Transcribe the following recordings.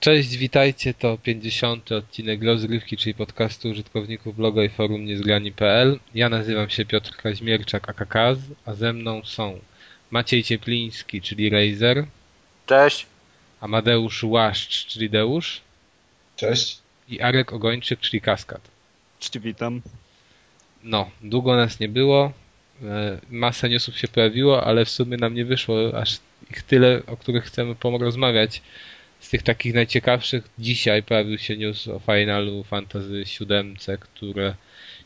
Cześć, witajcie, to 50. odcinek Rozrywki, czyli podcastu użytkowników bloga i forum niezgrani.pl. Ja nazywam się Piotr Kaźmierczak, akakaz, a ze mną są Maciej Ciepliński, czyli Razer, Cześć. Amadeusz Łaszcz, czyli Deusz Cześć. i Arek Ogończyk, czyli Kaskad. Cześć, witam. No, długo nas nie było, e, masa newsów się pojawiło, ale w sumie nam nie wyszło aż ich tyle, o których chcemy porozmawiać. Z tych takich najciekawszych dzisiaj pojawił się news o finalu Fantasy 7, które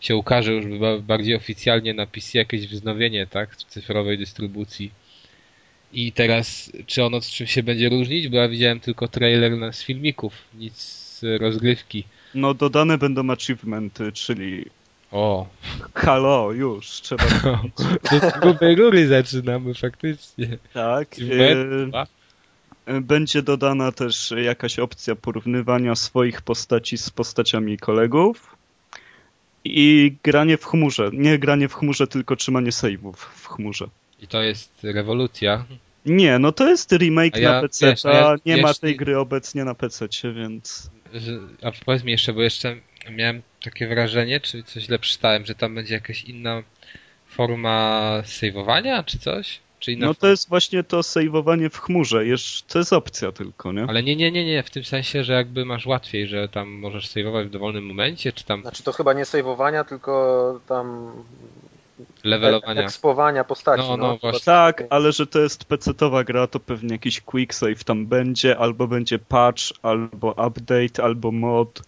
się ukaże już ba- bardziej oficjalnie na PC jakieś wznowienie, tak, w cyfrowej dystrybucji. I teraz, czy ono z czym się będzie różnić? Bo ja widziałem tylko trailer z filmików, nic z rozgrywki. No, dodane będą achievementy, czyli O, halo, już, trzeba... z grubej rury zaczynamy faktycznie. tak. Achievement, e, Będzie dodana też jakaś opcja porównywania swoich postaci z postaciami kolegów i granie w chmurze. Nie granie w chmurze, tylko trzymanie save'ów w chmurze. I to jest rewolucja. Nie, no to jest remake ja- na PC, wiesz, a ja nie ma tej gry obecnie na PC, więc... A powiedz mi jeszcze, bo jeszcze miałem takie wrażenie, czy coś źle przeczytałem, że tam będzie jakaś inna forma saveowania, czy coś? Czy inna No to jest właśnie to saveowanie w chmurze, Jeszcze, to jest opcja tylko, nie? Ale nie, nie, nie, nie, w tym sensie, że jakby masz łatwiej, że tam możesz saveować w dowolnym momencie, czy tam Znaczy to chyba nie sejwowania, tylko tam levelowania. ekspowania postaci. No, no, właśnie. Tak, ale że to jest PC-towa gra, to pewnie jakiś quick save tam będzie, albo będzie patch, albo update, albo mod.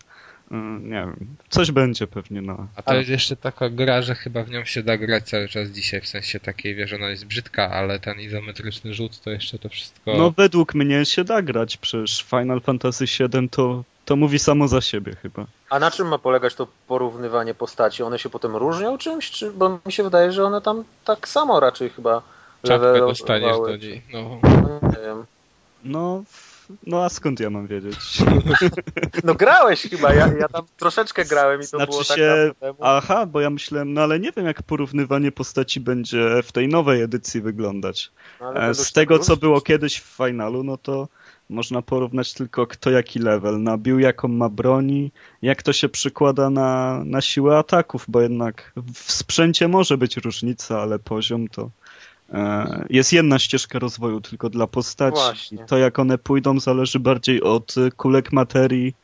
Mm, Nie wiem, coś będzie pewnie na. A to jest jeszcze taka gra, że chyba w nią się da grać cały czas dzisiaj, w sensie takiej, wiesz, ona jest brzydka, ale ten izometryczny rzut to jeszcze to wszystko... No według mnie się da grać, przecież Final Fantasy VII to, to mówi samo za siebie chyba. A na czym ma polegać to porównywanie postaci? One się potem różnią czymś? Czy, bo mi się wydaje, że one tam tak samo raczej chyba Czapkę dostaniesz do niej. No. No, nie wiem. No, no a skąd ja mam wiedzieć? No grałeś chyba, ja, ja tam troszeczkę grałem i to Znaczy było tak się-. Aha, bo ja myślałem, no ale nie wiem jak porównywanie postaci będzie w tej nowej edycji wyglądać. No, E, Z tego, co było kiedyś w finalu, no to można porównać tylko kto jaki level nabił, jaką ma broni, jak to się przykłada na, na siłę ataków, bo jednak w sprzęcie może być różnica, ale poziom to jest jedna ścieżka rozwoju tylko dla postaci. Właśnie. To jak one pójdą zależy bardziej od y, kulek materii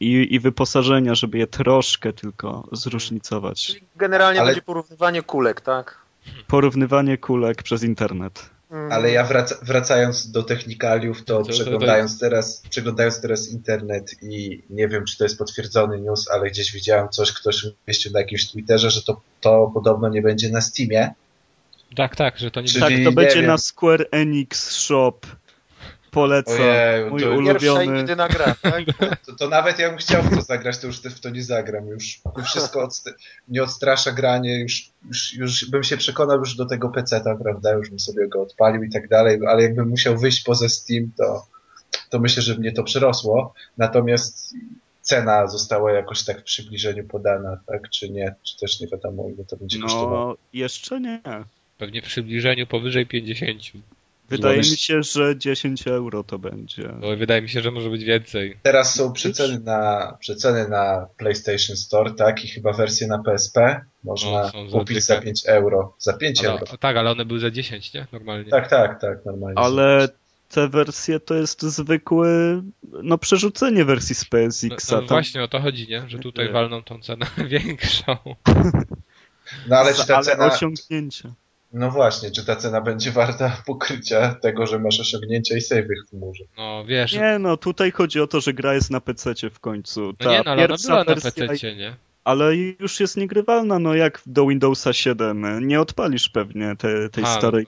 i, i wyposażenia, żeby je troszkę tylko zróżnicować. Czyli generalnie Ale- będzie porównywanie kulek, tak? Porównywanie kulek przez internet. Mm. Ale ja wraca, wracając do technikaliów, to To- to- to- przeglądając, teraz, przeglądając teraz internet i nie wiem, czy to jest potwierdzony news, ale gdzieś widziałem coś, ktoś umieścił na jakimś Twitterze, że to, to podobno nie będzie na Steamie. Tak, tak, że to nie Czyli- Tak, to będzie wiem. na Square Enix Shop. Polecam. Ojeju, Mój to- Pierwsza i ulubiony. jedyna gra, tak? To, to nawet ja bym chciał w to zagrać, to już w to nie zagram. Już, wszystko mnie odstrasza granie, już, już, już bym się przekonał już do tego peceta, prawda, już bym sobie go odpalił i tak dalej, ale jakbym musiał wyjść poza Steam, to, to myślę, że mnie to przerosło. Natomiast cena została jakoś tak w przybliżeniu podana, tak, czy nie, czy też nie wiadomo, ile to będzie kosztowało. No, jeszcze nie. Pewnie w przybliżeniu powyżej 50. Wydaje mi się, że 10 euro to będzie. Bo wydaje mi się, że może być więcej. Teraz są przeceny na, przeceny na PlayStation Store, tak, i chyba wersje na PSP można No, są za kupić za dychę. 5 euro. Za 5 Ale, euro. tak, ale one były za 10, nie? Normalnie. Tak, tak, tak, normalnie. Ale te wersje to jest zwykłe, no przerzucenie wersji z No, PSX-a. no tam- właśnie o to chodzi, nie? Że tutaj Nie. walną tą cenę większą. No ale czy ta ale cena, osiągnięcia. No właśnie, czy ta cena będzie warta pokrycia tego, że masz osiągnięcia i save'y w chmurze? No wiesz, Nie no, tutaj chodzi o to, że gra jest na PC w końcu. Ta no nie, no ale ona była na PC, nie? ale już jest niegrywalna, no jak do Windowsa 7. Nie odpalisz pewnie te, tej A, starej.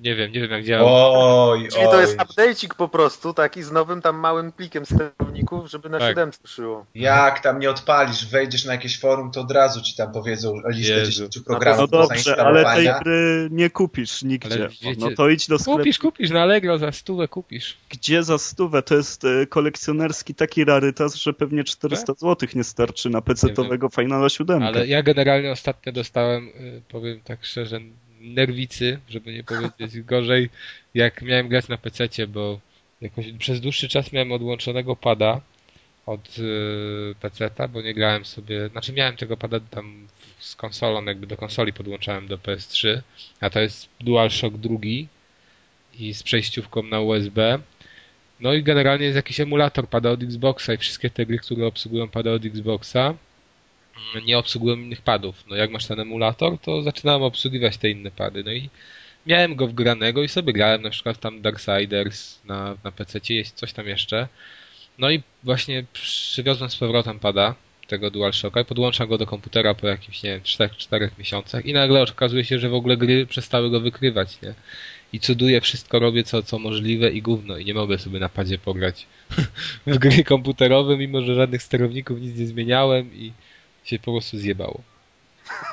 Nie wiem, nie wiem jak działa. Oj, Czyli to oj. jest update'ik po prostu, taki z nowym tam małym plikiem sterowników, żeby na Tak. 7 szło. Jak tam nie odpalisz, wejdziesz na jakieś forum, to od razu ci tam powiedzą listę Jezu. 10 programów No do dobrze, ale tej gry nie kupisz nigdzie. Wiecie- No to idź do sklepu. Kupisz, kupisz na Allegro za stówę kupisz. Gdzie za stówę? To jest e, kolekcjonerski taki rarytas, że pewnie 400 zł nie starczy na PC-towego Finala 7. Ale ja generalnie ostatnio dostałem, y, powiem tak szczerze, nerwicy, żeby nie powiedzieć gorzej, jak miałem grać na PC, bo jakoś przez dłuższy czas miałem odłączonego pada od yy, PC-ta, bo nie grałem sobie, znaczy miałem tego pada tam z konsolą, jakby do konsoli podłączałem do PS3, a to jest DualShock drugi i z przejściówką na USB. No i generalnie jest jakiś emulator pada od Xboxa i wszystkie te gry, które obsługują pada od Xboxa nie obsługują innych padów. No jak masz ten emulator, to zaczynałem obsługiwać te inne pady. No i miałem go wgranego i sobie grałem na przykład tam Darksiders na, na PC, jest coś tam jeszcze. No i właśnie przywiozłem z powrotem pada tego DualShocka i podłączam go do komputera po jakimś, nie wiem, 4 miesiącach i nagle okazuje się, że w ogóle gry przestały go wykrywać, nie? I cuduję, wszystko robię co, co możliwe i gówno i nie mogę sobie na padzie pograć w gry komputerowe, mimo że żadnych sterowników nic nie zmieniałem i się po prostu zjebało.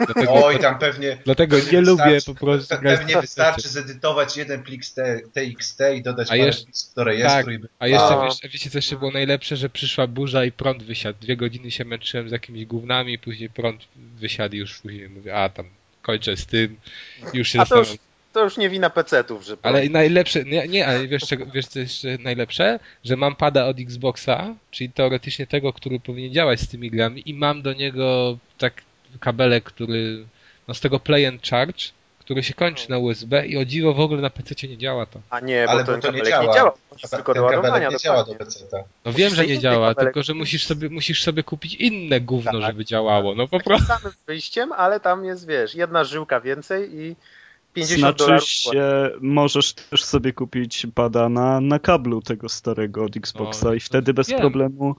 Dlatego, Oj, tam pewnie. Dlatego nie lubię po prostu. Pewnie wystarczy zedytować jeden plik z TXT i dodać a jeszcze, do rejestru. Tak, a jeszcze wiesz, wiecie, co jeszcze było najlepsze, że przyszła burza i prąd wysiadł. Dwie godziny się męczyłem z jakimiś gównami, później prąd wysiadł i już później mówię, a tam kończę z tym. Już się a to już, to już nie wina PC-ów, że. Ale najlepsze, nie, nie ale wiesz, czego, wiesz co jeszcze najlepsze? Że mam pada od Xboxa, czyli teoretycznie tego, który powinien działać z tymi grami i mam do niego tak kabelek, który, no z tego play and charge, który się kończy na USB i o dziwo w ogóle na PC nie działa to. A nie, bo Ale ten bo to nie działa. nie działa. tylko do ładowania. nie działa do PC. No wiem, że nie działa, kabelek. tylko że musisz sobie, musisz sobie kupić inne gówno, tak, żeby działało. No po prostu. samym wyjściem, ale tam jest, wiesz, jedna żyłka więcej i 50 znaczy dolarów. Się, możesz też sobie kupić pada na, na kablu tego starego od Xboxa no, i wtedy bez wiem. problemu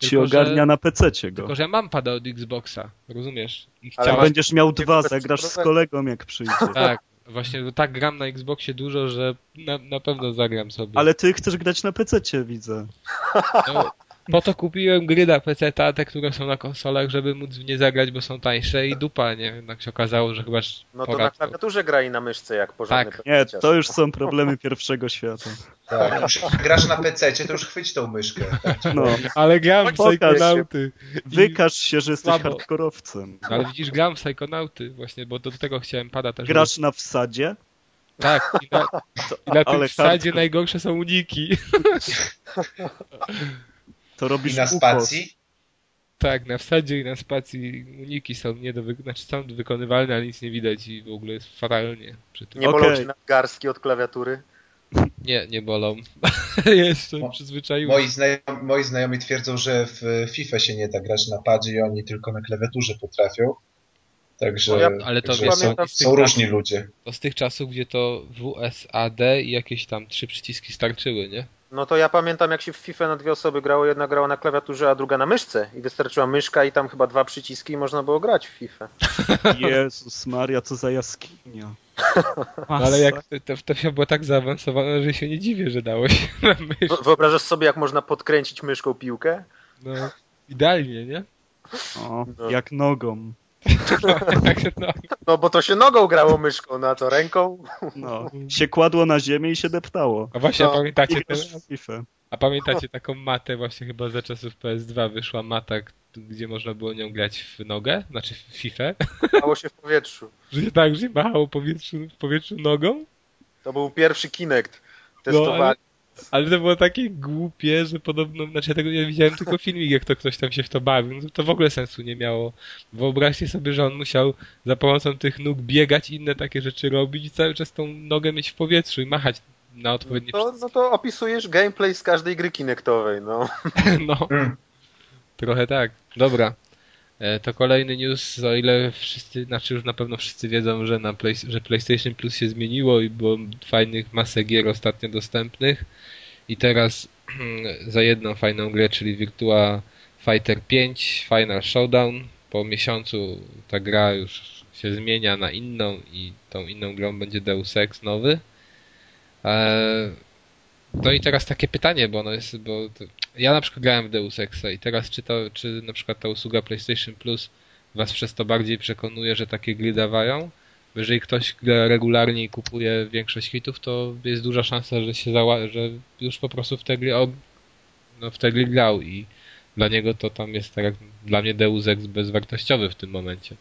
ci tylko, ogarnia że, na PC go. Tylko, że mam pada od Xboxa, rozumiesz? I chciałem... Ale będziesz miał dwa, zagrasz z kolegą jak przyjdzie. Tak, właśnie tak gram na Xboxie dużo, że na, na pewno zagram sobie. Ale ty chcesz grać na PC, widzę. No, po to kupiłem gry na PC, te, które są na konsolach, żeby móc w nie zagrać, bo są tańsze i dupa, nie? Jednak się okazało, że chyba... No to na klawiaturze gra i na myszce, jak porządny Tak. Nie, to już są problemy pierwszego świata. Tak, już grasz na PC, to już chwyć tą myszkę. Tak? No, ale gram w Psychonauty. Wykaż się, że jesteś Słabo. hardkorowcem. Ale widzisz, gram w Psychonauty właśnie, bo do tego chciałem pada też. Grasz na wsadzie? Tak, i na, i na tym wsadzie najgorsze są uniki. To robisz I na spacji? Tak, na wsadzie i na spacji uniki są nie do wy... znaczy są wykonywalne, ale nic nie widać i w ogóle jest fatalnie przy tym. Nie bolą okay. ci nadgarstki od klawiatury? Nie, nie bolą. Jeszcze Mo, przyzwyczaiłem. Moi, znajomi, moi znajomi twierdzą, że w FIFA się nie da grać na padzie i oni tylko na klawiaturze potrafią. Także, no ja, ale to także są, są różni ludzie. To z tych czasów, gdzie to WSAD i jakieś tam trzy przyciski starczyły, nie? No to ja pamiętam, jak się w FIFA na dwie osoby grało, jedna grała na klawiaturze, a druga na myszce i wystarczyła myszka i tam chyba dwa przyciski i można było grać w FIFA. Jezus Maria, co za jaskinia. Ale jak to, to FIFA było tak zaawansowane, że się nie dziwię, że dało się na myszkę. Wyobrażasz sobie, jak można podkręcić myszką piłkę? No, idealnie, nie? O, no. jak nogą. No, no bo to się nogą grało myszką, na to ręką. No, się kładło na ziemię i się deptało. A właśnie, no, pamiętacie ten, A pamiętacie taką matę właśnie chyba za czasów PS2 wyszła mata, gdzie można było nią grać w nogę, znaczy w FIFA. Machało się w powietrzu. Że tak, że machało powietrzu, w powietrzu nogą? To był pierwszy Kinect. Testowali. No, ale ale to było takie głupie, że podobno, znaczy ja tego nie widziałem tylko filmik, jak to ktoś tam się w to bawił. No to w ogóle sensu nie miało. Wyobraźcie sobie, że on musiał za pomocą tych nóg biegać, inne takie rzeczy robić i cały czas tą nogę mieć w powietrzu i machać na odpowiednie no to, no to opisujesz gameplay z każdej gry kinektowej, no. no. Trochę tak. Dobra. E, to kolejny news, o ile wszyscy, znaczy już na pewno wszyscy wiedzą, że, na play, że PlayStation Plus się zmieniło i było fajnych masę gier ostatnio dostępnych i teraz za jedną fajną grę, czyli Virtua Fighter 5 Final Showdown po miesiącu ta gra już się zmienia na inną i tą inną grą będzie Deus Ex nowy. E, no i teraz takie pytanie, bo ono jest, bo ja na przykład grałem w Deus Exa i teraz czy to, czy na przykład ta usługa PlayStation Plus was przez to bardziej przekonuje, że takie gry dawają? Jeżeli ktoś gra regularnie i kupuje większość hitów, to jest duża szansa, że się zała że już po prostu w te gry, no, w te gry grał i dla niego to tam jest tak jak dla mnie Deus Ex bezwartościowy w tym momencie.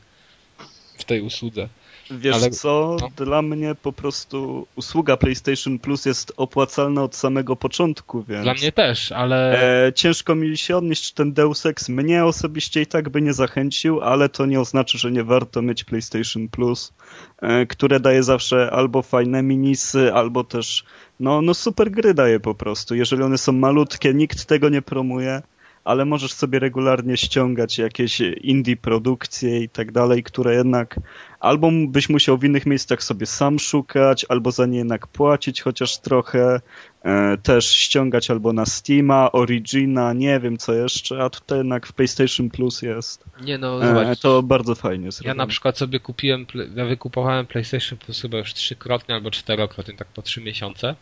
W tej usłudze. Wiesz Ale- co, no. dla mnie po prostu usługa PlayStation Plus jest opłacalna od samego początku, więc... Dla mnie też, ale E, ciężko mi się odnieść, czy ten Deus Ex mnie osobiście i tak by nie zachęcił, ale to nie oznacza, że nie warto mieć PlayStation Plus, e, które daje zawsze albo fajne minisy, albo też no, no super gry daje po prostu. Jeżeli one są malutkie, nikt tego nie promuje, ale możesz sobie regularnie ściągać jakieś indie produkcje i tak dalej, które jednak albo byś musiał w innych miejscach sobie sam szukać, albo za nie jednak płacić chociaż trochę, e, też ściągać albo na Steama, Origina, nie wiem co jeszcze, a tutaj jednak w PlayStation Plus jest. nie no, E, zobacz. to bardzo fajnie Ja zrobione. na przykład sobie kupiłem, ja wykupowałem PlayStation Plus chyba już trzykrotnie albo czterokrotnie, tak po trzy miesiące.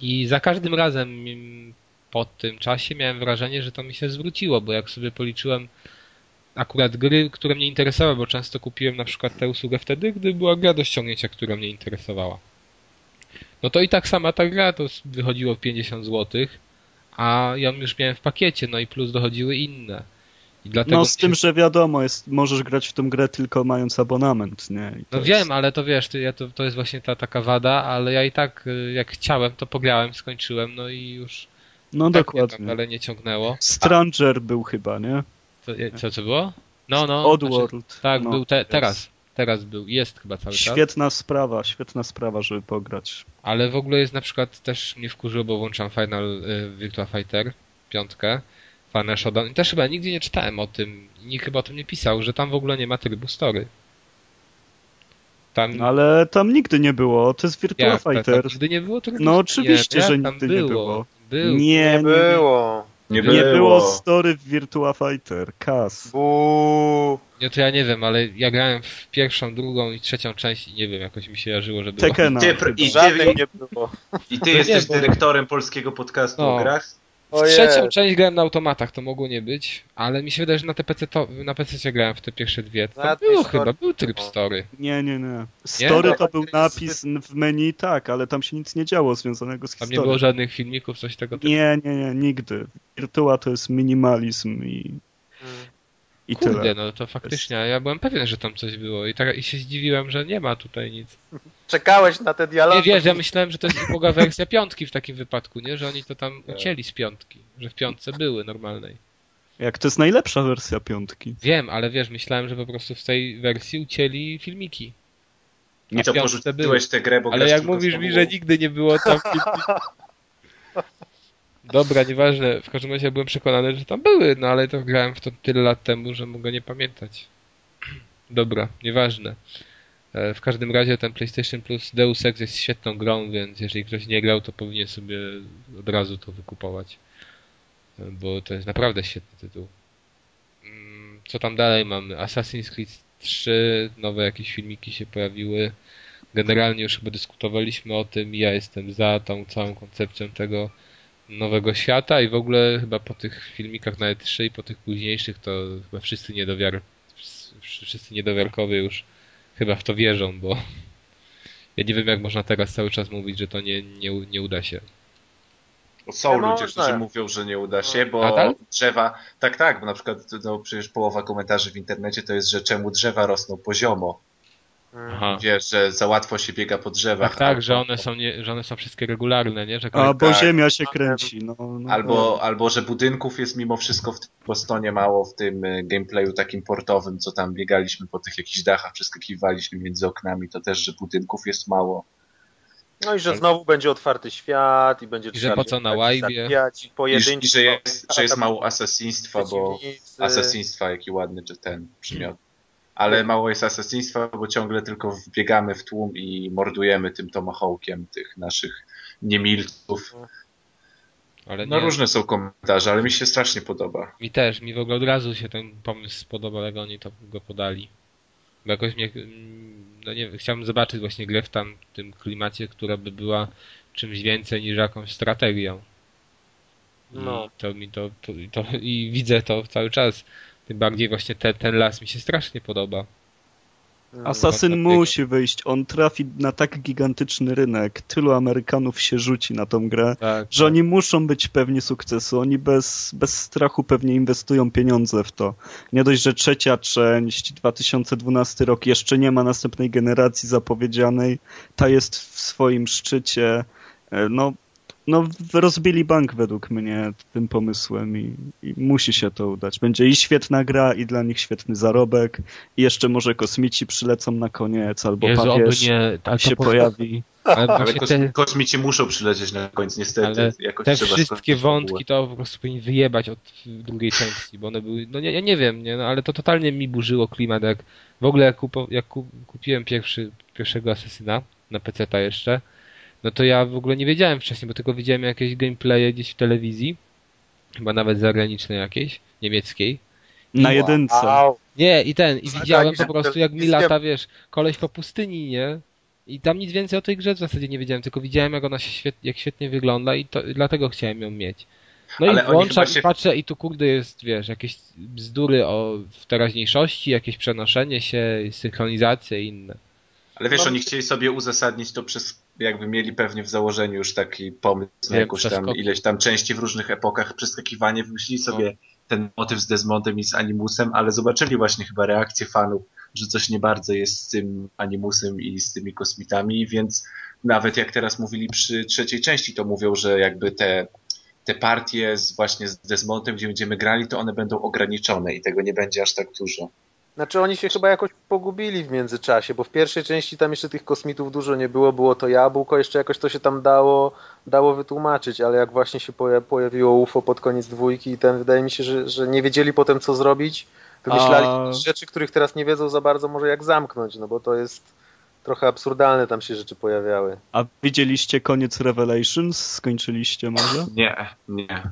I za każdym razem po tym czasie miałem wrażenie, że to mi się zwróciło, bo jak sobie policzyłem akurat gry, które mnie interesowały, bo często kupiłem na przykład tę usługę wtedy, gdy była gra do ściągnięcia, która mnie interesowała. No to i tak sama ta gra to wychodziło 50 zł, a ją już miałem w pakiecie, no i plus dochodziły inne. No z się- tym, że wiadomo, jest, możesz grać w tą grę tylko mając abonament, nie? No jest- wiem, ale to wiesz, ja to, to jest właśnie ta taka wada, ale ja i tak y, jak chciałem, to pograłem, skończyłem, no i już No tak dokładnie. ale nie ciągnęło. Stranger był chyba, nie? To, co, co było? No, no. Oddworld. tak, no. był te, teraz. Teraz był, jest chyba cały czas. Świetna sprawa, świetna sprawa, żeby pograć. Ale w ogóle jest na przykład też mnie wkurzyło, bo włączam Final y, Virtua Fighter, piątkę, Final Showdown i też chyba nigdzie nie czytałem o tym, nikt chyba o tym nie pisał, że tam w ogóle nie ma trybu story. Tam, Ale tam nigdy nie było, to jest Virtua jak, Fighter. nigdy nie było trybu No oczywiście, nie, że nigdy nie było. Był. Nie, Nie było. Nie nie było story w Virtua Fighter, kas. Buu. Nie, to ja nie wiem, ale ja grałem w pierwszą, drugą i trzecią część i nie wiem, jakoś mi się jarzyło, że było. Tekena. Ty, i, ty, nie było. I ty nie, jesteś bo- dyrektorem polskiego podcastu No. o grach? W trzecią część grałem na automatach, to mogło nie być, ale mi się wydaje, że na, te PC to, na PC grałem w te pierwsze dwie. To Na było story chyba, był tryb było. story. Nie, nie, nie. Story to był napis w menu, tak, ale tam się nic nie działo związanego z Tam nie historią. było żadnych filmików, coś tego typu. Nie, nie, nie, nigdy. Virtua to jest minimalizm i, Mm. I Kurde, tyle. no to faktycznie, ja byłem pewien, że tam coś było i, tak, i się zdziwiłem, że nie ma tutaj nic. Czekałeś na te dialogi. Nie wiesz, ja myślałem, że to jest uboga wersja piątki w takim wypadku, nie? Że oni to tam ucięli z piątki, że w piątce były normalnej. Jak to jest najlepsza wersja piątki. Wiem, ale wiesz, myślałem, że po prostu w tej wersji ucięli filmiki. I co, piątce porzuciłeś tę grę, bo Ale jak mówisz mi, że nigdy nie było tam filmików. Dobra, nieważne. W każdym razie byłem przekonany, że tam były, no ale to grałem w to tyle lat temu, że mogę nie pamiętać. Dobra, nieważne. E, W każdym razie ten PlayStation Plus Deus Ex jest świetną grą, więc jeżeli ktoś nie grał, to powinien sobie od razu to wykupować. E, Bo to jest naprawdę świetny tytuł. Mm, Co tam dalej mamy? Assassin's Creed 3, nowe jakieś filmiki się pojawiły. Generalnie już chyba dyskutowaliśmy o tym i ja jestem za tą całą koncepcją tego nowego świata i w ogóle chyba po tych filmikach na E3 i po tych późniejszych to chyba wszyscy niedowiar wszyscy niedowiarkowie już chyba w to wierzą, bo ja nie wiem jak można teraz cały czas mówić, że to nie, nie, nie uda się. Są Nie ludzie, którzy mówią, że nie uda się, bo Nadal? drzewa. Tak, tak, bo na przykład no, przecież połowa komentarzy w internecie to jest, że czemu drzewa rosną poziomo. Aha. Wiesz, że za łatwo się biega po drzewach. Tak, tak, albo, że one są nie, że one są wszystkie regularne, nie? Że A, bo tak. ziemia się kręci. No, no, Albo, albo że budynków jest mimo wszystko w tym Bostonie mało w tym y, gameplayu takim portowym, co tam biegaliśmy po tych jakichś dachach, przeskakiwaliśmy między oknami, to też, że budynków jest mało. No i że znowu będzie otwarty świat i będzie I że po co na tak łajbie? i pojedynczy. I że jest, że jest mało asesiństwa, bo asesiństwa, jaki ładny czy ten przymiot. Ale mało jest asesiństwa, bo ciągle tylko wbiegamy w tłum i mordujemy tym tomahawkiem tych naszych niemilców. Ale No nie, różne są komentarze, ale mi się strasznie podoba. mi też, mi w ogóle od razu się ten pomysł spodobał, jak oni to go podali. Bo jakoś mnie, mm, no nie wiem, chciałbym zobaczyć właśnie grę w tam tym klimacie, która by była czymś więcej niż jakąś strategią. I No. to mi to, to, to, i widzę to cały czas. Tym bardziej właśnie te, ten las mi się strasznie podoba. Asasyn musi wyjść. On trafi na tak gigantyczny rynek. Tylu Amerykanów się rzuci na tą grę, Tak. że oni muszą być pewni sukcesu. Oni bez, bez strachu pewnie inwestują pieniądze w to. Nie dość, że trzecia część, 2012 rok, jeszcze nie ma następnej generacji zapowiedzianej. Ta jest w swoim szczycie. E, No, no rozbili bank według mnie tym pomysłem i, i musi się to udać. Będzie i świetna gra, i dla nich świetny zarobek, i jeszcze może kosmici przylecą na koniec, albo Jezu, papież nie. To się po- pojawi. Ale Ale kos te, kosmici muszą przylecieć na końcu, niestety. Ale Jakoś te trzeba wszystkie wątki to po prostu powinni wyjebać od drugiej części, bo one były, no nie, ja nie wiem, nie, no, ale to totalnie mi burzyło klimat, jak w ogóle jak, kupo, jak ku, kupiłem pierwszy, pierwszego Asesyna na PC-ta jeszcze, no to ja w ogóle nie wiedziałem wcześniej, bo tylko widziałem jakieś gameplaye gdzieś w telewizji, chyba nawet zagranicznej jakiejś, niemieckiej. Na jedynce. Wow. Nie, i ten, i Tak, widziałem po prostu jak mi lata, wiesz, koleś po pustyni, nie? I tam nic więcej o tej grze w zasadzie nie wiedziałem, tylko widziałem jak ona się świet, jak świetnie wygląda i to, dlatego chciałem ją mieć. No Ale i włączam się- i patrzę i tu kurde jest, wiesz, jakieś bzdury o w teraźniejszości, jakieś przenoszenie się, synchronizacje i inne. Ale wiesz, No, oni chcieli sobie uzasadnić to przez, jakby mieli pewnie w założeniu już taki pomysł na jakąś tam ileś tam części w różnych epokach, przeskakiwanie, wymyślili sobie ten motyw z Desmondem i z Animusem, ale zobaczyli właśnie chyba reakcję fanów, że coś nie bardzo jest z tym Animusem i z tymi kosmitami, więc nawet jak teraz mówili przy trzeciej części, to mówią, że jakby te te partie z, właśnie z Desmondem, gdzie będziemy grali, to one będą ograniczone i tego nie będzie aż tak dużo. Znaczy oni się chyba jakoś pogubili w międzyczasie, bo w pierwszej części tam jeszcze tych kosmitów dużo nie było, było to jabłko, jeszcze jakoś to się tam dało, dało wytłumaczyć, ale jak właśnie się poja- pojawiło UFO pod koniec dwójki i ten wydaje mi się, że, że nie wiedzieli potem co zrobić, wymyślali A- rzeczy, których teraz nie wiedzą za bardzo może jak zamknąć, no bo to jest trochę absurdalne tam się rzeczy pojawiały. A widzieliście koniec Revelations? Skończyliście może? Nie, nie.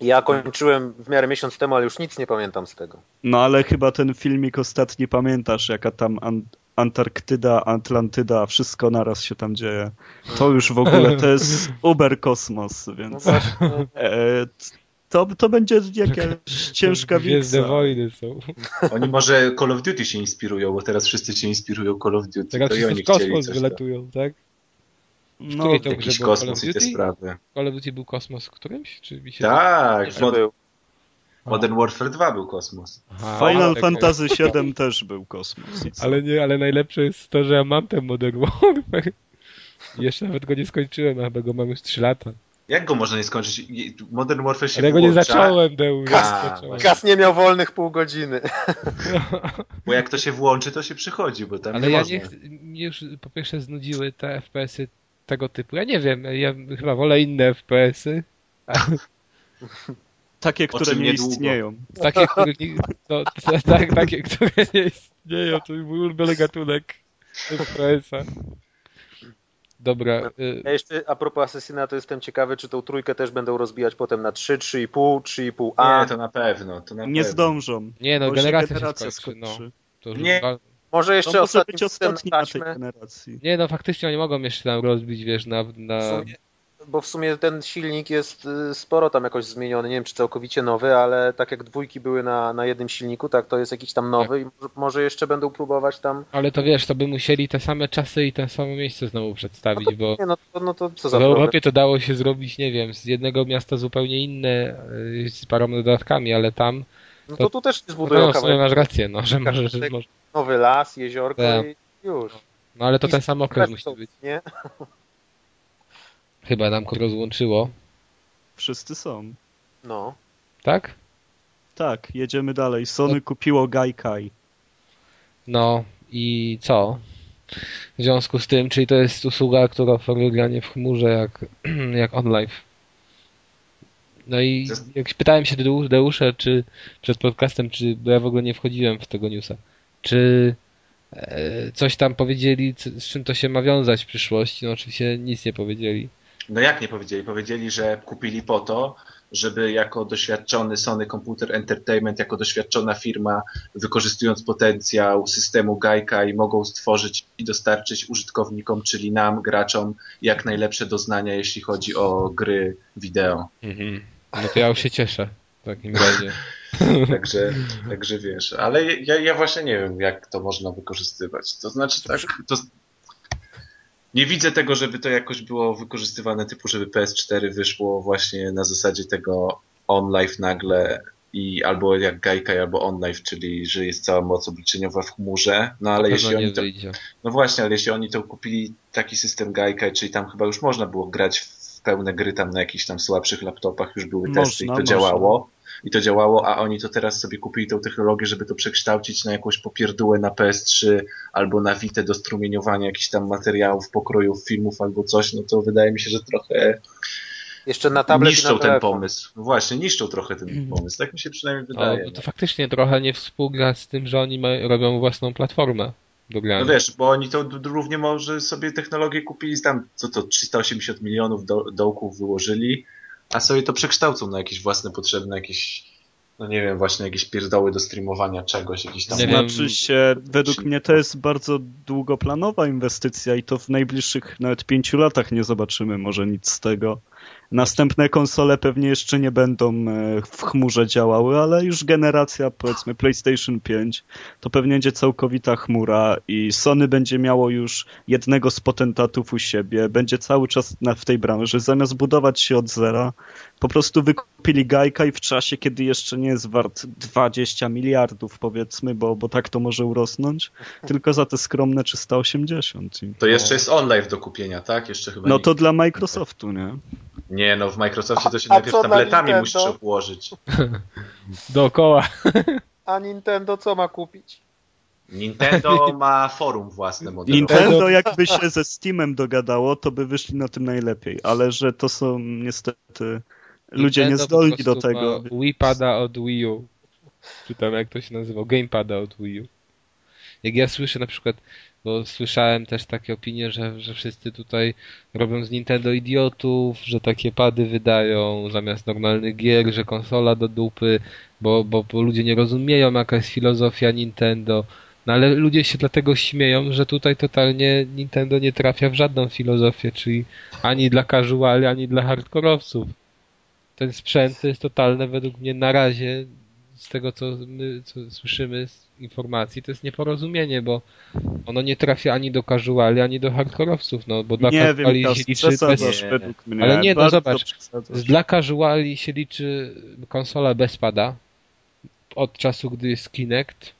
Ja kończyłem w miarę miesiąc temu, ale już nic nie pamiętam z tego. No ale chyba ten filmik ostatni pamiętasz, jaka tam an Antarktyda, Atlantyda, wszystko naraz się tam dzieje. To już w ogóle, to jest uber kosmos, No więc właśnie, e, to, to będzie jakaś ciężka Gwiezdne wiksa. wojny są. Oni może Call of Duty się inspirują, bo teraz wszyscy się inspirują Call of Duty. Teraz to i wszyscy oni w kosmos wylatują, tak? No, której to- Jakiś kosmos i te sprawy. Call of Duty był kosmos w którymś? Czy mi się Tak, był. Modern Warfare 2 był kosmos. Aha, Final tak, Fantasy VII też był kosmos. Ale nie, ale najlepsze jest to, że ja mam ten Modern Warfare. Jeszcze nawet go nie skończyłem, a chyba go mam już 3 lata. Jak go można nie skończyć? Modern Warfare się Ale go nie zacząłem, Deusz. Kas- nie zacząłem. Gaz nie miał wolnych pół godziny. Bo jak to się włączy, to się przychodzi, bo tam Ale nie ja można. nie ch- mnie już po pierwsze znudziły te FPS-y tego typu. Ja nie wiem, ja chyba wolę inne FPS-y. Takie, które nie niedługo. istnieją. Takie, które nie, no, tak, takie, które nie istnieją. To mój ulubiony gatunek FPS-a. Dobra. Y, Ja jeszcze a propos Assassina, to jestem ciekawy, czy tą trójkę też będą rozbijać potem na 3, 3,5, 3,5A. Nie, to na pewno. To na Nie pewno. zdążą. nie no, generacja, generacja się skończy. No, skończy. to już Nie. wal- Może To jeszcze może być ostatni na tej generacji. Nie no, faktycznie oni mogą jeszcze tam rozbić, wiesz, na... w na... sumie, bo w sumie ten silnik jest y, sporo tam jakoś zmieniony, nie wiem czy całkowicie nowy, ale tak jak dwójki były na, na jednym silniku, tak to jest jakiś tam nowy i może, może jeszcze będą próbować tam... Ale to wiesz, to by musieli te same czasy i te same miejsce znowu przedstawić, bo Nie, no to, no to co w za problem. Europie to dało się zrobić, nie wiem, z jednego miasta zupełnie inne, y, z paroma dodatkami, ale tam... No to tu też nie No, zbudują no kawałek. masz rację, no, że może... Że Tak. może Nowy las, jeziorko Tak. i już. no ale to I ten sam okres musi być. Nie? Chyba nam go rozłączyło, Wszyscy są. No. tak? Tak, jedziemy dalej. Sony kupiło Gaikai. No i co? W związku z tym, czyli to jest usługa, która oferuje granie w chmurze jak, jak OnLive. No i jak pytałem się Deu- Deusza, czy przed podcastem, czy, bo ja w ogóle nie wchodziłem w tego newsa, czy e, coś tam powiedzieli, z czym to się ma wiązać w przyszłości? No oczywiście nic nie powiedzieli. No jak nie powiedzieli? Powiedzieli, że kupili po to, żeby jako doświadczony Sony Computer Entertainment, jako doświadczona firma, wykorzystując potencjał systemu Gajka i mogą stworzyć i dostarczyć użytkownikom, czyli nam, graczom, jak najlepsze doznania, jeśli chodzi o gry wideo. No to ja już się cieszę. takim razie. Także, także wiesz, ale ja, ja właśnie nie wiem, jak to można wykorzystywać. To znaczy tak, to nie widzę tego, żeby to jakoś było wykorzystywane typu, żeby PS4 wyszło właśnie na zasadzie tego OnLive nagle i albo jak Gaikai, albo OnLive, czyli że jest cała moc obliczeniowa w chmurze. No ale jeśli oni to, wyjdzie. no właśnie, ale jeśli oni to kupili taki system Gaikai, czyli tam chyba już można było grać w pełne gry tam na jakichś tam słabszych laptopach, już były testy i Można, to można. działało. I to działało, a oni to teraz sobie kupili tą technologię, żeby to przekształcić na jakąś popierdółę na PS3 albo na Vita do strumieniowania jakichś tam materiałów, pokrojów, filmów albo coś, no to wydaje mi się, że trochę Jeszcze na tablet niszczą na ten pomysł. Właśnie, niszczą trochę ten pomysł. Tak mi się przynajmniej No, wydaje. bo to faktycznie trochę nie współgra z tym, że oni ma, robią własną platformę do grania. No wiesz, bo oni to równie może sobie technologię kupili tam, co to, 380 milionów do, dołków wyłożyli, a sobie to przekształcą na jakieś własne potrzebne, jakieś, no nie wiem, właśnie jakieś pierdoły do streamowania czegoś, jakieś tam... Znaczy się, według mnie to jest bardzo długoplanowa inwestycja i to w najbliższych nawet pięciu latach nie zobaczymy może nic z tego. Następne konsole pewnie jeszcze nie będą e, w chmurze działały, ale już generacja powiedzmy PlayStation 5 to pewnie będzie całkowita chmura i Sony będzie miało już jednego z potentatów u siebie, będzie cały czas na, w tej branży, zamiast budować się od zera, po prostu wykupili Gajka i w czasie, kiedy jeszcze nie jest wart 20 miliardów powiedzmy, bo, bo tak to może urosnąć, tylko za te skromne 380. I... To jeszcze jest OnLive do kupienia, tak? Jeszcze chyba No nie... to dla Microsoftu, nie? Nie, no w Microsoftie to się A najpierw tabletami Nintendo? musisz obłożyć. Dookoła. A Nintendo co ma kupić? Nintendo ma forum własne modelowe. Nintendo jakby się ze Steamem dogadało, to by wyszli na tym najlepiej, ale że to są niestety ludzie Nintendo po niezdolni do tego. Ma Wii pada od Wii U. Czy tam jak to się nazywa? Gamepada od Wii U. Jak ja słyszę na przykład, bo słyszałem też takie opinie, że, że wszyscy tutaj robią z Nintendo idiotów, że takie pady wydają zamiast normalnych gier, że konsola do dupy, bo, bo, bo ludzie nie rozumieją jaka jest filozofia Nintendo. No ale ludzie się dlatego śmieją, że tutaj totalnie Nintendo nie trafia w żadną filozofię, czyli ani dla casuali, ani dla hardkorowców ten sprzęt to jest totalne według mnie na razie z tego co my co słyszymy z informacji to jest nieporozumienie, bo ono nie trafia ani do casuali, ani do hardkorowców, no bo dla Nie casuali wiem, się liczy bez, Nie. Ale nie, no zobacz, dla casuali się liczy konsola bez pada od czasu, gdy jest Kinect,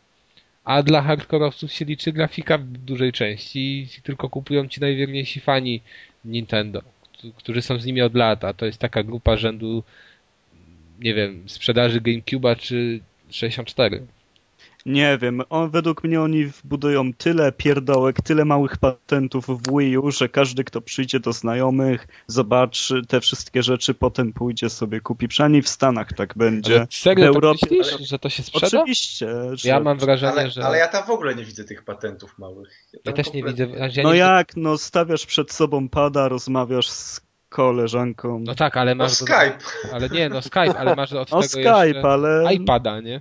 a dla hardkorowców się liczy grafika w dużej części i tylko kupują ci najwierniejsi fani Nintendo, któ- którzy są z nimi od lat, a to jest taka grupa rzędu nie wiem, sprzedaży GameCube'a czy 64. Nie wiem, on, według mnie oni wbudują tyle pierdołek, tyle małych patentów w Wii U, że każdy, kto przyjdzie do znajomych, zobaczy te wszystkie rzeczy, potem pójdzie sobie kupi. Przynajmniej w Stanach tak będzie. Ale serio w tak Europie- myślisz, że to się sprzeda? Oczywiście, że... Ja mam wrażenie, Ale, że... ale ja tam w ogóle nie widzę tych patentów małych. Ja tam też nie widzę... Ja No nie jak, no stawiasz przed sobą pada, rozmawiasz z koleżanką. No tak, ale No masz... do- Skype. Ale nie, no Skype, ale masz od No tego Skype, jeszcze ale... iPada, nie?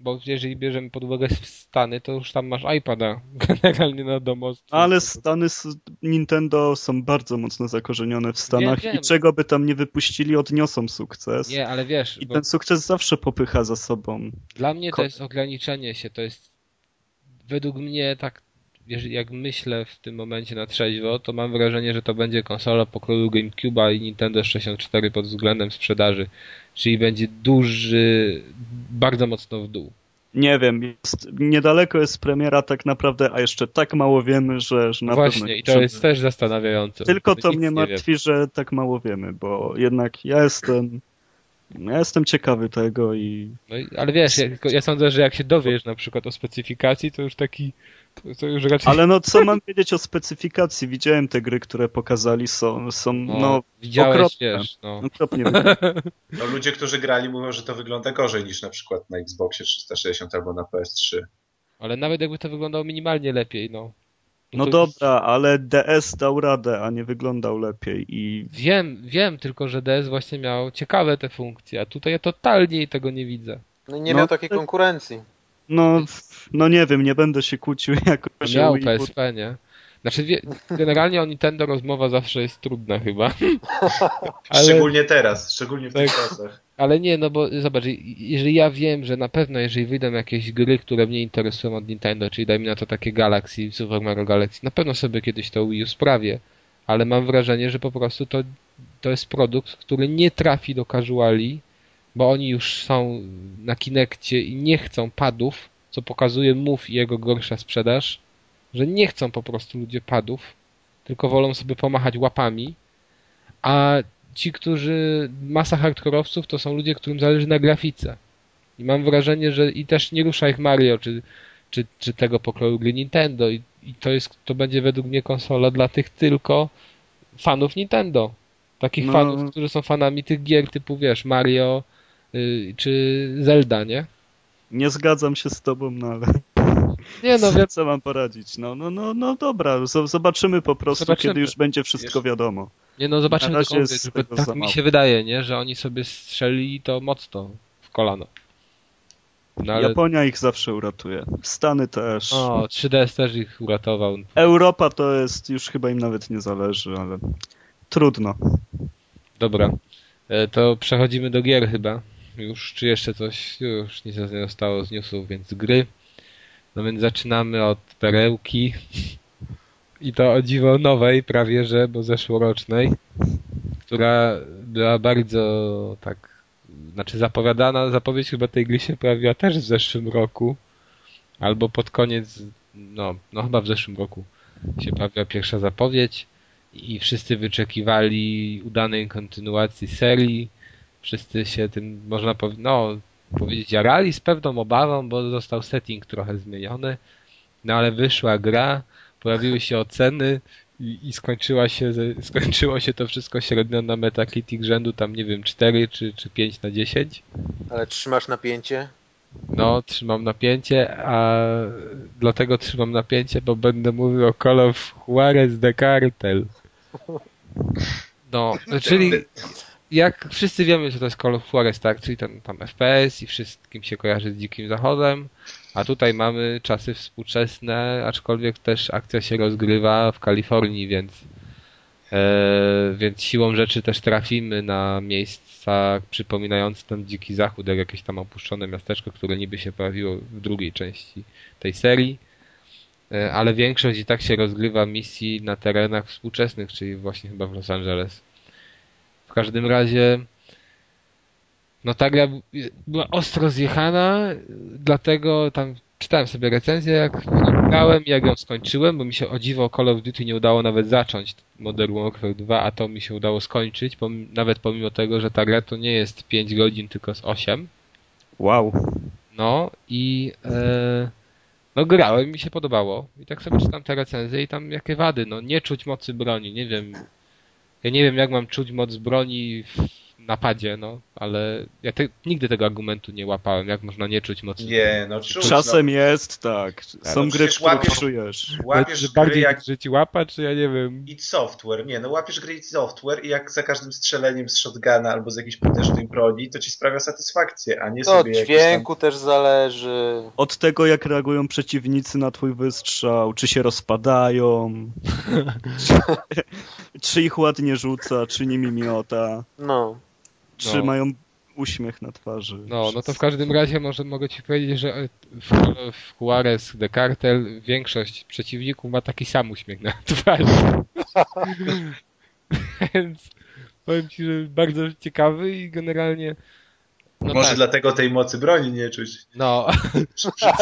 Bo jeżeli bierzemy pod uwagę Stany, to już tam masz iPada generalnie na domostwie. Ale Stany s- Nintendo są bardzo mocno zakorzenione w Stanach wiem. i czego by tam nie wypuścili, odniosą sukces. Nie, ale wiesz, I bo ten sukces zawsze popycha za sobą. dla mnie to jest ograniczenie się, to jest według mnie tak, jeżeli- jak myślę w tym momencie na trzeźwo, to mam wrażenie, że to będzie konsola pokroju GameCube'a i Nintendo 64 pod względem sprzedaży. Czyli będzie duży, bardzo mocno w dół. Nie wiem, jest, niedaleko jest premiera tak naprawdę, a jeszcze tak mało wiemy, że, że na pewno... Właśnie, i to żeby- jest też zastanawiające. Tylko to nic mnie martwi, że tak mało wiemy, bo jednak ja jestem... Ja jestem ciekawy tego i No, ale wiesz, ja, ja sądzę, że jak się dowiesz na przykład o specyfikacji, to już taki, to, już raczej... Ale no co mam wiedzieć o specyfikacji? Widziałem te gry, które pokazali, są, są no, no, widziałeś, okropne. wiesz, no. okropnie. No ludzie, którzy grali mówią, że to wygląda gorzej niż na przykład na Xboxie 360 albo na PS3. Ale nawet jakby to wyglądało minimalnie lepiej, no. No dobra, ale DS dał radę, a nie wyglądał lepiej i Wiem, wiem, tylko że DS właśnie miał ciekawe te funkcje, a tutaj ja totalnie tego nie widzę. No i nie No, miał takiej to- konkurencji. No, no nie wiem, nie będę się kłócił jakoś Miał Wii, bo- PSP, nie? Znaczy, generalnie o Nintendo rozmowa zawsze jest trudna chyba. Ale... Szczególnie teraz, szczególnie w tak, tych czasach. Ale nie, no bo zobacz, jeżeli ja wiem, że na pewno jeżeli wyjdą jakieś gry, które mnie interesują od Nintendo, czyli dajmy na to takie Galaxy, Super Mario Galaxy, na pewno sobie kiedyś to Wii U sprawię, ale mam wrażenie, że po prostu to, to jest produkt, który nie trafi do casuali, bo oni już są na Kinekcie i nie chcą padów, co pokazuje Move i jego gorsza sprzedaż, że nie chcą po prostu ludzie padów, tylko wolą sobie pomachać łapami, a ci, którzy, masa hardkorowców to są ludzie, którym zależy na grafice. I mam wrażenie, że i też nie rusza ich Mario, czy, czy, czy tego pokroju gry Nintendo. I, I, to jest, to będzie według mnie konsola dla tych tylko fanów Nintendo. Takich no. fanów, którzy są fanami tych gier typu, wiesz, Mario czy Zelda, nie? Nie zgadzam się z tobą, no ale... Nie no, wiem. Co mam poradzić? No, no, no, no dobra, zobaczymy po prostu, zobaczymy. kiedy już będzie wszystko wiadomo. Nie no, zobaczymy tylko, mówię, tak mi się wydaje, nie, że oni sobie strzeli to mocno w kolano. No, ale... Japonia ich zawsze uratuje. Stany też. O, 3DS też ich uratował. Europa to jest, już chyba im nawet nie zależy, ale trudno. Dobra, e, to przechodzimy do gier chyba. Już, czy jeszcze coś? Już nic nie zostało z newsów, więc gry. No więc zaczynamy od perełki. I to o dziwo nowej prawie, że, bo zeszłorocznej, która była bardzo tak, znaczy zapowiadana, zapowiedź chyba tej gry się pojawiła też w zeszłym roku, albo pod koniec, no, no chyba w zeszłym roku się pojawiła pierwsza zapowiedź i wszyscy wyczekiwali udanej kontynuacji serii. Wszyscy się tym, można powiedzieć, no, powiedzieć, jarali z pewną obawą, bo został setting trochę zmieniony. No ale wyszła gra, pojawiły się oceny i, i skończyła się, skończyło się to wszystko średnio na Metacritic rzędu tam, nie wiem, 4 czy, czy 5 na 10. Ale trzymasz napięcie? No, trzymam napięcie, a dlatego trzymam napięcie, bo będę mówił o Call of Juarez The Cartel. No, czyli jak wszyscy wiemy, że to jest Call of Juarez, tak? Czyli ten tam FPS i wszystkim się kojarzy z Dzikim Zachodem. A tutaj mamy czasy współczesne, aczkolwiek też akcja się rozgrywa w Kalifornii, więc, e, więc siłą rzeczy też trafimy na miejsca przypominające ten dziki zachód, jak jakieś tam opuszczone miasteczko, które niby się pojawiło w drugiej części tej serii. E, ale większość i tak się rozgrywa misji na terenach współczesnych, czyli właśnie chyba w Los Angeles. W każdym razie no ta gra była ostro zjechana, dlatego tam czytałem sobie recenzję, jak grałem, jak ją skończyłem, bo mi się o dziwo Call of Duty nie udało nawet zacząć Modern Warfare 2, a to mi się udało skończyć, nawet pomimo tego, że ta gra to nie jest 5 godzin, tylko z 8. Wow. No i e, no grałem, mi się podobało. I tak sobie czytam te recenzje i tam jakie wady, no nie czuć mocy broni, nie wiem. Ja nie wiem jak mam czuć moc broni w napadzie, no, ale ja te, nigdy tego argumentu nie łapałem, jak można nie czuć mocy. Nie, no czuć, Czasem no. jest, tak. Są no, gry, które łapiesz, czujesz. Łapiesz gry bardziej jak... żyć łapa, czy ja nie wiem. I software, nie, no łapiesz gry i software i jak za każdym strzeleniem z shotguna albo z jakiejś potężnej broni, to ci sprawia satysfakcję, a nie no, sobie Od dźwięku tam... też zależy. Od tego, jak reagują przeciwnicy na twój wystrzał, czy się rozpadają, czy ich ładnie rzuca, czy nimi miota. No czy no. mają uśmiech na twarzy. No, no to w każdym razie może mogę ci powiedzieć, że w, w Juarez The Cartel większość przeciwników ma taki sam uśmiech na twarzy. Więc powiem ci, że bardzo ciekawy i generalnie no Może tak. dlatego tej mocy broni nie czuć. No. Wszystko,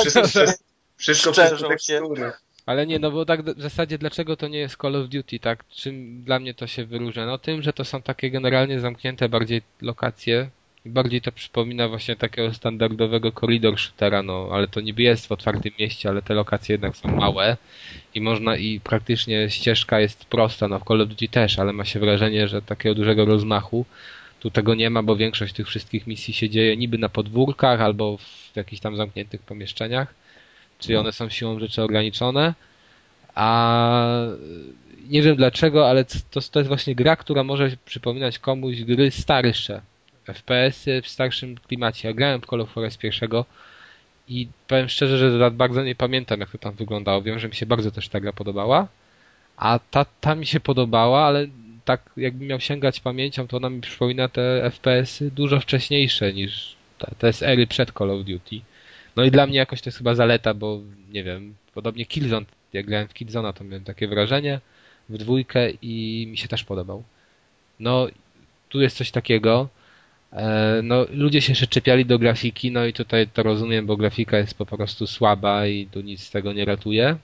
wszystko przez tekstury. Ale nie, no bo tak w zasadzie dlaczego to nie jest Call of Duty, tak? Czym dla mnie to się wyróżnia? No tym, że to są takie generalnie zamknięte bardziej lokacje. Bardziej to przypomina właśnie takiego standardowego koridor shootera, no ale to niby jest w otwartym mieście, ale te lokacje jednak są małe i można i praktycznie ścieżka jest prosta, no w Call of Duty też, ale ma się wrażenie, że takiego dużego rozmachu tu tego nie ma, bo większość tych wszystkich misji się dzieje niby na podwórkach albo w jakichś tam zamkniętych pomieszczeniach czyli one są siłą rzeczy ograniczone, a nie wiem dlaczego, ale to, to jest właśnie gra, która może przypominać komuś gry starsze, FPS-y w starszym klimacie. Ja grałem w Call of Forest pierwszego i powiem szczerze, że bardzo nie pamiętam jak to tam wyglądało. Wiem, że mi się bardzo też ta gra podobała, A ta, ta mi się podobała, ale tak jakbym miał sięgać pamięcią, to ona mi przypomina te FPS-y dużo wcześniejsze niż te, te z ery przed Call of Duty. No i dla mnie jakoś to jest chyba zaleta, bo nie wiem, podobnie Killzone, jak grałem w Killzona, to miałem takie wrażenie w dwójkę i mi się też podobał. No, tu jest coś takiego. E, no, ludzie się jeszcze czepiali do grafiki, no i tutaj to rozumiem, bo grafika jest po prostu słaba i tu nic z tego nie ratuje.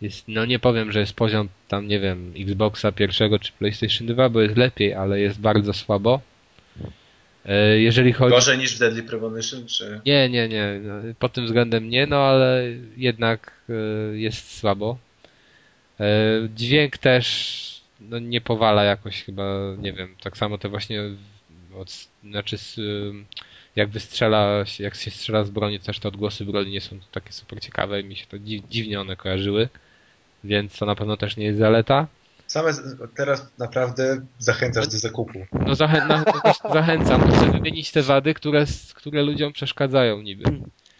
Jest, no nie powiem, że jest poziom tam, nie wiem, Xboxa pierwszego czy PlayStation 2, bo jest lepiej, ale jest bardzo słabo. E, jeżeli chodzi... Gorzej niż w Deadly Premonition, czy... Nie, nie, nie. No, pod tym względem nie, no ale jednak e, jest słabo. E, dźwięk też no, nie powala jakoś chyba, nie wiem, tak samo te właśnie od, znaczy jak wystrzela, jak się strzela z broni, też te odgłosy broni nie są takie super ciekawe, mi się to dziwnie one kojarzyły, więc to na pewno też nie jest zaleta. Same teraz naprawdę zachęcasz do zakupu. No zachę na, no zachęcam, chcę wymienić te wady, które, które ludziom przeszkadzają niby.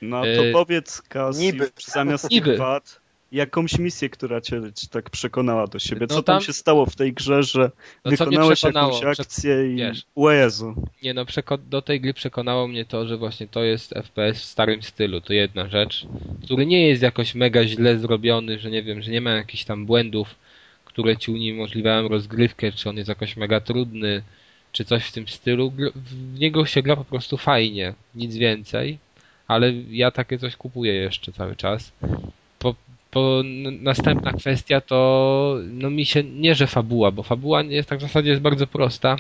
No to e... powiedz, Kas, niby. zamiast niby. tych wad, jakąś misję, która cię, tak przekonała do siebie. Co no tam, tam, się stało w tej grze, że no wykonałeś jakąś akcję i Wiesz, o Jezu. Nie no, do tej gry przekonało mnie to, że właśnie to jest FPS w starym stylu. To jedna rzecz, który nie jest jakoś mega źle zrobiony, że nie wiem, że nie ma jakichś tam błędów, które ci uniemożliwiają rozgrywkę, czy on jest jakoś mega trudny, czy coś w tym stylu. W niego się gra po prostu fajnie, nic więcej, ale ja takie coś kupuję jeszcze cały czas. Po, po następna kwestia to no mi się nie, że fabuła, bo fabuła jest tak w zasadzie jest bardzo prosta,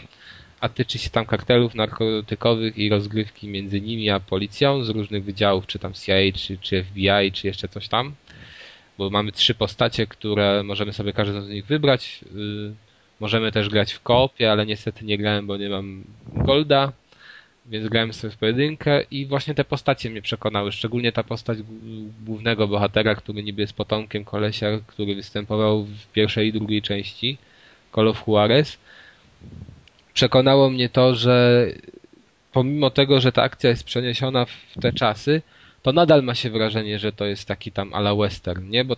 a tyczy się tam kartelów narkotykowych i rozgrywki między nimi a policją z różnych wydziałów, czy tam CIA, czy, czy FBI, czy jeszcze coś tam bo mamy trzy postacie, które możemy sobie każdą z nich wybrać. Y, możemy też grać w koopie, ale niestety nie grałem, bo nie mam golda, więc grałem sobie w pojedynkę i właśnie te postacie mnie przekonały, szczególnie ta postać głównego bohatera, który niby jest potomkiem kolesia, który występował w pierwszej i drugiej części Call of Juarez. Przekonało mnie to, że pomimo tego, że ta akcja jest przeniesiona w te czasy, to nadal ma się wrażenie, że to jest taki tam ala western, nie? Bo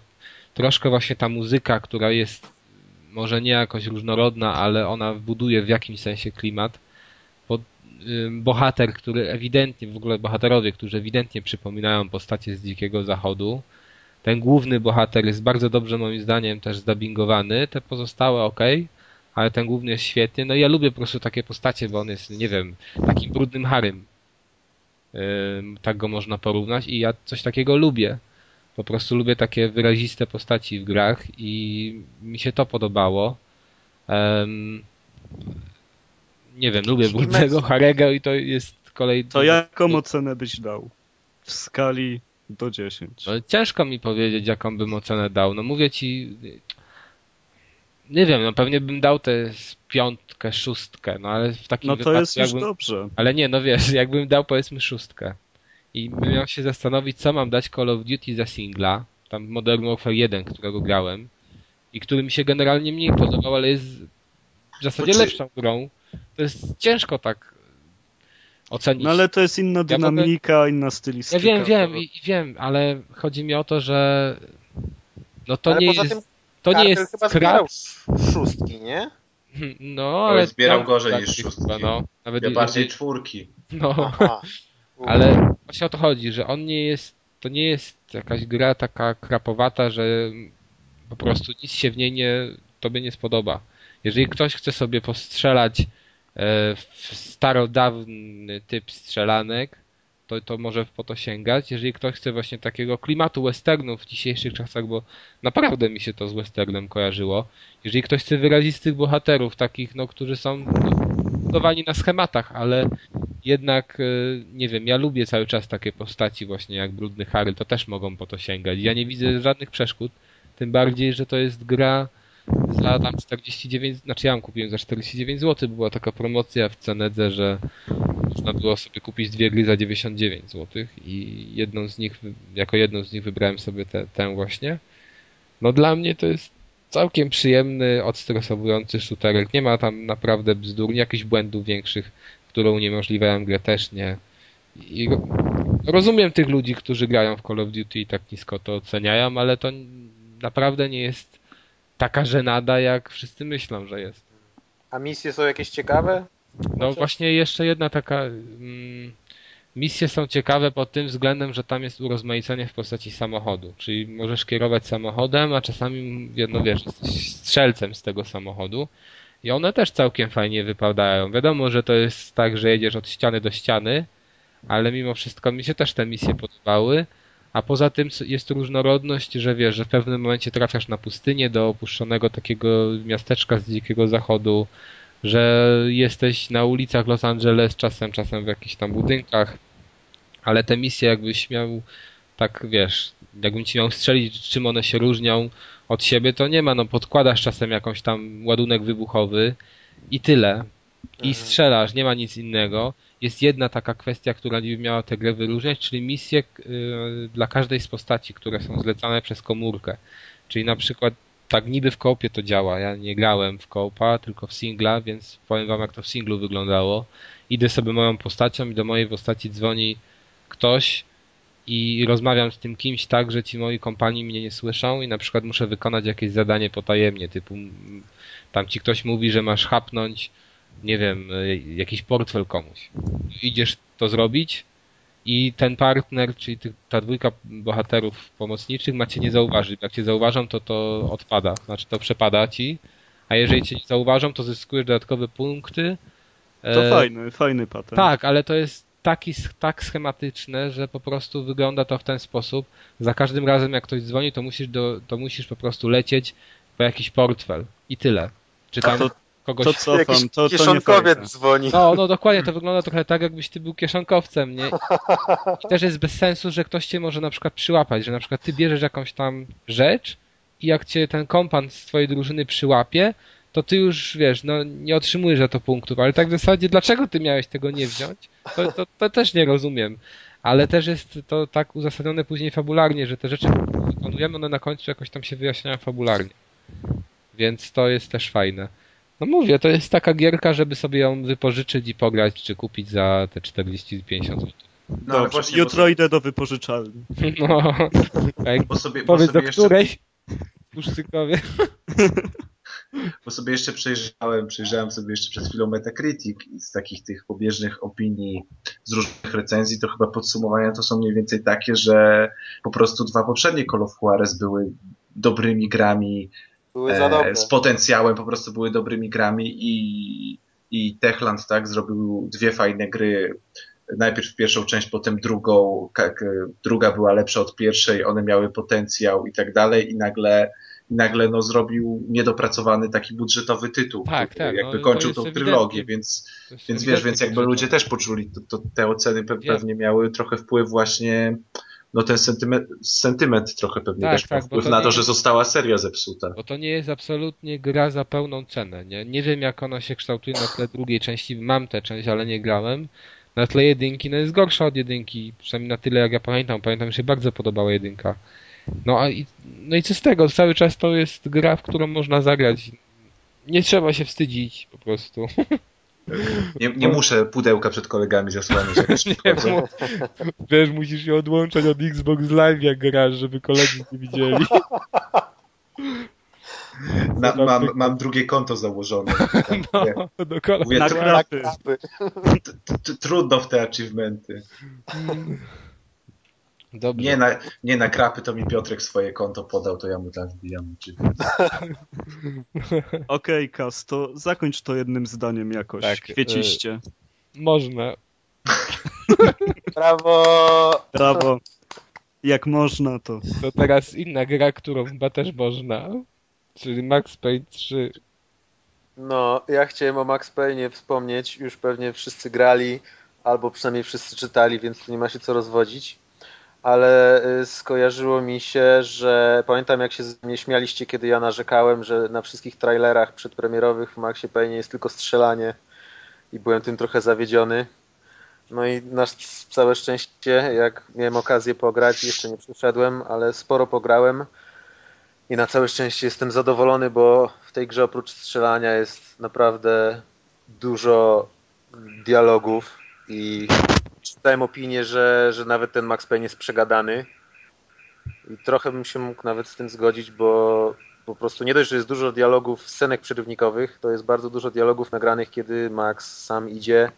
troszkę właśnie ta muzyka, która jest może nie jakoś różnorodna, ale ona buduje w jakimś sensie klimat. Bo bohater, który ewidentnie, w ogóle bohaterowie, którzy ewidentnie przypominają postacie z Dzikiego Zachodu, ten główny bohater jest bardzo dobrze moim zdaniem też zdubbingowany, te pozostałe ok, ale ten główny jest świetny. No i ja lubię po prostu takie postacie, bo on jest, nie wiem, takim brudnym harym tak go można porównać i ja coś takiego lubię. Po prostu lubię takie wyraziste postaci w grach i mi się to podobało. Um, nie wiem, lubię brudnego Harego i to jest kolej... To jaką ocenę byś dał? W skali do 10. No, ciężko mi powiedzieć, jaką bym ocenę dał. No mówię ci, nie wiem, no pewnie bym dał tę piątkę, szóstkę, no ale w takim No to wypadku, jest jakbym, już dobrze. Ale nie, no wiesz, jakbym dał powiedzmy szóstkę i bym miał się zastanowić, co mam dać Call of Duty za singla, tam Modern Warfare 1, którego grałem i który mi się generalnie mniej podobał, ale jest w zasadzie znaczy... lepszą grą. To jest ciężko tak ocenić. No ale to jest inna dynamika, ja mogę... inna stylistyka. Ja wiem, wiem, i, wiem, ale chodzi mi o to, że no to ale nie jest... Tym to nie jest chyba zbierał szóstki, nie? No, ale... zbierał gorzej niż szóstki. no. Nawet ja bardziej czwórki. No, ale właśnie o to chodzi, że on nie jest, to nie jest jakaś gra taka krapowata, że po prostu nic się w niej nie, tobie nie spodoba. Jeżeli ktoś chce sobie postrzelać e, w starodawny typ strzelanek, to, to może po to sięgać. Jeżeli ktoś chce właśnie takiego klimatu westernu w dzisiejszych czasach, bo naprawdę mi się to z westernem kojarzyło. Jeżeli ktoś chce wyrazistych bohaterów, takich, no, którzy są budowani na schematach, ale jednak, e, nie wiem, ja lubię cały czas takie postaci właśnie jak Brudny Harry, to też mogą po to sięgać. Ja nie widzę żadnych przeszkód, tym bardziej, że to jest gra za tam 49, znaczy ja ją kupiłem za 49 zł, była taka promocja w Cenedze, że można było sobie kupić dwie gry za 99 zł i jedną z nich, jako jedną z nich wybrałem sobie te, tę właśnie. No dla mnie to jest całkiem przyjemny, odstresowujący shooterek. Nie ma tam naprawdę bzdur, jakichś błędów większych, które uniemożliwiają grę też nie. I rozumiem tych ludzi, którzy grają w Call of Duty i tak nisko to oceniają, ale to naprawdę nie jest taka żenada, jak wszyscy myślą, że jest. A misje są jakieś ciekawe? No właśnie jeszcze jedna taka... Mm, misje są ciekawe pod tym względem, że tam jest urozmaicenie w postaci samochodu. Czyli możesz kierować samochodem, a czasami, no wiesz, strzelcem z tego samochodu. I one też całkiem fajnie wypadają. Wiadomo, że to jest tak, że jedziesz od ściany do ściany, ale mimo wszystko mi się też te misje podobały. A poza tym jest różnorodność, że wiesz, że w pewnym momencie trafiasz na pustynię do opuszczonego takiego miasteczka z dzikiego zachodu, że jesteś na ulicach Los Angeles, czasem, czasem w jakichś tam budynkach, ale te misje jakbyś miał, tak wiesz, jakbym ci miał strzelić, czym one się różnią od siebie, to nie ma, no podkładasz czasem jakąś tam ładunek wybuchowy i tyle. I Mhm. strzelasz, nie ma nic innego. Jest jedna taka kwestia, która niby miała tę grę wyróżniać, czyli misje y, dla każdej z postaci, które są zlecane przez komórkę. Czyli na przykład tak niby w koopie to działa. Ja nie grałem w koopa, tylko w singla, więc powiem wam jak to w singlu wyglądało. Idę sobie moją postacią i do mojej postaci dzwoni ktoś i rozmawiam z tym kimś tak, że ci moi kompanii mnie nie słyszą i na przykład muszę wykonać jakieś zadanie potajemnie, typu tam ci ktoś mówi, że masz chapnąć, nie wiem, y, jakiś portfel komuś. Idziesz to zrobić i ten partner, czyli ty, ta dwójka bohaterów pomocniczych ma cię nie zauważyć. Jak cię zauważą, to to odpada, znaczy to przepada ci, a jeżeli cię nie zauważą, to zyskujesz dodatkowe punkty. To E, fajny, fajny patent. tak, ale to jest taki, tak schematyczne, że po prostu wygląda to w ten sposób. Za każdym razem jak ktoś dzwoni, to musisz, do, to musisz po prostu lecieć po jakiś portfel i tyle. Czy A tam to- kogoś... To cofam, Jakiś to, to kieszonkowiec dzwoni. No, no dokładnie, to wygląda trochę tak, jakbyś ty był kieszonkowcem, nie? I też jest bez sensu, że ktoś cię może na przykład przyłapać, że na przykład ty bierzesz jakąś tam rzecz i jak cię ten kompan z twojej drużyny przyłapie, to ty już, wiesz, no nie otrzymujesz za to punktów, ale tak w zasadzie, dlaczego ty miałeś tego nie wziąć? To, to, to też nie rozumiem. Ale też jest to tak uzasadnione później fabularnie, że te rzeczy, które wykonujemy, one na końcu jakoś tam się wyjaśniają fabularnie. Więc to jest też fajne. No mówię, to jest taka gierka, żeby sobie ją wypożyczyć i pograć, czy kupić za te 40-50 zł. No, Dobrze, właśnie, jutro idę do wypożyczalni. No, jak Bo sobie, bo powiedz do sobie jeszcze której? Puszczykowie. Bo sobie jeszcze przejrzałem, przejrzałem sobie jeszcze przed chwilą Metacritic i z takich tych pobieżnych opinii, z różnych recenzji, to chyba podsumowania to są mniej więcej takie, że po prostu dwa poprzednie Call of Juarez były dobrymi grami, Były za dobre. e, z potencjałem, po prostu były dobrymi grami i, i Techland tak zrobił dwie fajne gry. Najpierw pierwszą część, potem drugą. Jak, e, druga była lepsza od pierwszej, one miały potencjał i tak dalej i nagle i nagle no, zrobił niedopracowany taki budżetowy tytuł, Tak, tak, jakby no, kończył to tą trylogię, więc, więc wiesz, więc jakby ludzie też poczuli, to, to te oceny pewnie miały trochę wpływ właśnie, no ten sentyment, sentyment trochę pewnie Tak, też tak, wpływ to na nie to, że została seria zepsuta. Bo to nie jest absolutnie gra za pełną cenę. Nie, nie wiem jak ona się kształtuje na tle drugiej części. Mam tę część, ale nie grałem. Na tle jedynki, no jest gorsza od jedynki. Przynajmniej na tyle jak ja pamiętam. Pamiętam, że się bardzo podobała jedynka. No a i, no i co z tego? Cały czas to jest gra, w którą można zagrać. Nie trzeba się wstydzić po prostu. Nie, nie muszę pudełka przed kolegami zasłaniać, Nie, wiesz, musisz się odłączać od Xbox Live jak grasz, żeby koledzy nie widzieli. Na, mam, mam drugie konto założone. Mówię, No, do kolei. mówię Na tr- kraty. Krapy. t- t- trudno w te achievementy. Dobrze. Nie na, nie na krapy, to mi Piotrek swoje konto podał, to ja mu tam wbijam. Okej, Kas, to zakończ to jednym zdaniem jakoś, Tak, kwieciście. Można. Brawo! Brawo. Jak można, to To teraz inna gra, którą chyba też można. Czyli Max Payne 3. No, ja chciałem o Max Payne wspomnieć. Już pewnie wszyscy grali, albo przynajmniej wszyscy czytali, więc tu nie ma się co rozwodzić. Ale y, skojarzyło mi się, że pamiętam jak się mnie śmialiście, kiedy ja narzekałem, że na wszystkich trailerach przedpremierowych w Maxie Payne jest tylko strzelanie i byłem tym trochę zawiedziony. No i na całe szczęście, jak miałem okazję pograć, jeszcze nie przyszedłem, ale sporo pograłem i na całe szczęście jestem zadowolony, bo w tej grze oprócz strzelania jest naprawdę dużo dialogów i czytałem opinię, że, że nawet ten Max Payne jest przegadany i trochę bym się mógł nawet z tym zgodzić, bo, po prostu nie dość, że jest dużo dialogów, scenek przerywnikowych, to jest bardzo dużo dialogów nagranych, kiedy Max sam idzie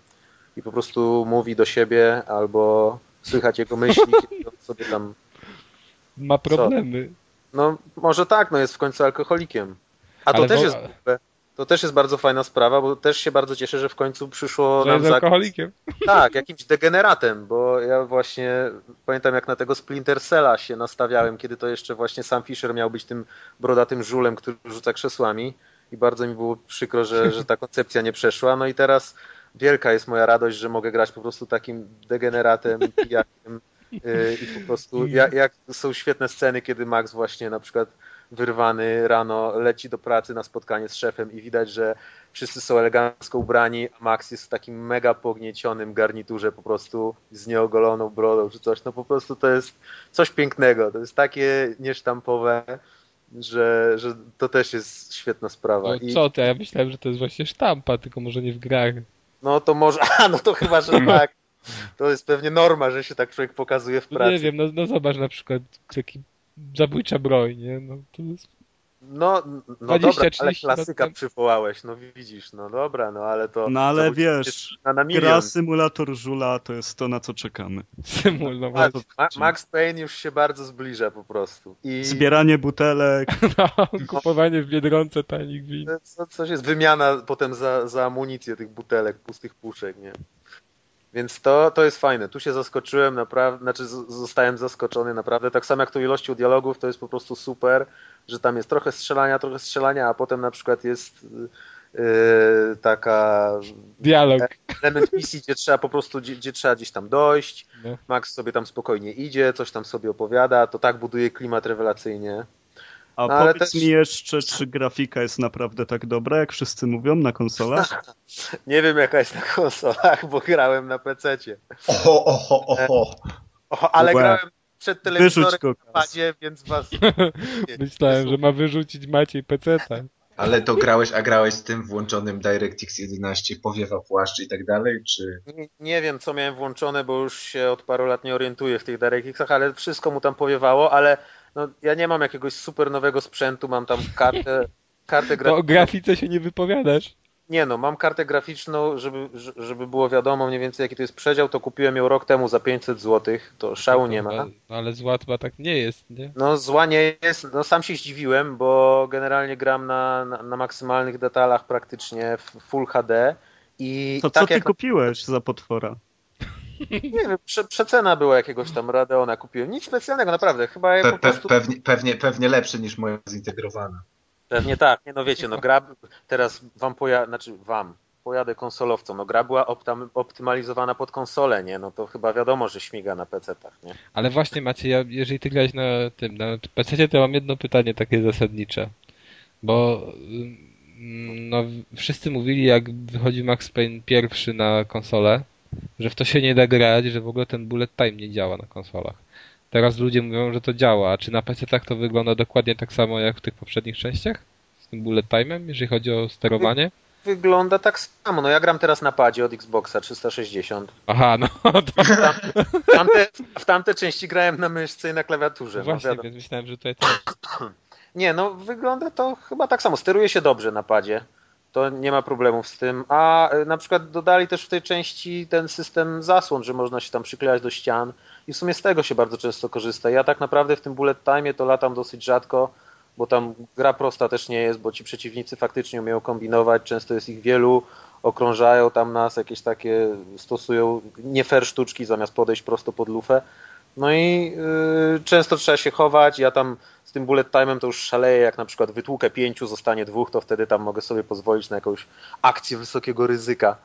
i po prostu mówi do siebie albo słychać jego myśli, kiedy on sobie tam... Ma problemy. No może tak, no jest w końcu alkoholikiem. A to Ale też wo- jest to też jest bardzo fajna sprawa, bo też się bardzo cieszę, że w końcu przyszło Że nam za... alkoholikiem. Tak, jakimś degeneratem, bo ja właśnie pamiętam jak na tego Splinter Cella się nastawiałem, kiedy to jeszcze właśnie sam Fisher miał być tym brodatym żulem, który rzuca krzesłami i bardzo mi było przykro, że, że ta koncepcja nie przeszła. No i teraz wielka jest moja radość, że mogę grać po prostu takim degeneratem, pijakiem yy, i po prostu jak, jak są świetne sceny, kiedy Max właśnie na przykład wyrwany rano leci do pracy na spotkanie z szefem i widać, że wszyscy są elegancko ubrani, a Max jest w takim mega pogniecionym garniturze po prostu z nieogoloną brodą czy coś. No po prostu to jest coś pięknego. To jest takie niesztampowe, że, że to też jest świetna sprawa. No I, co ty, ja myślałem, że to jest właśnie sztampa, tylko może nie w grach. no to może, a no to chyba, że tak. To jest pewnie norma, że się tak człowiek pokazuje w No pracy. nie wiem, no, no zobacz na przykład taki zabójcza broń, nie? No to jest... No, no 20, dobra, ale 30 lat klasyka przywołałeś, no widzisz, no dobra, no ale to... No ale to wiesz, na, na gra symulator żula to jest to, na co czekamy. Symul, no właśnie. Ma- Max Payne już się bardzo zbliża po prostu. I Zbieranie butelek, No, kupowanie w Biedronce tanich win. co, coś jest wymiana potem za, za amunicję tych butelek, pustych puszek, nie? Więc to, to jest fajne. Tu się zaskoczyłem, naprawdę, znaczy zostałem zaskoczony naprawdę. Tak samo jak tu ilością dialogów, to jest po prostu super, że tam jest trochę strzelania, trochę strzelania, a potem na przykład jest yy, taka Dialog. element misji, gdzie trzeba po prostu, gdzie, gdzie trzeba gdzieś tam dojść. No. Max sobie tam spokojnie idzie, coś tam sobie opowiada, to tak buduje klimat rewelacyjnie. A No, ale powiedz też- mi jeszcze, czy grafika jest naprawdę tak dobra, jak wszyscy mówią na konsolach? Nie wiem jaka jest na konsolach, bo grałem na PC-cie. Oho, oho, oho. O, ale Łe. grałem przed telewizorem w padzie, więc was... Myślałem, że ma wyrzucić Maciej peceta. Ale to grałeś, a grałeś z tym włączonym DirectX 11, powiewa płaszcz i tak dalej, czy... Nie, nie wiem co miałem włączone, bo już się od paru lat nie orientuję w tych DirectXach, ale wszystko mu tam powiewało, ale no, ja nie mam jakiegoś super nowego sprzętu, mam tam kartę, kartę To o graficzną. grafice się nie wypowiadasz. Nie no, mam kartę graficzną, żeby, żeby było wiadomo mniej więcej jaki to jest przedział, to kupiłem ją rok temu za 500 zł, to szału nie ma. No, ale z łatwa tak nie jest, nie? No zła nie jest, no sam się zdziwiłem, bo generalnie gram na, na, na maksymalnych detalach praktycznie w Full HD i To tak co ty jak, kupiłeś za potwora? Nie wiem, prze, przecena była jakiegoś tam Radeona kupiłem, nic specjalnego naprawdę, chyba ja Pe, po prostu, pewnie, pewnie, pewnie lepszy niż moja zintegrowana. pewnie tak, nie no wiecie, no gra, teraz wam poja, znaczy wam, pojadę konsolowcom, no gra była optam, optymalizowana pod konsolę, nie, no to chyba wiadomo, że śmiga na PC-tach, nie. Ale właśnie Maciej, ja, jeżeli ty grałeś na tym, na PC, to mam jedno pytanie takie zasadnicze. Bo ym, no, wszyscy mówili, jak wychodził Max Payne pierwszy na konsolę, że w to się nie da grać, że w ogóle ten bullet time nie działa na konsolach. Teraz ludzie mówią, że to działa. A czy na PC tak to wygląda dokładnie tak samo jak w tych poprzednich częściach? Z tym bullet time'em, jeżeli chodzi o sterowanie? Wygląda tak samo, no ja gram teraz na padzie od Xboxa 360, Aha, no to w tamte, w tamte części grałem na myszce i na klawiaturze, no właśnie, wiadomo. więc myślałem, że tutaj też. Nie, no wygląda to chyba tak samo. Steruje się dobrze na padzie. To nie ma problemów z tym. A y, na przykład dodali też w tej części ten system zasłon, że można się tam przyklejać do ścian i w sumie z tego się bardzo często korzysta. Ja tak naprawdę w tym bullet time to latam dosyć rzadko, bo tam gra prosta też nie jest, bo ci przeciwnicy faktycznie umieją kombinować, często jest ich wielu, okrążają tam nas, jakieś takie stosują nie fair sztuczki zamiast podejść prosto pod lufę. No i yy, często trzeba się chować. Ja tam z tym bullet time'em to już szaleję, jak na przykład wytłukę pięciu, zostanie dwóch, to wtedy tam mogę sobie pozwolić na jakąś akcję wysokiego ryzyka.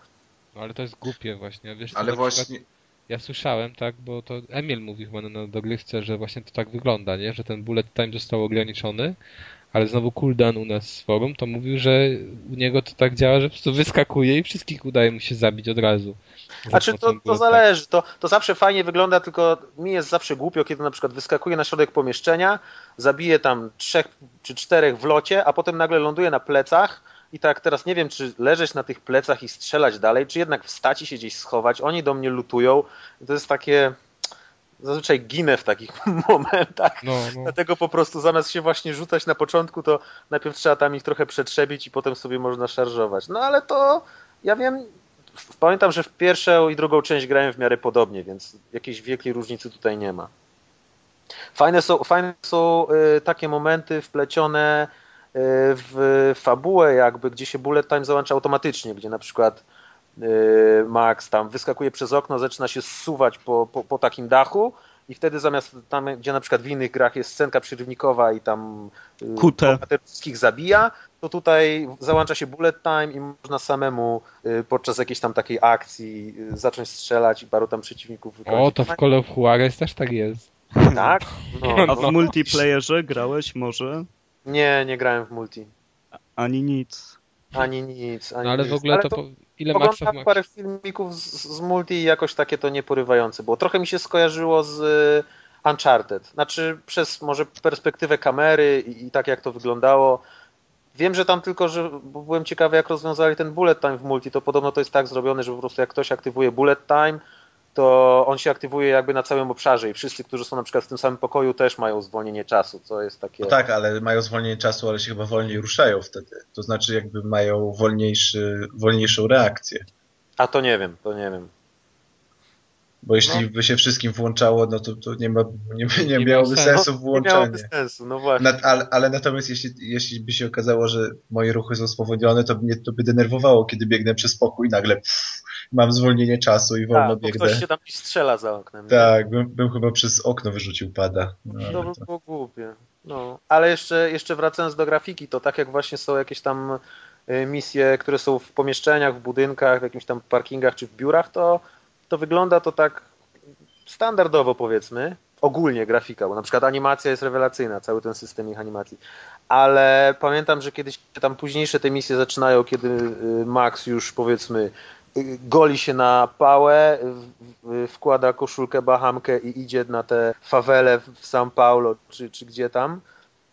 No ale to jest głupie właśnie. Wiesz, co, Ale właśnie, Ja słyszałem, tak, bo to Emil mówił chyba na dogrywce, że właśnie to tak wygląda, nie? Że ten bullet time został ograniczony, ale znowu cooldown u nas z forum to mówił, że u niego to tak działa, że po prostu wyskakuje i wszystkich udaje mu się zabić od razu. Znaczy to, to bullet zależy, to, to zawsze fajnie wygląda, tylko mi jest zawsze głupio, kiedy na przykład wyskakuje na środek pomieszczenia, zabije tam trzech czy czterech w locie, a potem nagle ląduje na plecach i tak teraz nie wiem, czy leżeć na tych plecach i strzelać dalej, czy jednak wstać i się gdzieś schować. Oni do mnie lutują i to jest takie... zazwyczaj ginę w takich momentach. No, no. Dlatego po prostu zamiast się właśnie rzucać na początku, to najpierw trzeba tam ich trochę przetrzebić i potem sobie można szarżować. No ale to ja wiem, pamiętam, że w pierwszą i drugą część grałem w miarę podobnie, więc jakiejś wielkiej różnicy tutaj nie ma. Fajne są, fajne są y, takie momenty wplecione y, w fabułę jakby, gdzie się bullet time załącza automatycznie, gdzie na przykład Max tam wyskakuje przez okno, zaczyna się zsuwać po, po, po takim dachu i wtedy zamiast tam, gdzie na przykład w innych grach jest scenka przyrywnikowa i tam Kute. wszystkich zabija, to tutaj załącza się bullet time i można samemu podczas jakiejś tam takiej akcji zacząć strzelać i paru tam przeciwników wykończyć. O, to w Call of Juarez też tak jest. Tak? A No, w multiplayerze grałeś może? nie, nie grałem w multi. Ani nic. Ani nic. Ani No ale nic. w ogóle to, po, ile Maxa Oglądałem Max? parę filmików z, z multi i jakoś takie to nieporywające było. Trochę mi się skojarzyło z y, Uncharted. Znaczy przez może perspektywę kamery i, i tak jak to wyglądało. Wiem, że tam tylko, że byłem ciekawy jak rozwiązali ten bullet time w multi, to podobno to jest tak zrobione, że po prostu jak ktoś aktywuje bullet time, to on się aktywuje jakby na całym obszarze i wszyscy, którzy są na przykład w tym samym pokoju też mają zwolnienie czasu, co jest takie... No tak, ale mają zwolnienie czasu, ale się chyba wolniej ruszają wtedy. To znaczy jakby mają wolniejszy, wolniejszą reakcję. A to nie wiem, to nie wiem. Bo jeśli No. by się wszystkim włączało, no to, to nie, ma, nie, nie, Nie miałoby miał sensu Nie miałoby włączanie. sensu, no właśnie. Na, ale, ale natomiast jeśli, jeśli by się okazało, że moje ruchy są spowolnione, to mnie to by denerwowało, kiedy biegnę przez pokój i nagle pff, mam zwolnienie czasu i wolno Tak, biegnę. ktoś się tam strzela za oknem. Tak, bym, bym chyba przez okno wyrzucił pada. No, To ale by to... było głupie. No. Ale jeszcze, jeszcze wracając do grafiki, to tak jak właśnie są jakieś tam y, misje, które są w pomieszczeniach, w budynkach, w jakimś tam parkingach czy w biurach, to, to wygląda to tak standardowo powiedzmy. Ogólnie grafika, bo na przykład animacja jest rewelacyjna, cały ten system ich animacji. Ale pamiętam, że kiedyś tam późniejsze te misje zaczynają, kiedy y, Max już powiedzmy goli się na pałę, wkłada koszulkę, bahamkę i idzie na te fawele w São Paulo czy, czy gdzie tam,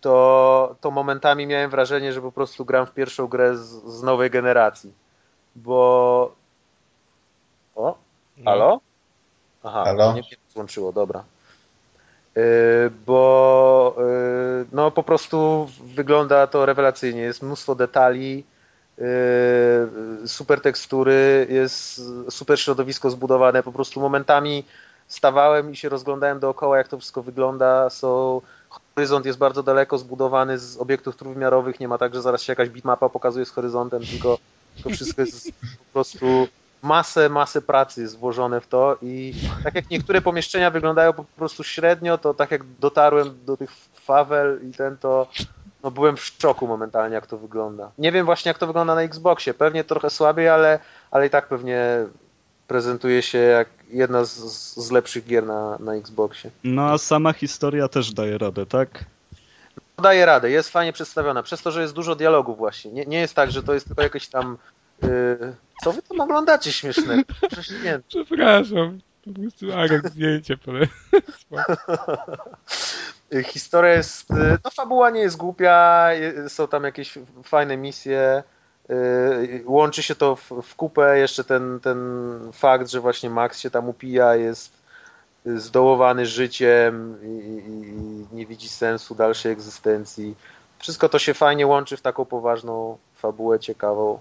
to, to momentami miałem wrażenie, że po prostu gram w pierwszą grę z, z nowej generacji. Bo... O, No. halo? Aha, Halo? nie mnie złączyło, dobra. Yy, bo yy, no po prostu wygląda to rewelacyjnie. Jest mnóstwo detali, yy, super tekstury, jest super środowisko zbudowane. Po prostu momentami stawałem i się rozglądałem dookoła, jak to wszystko wygląda. Są, horyzont jest bardzo daleko zbudowany z obiektów trójwymiarowych. Nie ma tak, że zaraz się jakaś bitmapa pokazuje z horyzontem, tylko to wszystko jest po prostu masę, masę pracy jest włożone w to i tak jak niektóre pomieszczenia wyglądają po prostu średnio, to tak jak dotarłem do tych fawel i ten to no byłem w szoku momentalnie jak to wygląda. Nie wiem właśnie jak to wygląda na Xboxie, pewnie trochę słabiej, ale, ale i tak pewnie prezentuje się jak jedna z, z lepszych gier na, na Xboxie. No a sama historia też daje radę, tak? Daje radę, jest fajnie przedstawiona, przez to, że jest dużo dialogów właśnie. Nie, nie jest tak, że to jest tylko jakieś tam yy, co wy tam oglądacie śmiesznego? Przecież nie, Przepraszam. Po prostu Arek zdjęcie pole. Historia jest, y, no fabuła nie jest głupia, y, są tam jakieś fajne misje, y, łączy się to w, kupę, jeszcze ten, ten fakt, że właśnie Max się tam upija, jest zdołowany życiem i, i nie widzi sensu dalszej egzystencji. Wszystko to się fajnie łączy w taką poważną fabułę ciekawą.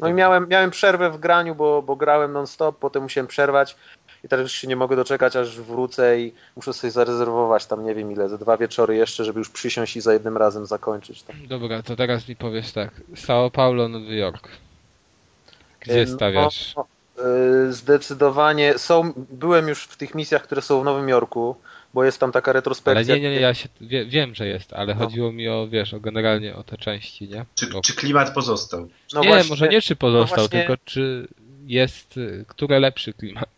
No i miałem, miałem przerwę w graniu, bo, bo grałem non-stop, potem musiałem przerwać i teraz już się nie mogę doczekać, aż wrócę i muszę sobie zarezerwować tam nie wiem ile, ze dwa wieczory jeszcze, żeby już przysiąść i za jednym razem zakończyć. Tam. Dobra, to teraz mi powiesz tak. São Paulo, Nowy Jork. Gdzie No, stawiasz? y, Zdecydowanie są, byłem już w tych misjach, które są w Nowym Jorku, bo jest tam taka Ale retrospekcja. nie, nie, nie, ja się wie, wiem, że jest, ale No. chodziło mi o, wiesz, o generalnie o te części, nie? Czy, O, czy klimat pozostał? No nie, właśnie- może nie czy pozostał, no właśnie- tylko czy jest, y, które lepszy klimat.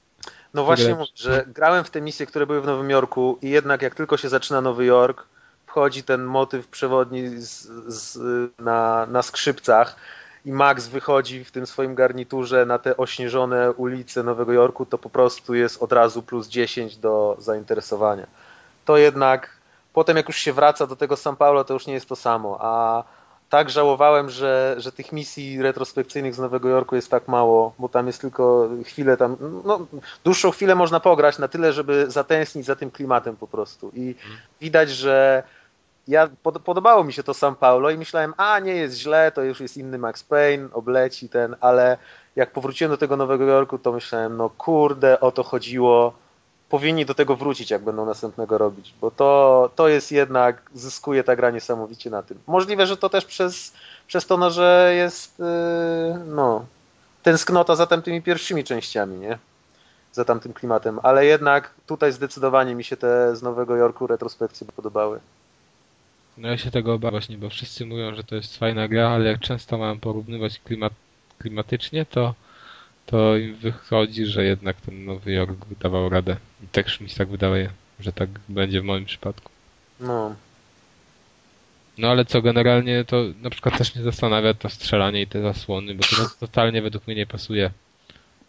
No właśnie mówię, że grałem w te misje, które były w Nowym Jorku i jednak jak tylko się zaczyna Nowy Jork, wchodzi ten motyw przewodni z, z, na, na skrzypcach i Max wychodzi w tym swoim garniturze na te ośnieżone ulice Nowego Jorku, to po prostu jest od razu plus 10 do zainteresowania. To jednak potem jak już się wraca do tego São Paulo, to już nie jest to samo, a tak żałowałem, że, że tych misji retrospekcyjnych z Nowego Jorku jest tak mało, bo tam jest tylko chwilę tam, no dłuższą chwilę można pograć na tyle, żeby zatęsknić za tym klimatem po prostu. I widać, że ja, pod, podobało mi się to São Paulo i myślałem, a nie jest źle, to już jest inny Max Payne, obleci ten, ale jak powróciłem do tego Nowego Jorku, to myślałem, no kurde, o to chodziło, powinni do tego wrócić, jak będą następnego robić, bo to, to jest jednak, zyskuje ta gra niesamowicie na tym. Możliwe, że to też przez, przez to, no, że jest yy, no, tęsknota za tamtymi pierwszymi częściami, nie? Za tamtym klimatem, ale jednak tutaj zdecydowanie mi się te z Nowego Jorku retrospekcje podobały. No ja się tego obawiam właśnie, bo wszyscy mówią, że to jest fajna gra, ale jak często mam porównywać klimat, klimatycznie, to to im wychodzi, że jednak ten Nowy Jork dawał radę. I też mi się tak wydaje, że tak będzie w moim przypadku. No. No ale co, generalnie to na przykład też mnie zastanawia to strzelanie i te zasłony, bo to totalnie według mnie nie pasuje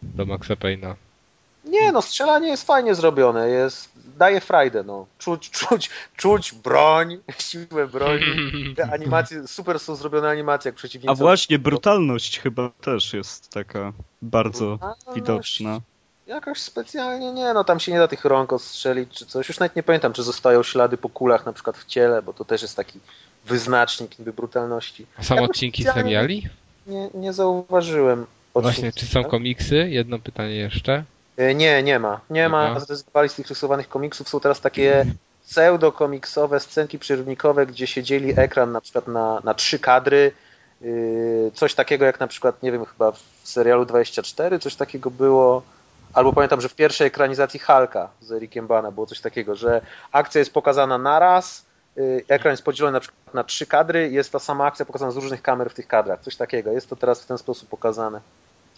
do Maxa Payne'a. Nie, no strzelanie jest fajnie zrobione, jest, daje frajdę, no. Czuć, czuć, czuć broń, siłę broni. Te animacje, super są zrobione animacje, jak przeciwnicy. A właśnie, brutalność chyba też jest taka bardzo widoczna. Jakoś specjalnie nie, no tam się nie da tych rąk ostrzelić czy coś. Już nawet nie pamiętam, czy zostają ślady po kulach na przykład w ciele, bo to też jest taki wyznacznik niby brutalności. A są Jakoś odcinki seriali? Nie, nie zauważyłem. Właśnie, odcinków, czy są tak? komiksy? Jedno pytanie jeszcze. E, Nie, nie ma. Nie ma. Dobra. Zrezygnowali z tych rysowanych komiksów. Są teraz takie pseudo-komiksowe scenki przyrównikowe, gdzie się dzieli ekran na przykład na, na trzy kadry. Yy, Coś takiego jak na przykład, nie wiem, chyba w serialu 24 coś takiego było. Albo pamiętam, że w pierwszej ekranizacji Hulka z Ericiem Bana było coś takiego, że akcja jest pokazana naraz, yy, ekran jest podzielony na przykład na trzy kadry i jest ta sama akcja pokazana z różnych kamer w tych kadrach. Coś takiego. Jest to teraz w ten sposób pokazane.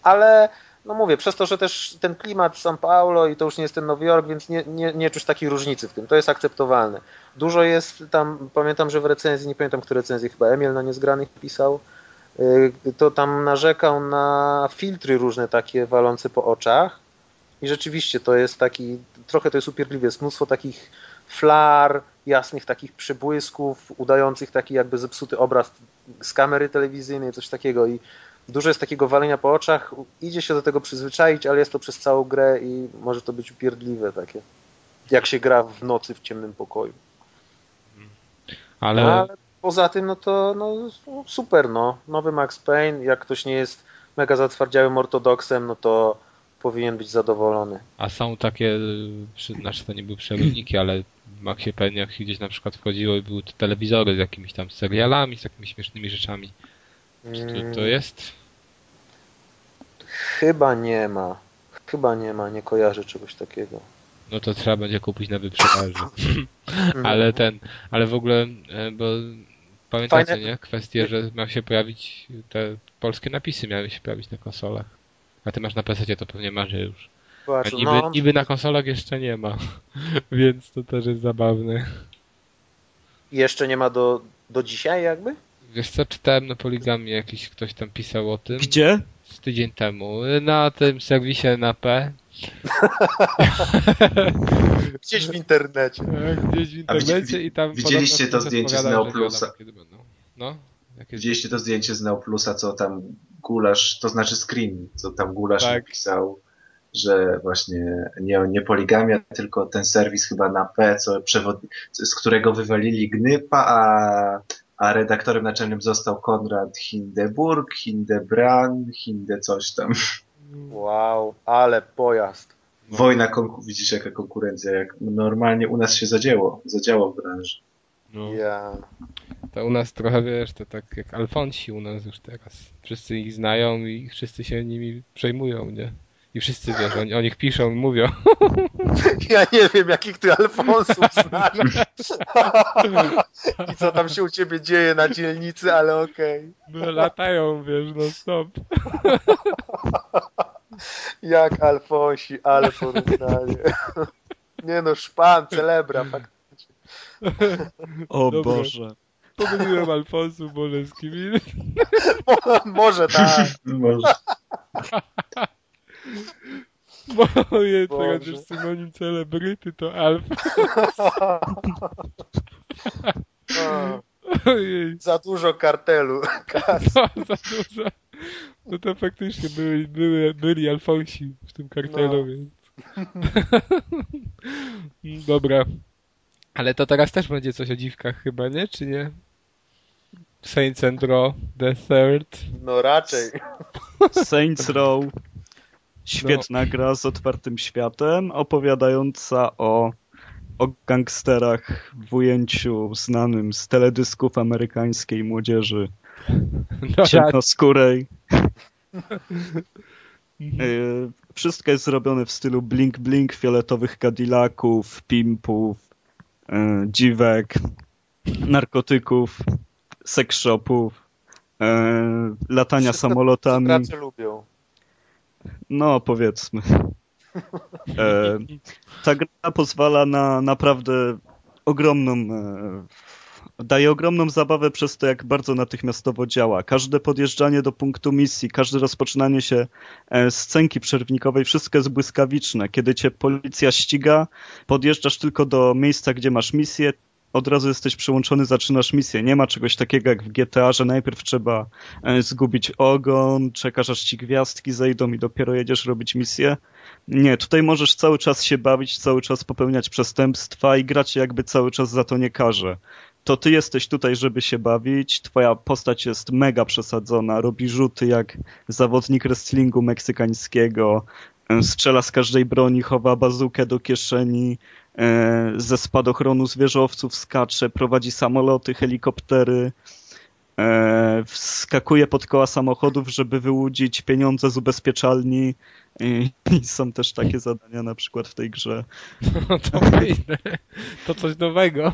Ale no mówię, przez to, że też ten klimat São Paulo i to już nie jest ten Nowy Jork, więc nie, nie, nie czuć takiej różnicy w tym. To jest akceptowalne. Dużo jest tam, pamiętam, że w recenzji, nie pamiętam, które recenzje, chyba Emil na Niezgranych pisał, yy, to tam narzekał na filtry różne takie walące po oczach i rzeczywiście to jest taki, trochę to jest upierdliwie, jest mnóstwo takich flar, jasnych takich przebłysków, udających taki jakby zepsuty obraz z kamery telewizyjnej, coś takiego i dużo jest takiego walenia po oczach, idzie się do tego przyzwyczaić, ale jest to przez całą grę i może to być upierdliwe takie, jak się gra w nocy w ciemnym pokoju. Ale, ale poza tym, no to no, super, no. Nowy Max Payne, jak ktoś nie jest mega zatwardziałym ortodoksem, no to powinien być zadowolony. a są takie, przy- znaczy to nie były przerwniki, ale w Maxie Payne jak się gdzieś na przykład wchodziło i były te telewizory z jakimiś tam serialami, z jakimiś śmiesznymi rzeczami. Czy to, jest? Chyba nie ma. Chyba nie ma, nie kojarzę czegoś takiego. No to trzeba będzie kupić na wyprzedaży. Mm. Ale ten, ale w ogóle, e, bo pamiętacie, Fajne- nie? Kwestię, że miał się pojawić, te polskie napisy miały się pojawić na konsolach. A ty masz na PC, to pewnie masz już. Zobacz, niby, no, niby na konsolach jeszcze nie ma, więc to też jest zabawne. jeszcze nie ma do, do dzisiaj jakby? Wiesz co, czytałem na Poligamie, jakiś ktoś tam pisał o tym Gdzie? z tydzień temu, na tym serwisie na P, Gdzieś w internecie. gdzieś w A widzi- internecie i tam widzieliście podobno to zdjęcie z Neoplusa? No, Widzieliście to zdjęcie z Neoplusa, co tam Gulasz, to znaczy screen, co tam Gulasz Tak. napisał, że właśnie nie, nie poligamia, tylko ten serwis chyba na P, co przewod... z którego wywalili Gnypa, a, a redaktorem naczelnym został Konrad Hindeburg, Hindebran, Hinde coś tam. Wow, ale pojazd. Wojna, konku... widzisz jaka konkurencja, jak normalnie u nas się zadziało, zadziało w branży. No. Ja. To u nas trochę, wiesz, to tak jak Alfonsi u nas już teraz. Wszyscy ich znają i wszyscy się nimi przejmują, nie? I wszyscy, wiesz, oni o nich piszą i mówią. ja nie wiem, jakich ty Alfonsów znasz. I co tam się u ciebie dzieje na dzielnicy, ale okej. No, latają, wiesz, no stop. Jak Alfonsi, ale porównanie. Nie no, szpan, celebra, fakt. O Dobra. Boże. Pomyliłem Alfonsów Boleskim. Może tak. Może. Moje już synonim celebryty to Alf. O, Ojej. Za dużo kartelu. No, za dużo. No to faktycznie byli, byli, byli Alfonsi w tym kartelu, No. więc... Dobra. Ale to teraz też będzie coś o dziwkach chyba, nie? Czy nie? Saints and Row, The Third. No raczej. Saints Row. Świetna gra z otwartym światem, opowiadająca o, o gangsterach w ujęciu znanym z teledysków amerykańskiej młodzieży No, ciemnoskórej. Y, Wszystko jest zrobione w stylu blink blink, fioletowych Cadillaców, pimpów, y, dziwek, narkotyków, sex shopów, y, latania Wszystko, samolotami. lubią. No, powiedzmy. E, ta gra pozwala na naprawdę ogromną. E, daje ogromną zabawę przez to, jak bardzo natychmiastowo działa. Każde podjeżdżanie do punktu misji, każde rozpoczynanie się e, scenki przerwnikowej, wszystko jest błyskawiczne. Kiedy cię policja ściga, podjeżdżasz tylko do miejsca, gdzie masz misję, od razu jesteś przyłączony, zaczynasz misję. Nie ma czegoś takiego jak w GTA, że najpierw trzeba e, zgubić ogon, czekasz aż ci gwiazdki zejdą i dopiero jedziesz robić misję. Nie, tutaj możesz cały czas się bawić, cały czas popełniać przestępstwa i grać jakby cały czas za to nie karze. To ty jesteś tutaj, żeby się bawić, twoja postać jest mega przesadzona, robi rzuty jak zawodnik wrestlingu meksykańskiego, e, strzela z każdej broni, chowa bazukę do kieszeni, ze spadochronu z wieżowców skacze, prowadzi samoloty, helikoptery, e, wskakuje pod koła samochodów, żeby wyłudzić pieniądze z ubezpieczalni i są też takie zadania na przykład w tej grze. no to fajne. To coś nowego.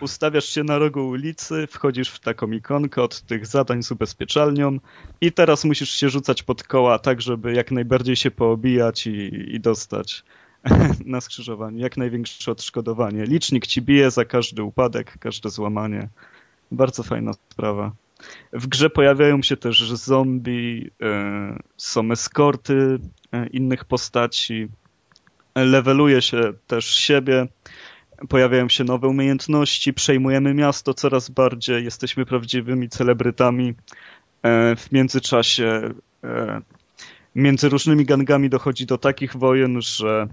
Ustawiasz się na rogu ulicy, wchodzisz w taką ikonkę od tych zadań z ubezpieczalnią i teraz musisz się rzucać pod koła tak, żeby jak najbardziej się poobijać i, i dostać na skrzyżowaniu jak największe odszkodowanie. Licznik ci bije za każdy upadek, każde złamanie. Bardzo fajna sprawa. W grze pojawiają się też zombie, e, są eskorty e, innych postaci, leveluje się też siebie, pojawiają się nowe umiejętności, przejmujemy miasto coraz bardziej, jesteśmy prawdziwymi celebrytami. E, W międzyczasie między różnymi gangami dochodzi do takich wojen, że,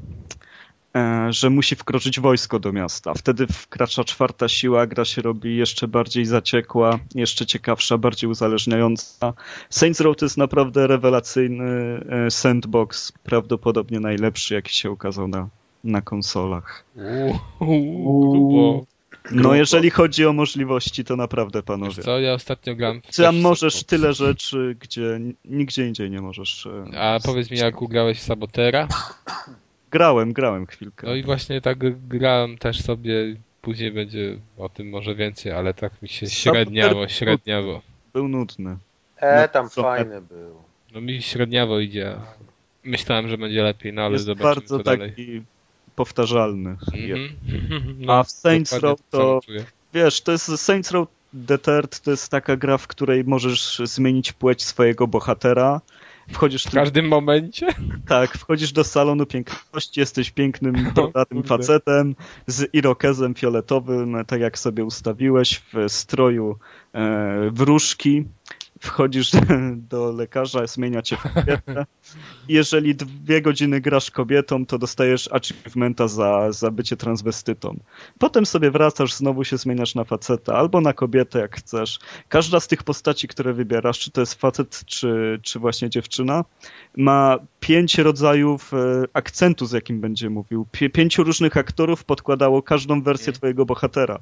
e, że musi wkroczyć wojsko do miasta. Wtedy wkracza czwarta siła, gra się robi jeszcze bardziej zaciekła, jeszcze ciekawsza, bardziej uzależniająca. Saints Row to jest naprawdę rewelacyjny e, sandbox, prawdopodobnie najlepszy, jaki się ukazał na, na konsolach. Uuu, grubo. No, jeżeli chodzi o możliwości, to naprawdę, Wiesz panowie. co, ja ostatnio gram w Tam też możesz tyle rzeczy, gdzie nigdzie indziej nie możesz. e, A powiedz mi, jak ugrałeś w Sabotera? Grałem, grałem chwilkę. No i właśnie tak grałem też sobie, później będzie o tym może więcej, ale tak mi się średniawo, średniawo. Był nudny. E, No, tam co- fajny był. No mi średniawo idzie. Myślałem, że będzie lepiej, no ale Jest zobaczymy bardzo co dalej. taki powtarzalny. Mhm. A w Saints dokładnie Row to wiesz, to jest Saints Row The Third to jest taka gra, w której możesz zmienić płeć swojego bohatera. Wchodzisz W każdym momencie? Tak, wchodzisz do salonu piękności, jesteś pięknym, brodatym facetem z irokezem fioletowym, tak jak sobie ustawiłeś, w stroju e, wróżki. Wchodzisz do lekarza, zmienia cię w kobietę. Jeżeli dwie godziny grasz kobietą, to dostajesz achievementa za, za bycie transwestytą. Potem sobie wracasz, znowu się zmieniasz na faceta albo na kobietę, jak chcesz. Każda z tych postaci, które wybierasz, czy to jest facet, czy, czy właśnie dziewczyna, ma pięć rodzajów e, akcentu, z jakim będzie mówił. Pię, pięciu różnych aktorów podkładało każdą wersję twojego bohatera.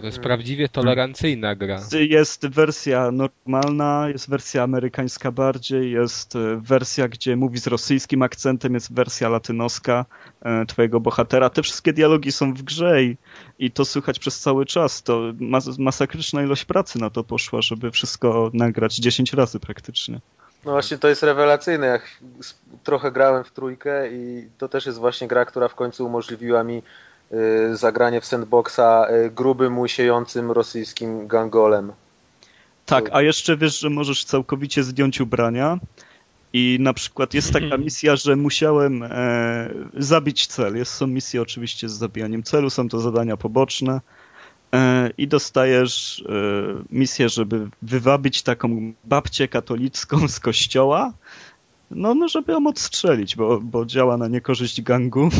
To jest prawdziwie tolerancyjna gra. Jest wersja normalna, jest wersja amerykańska bardziej, jest e, wersja, gdzie mówi z rosyjskim akcentem, jest wersja latynoska e, twojego bohatera. Te wszystkie dialogi są w grze i, i to słychać przez cały czas. To mas masakryczna ilość pracy na to poszła, żeby wszystko nagrać 10 razy praktycznie. No właśnie to jest rewelacyjne. Ja trochę grałem w trójkę i to też jest właśnie gra, która w końcu umożliwiła mi zagranie w sandboxa y, grubym, łysiejącym rosyjskim gangolem. Tak, a jeszcze wiesz, że możesz całkowicie zdjąć ubrania i na przykład jest taka misja, że musiałem e, zabić cel. Jest, są misje oczywiście z zabijaniem celu, są to zadania poboczne. e, i dostajesz e, misję, żeby wywabić taką babcię katolicką z kościoła, no, no żeby ją odstrzelić, bo, bo działa na niekorzyść gangu.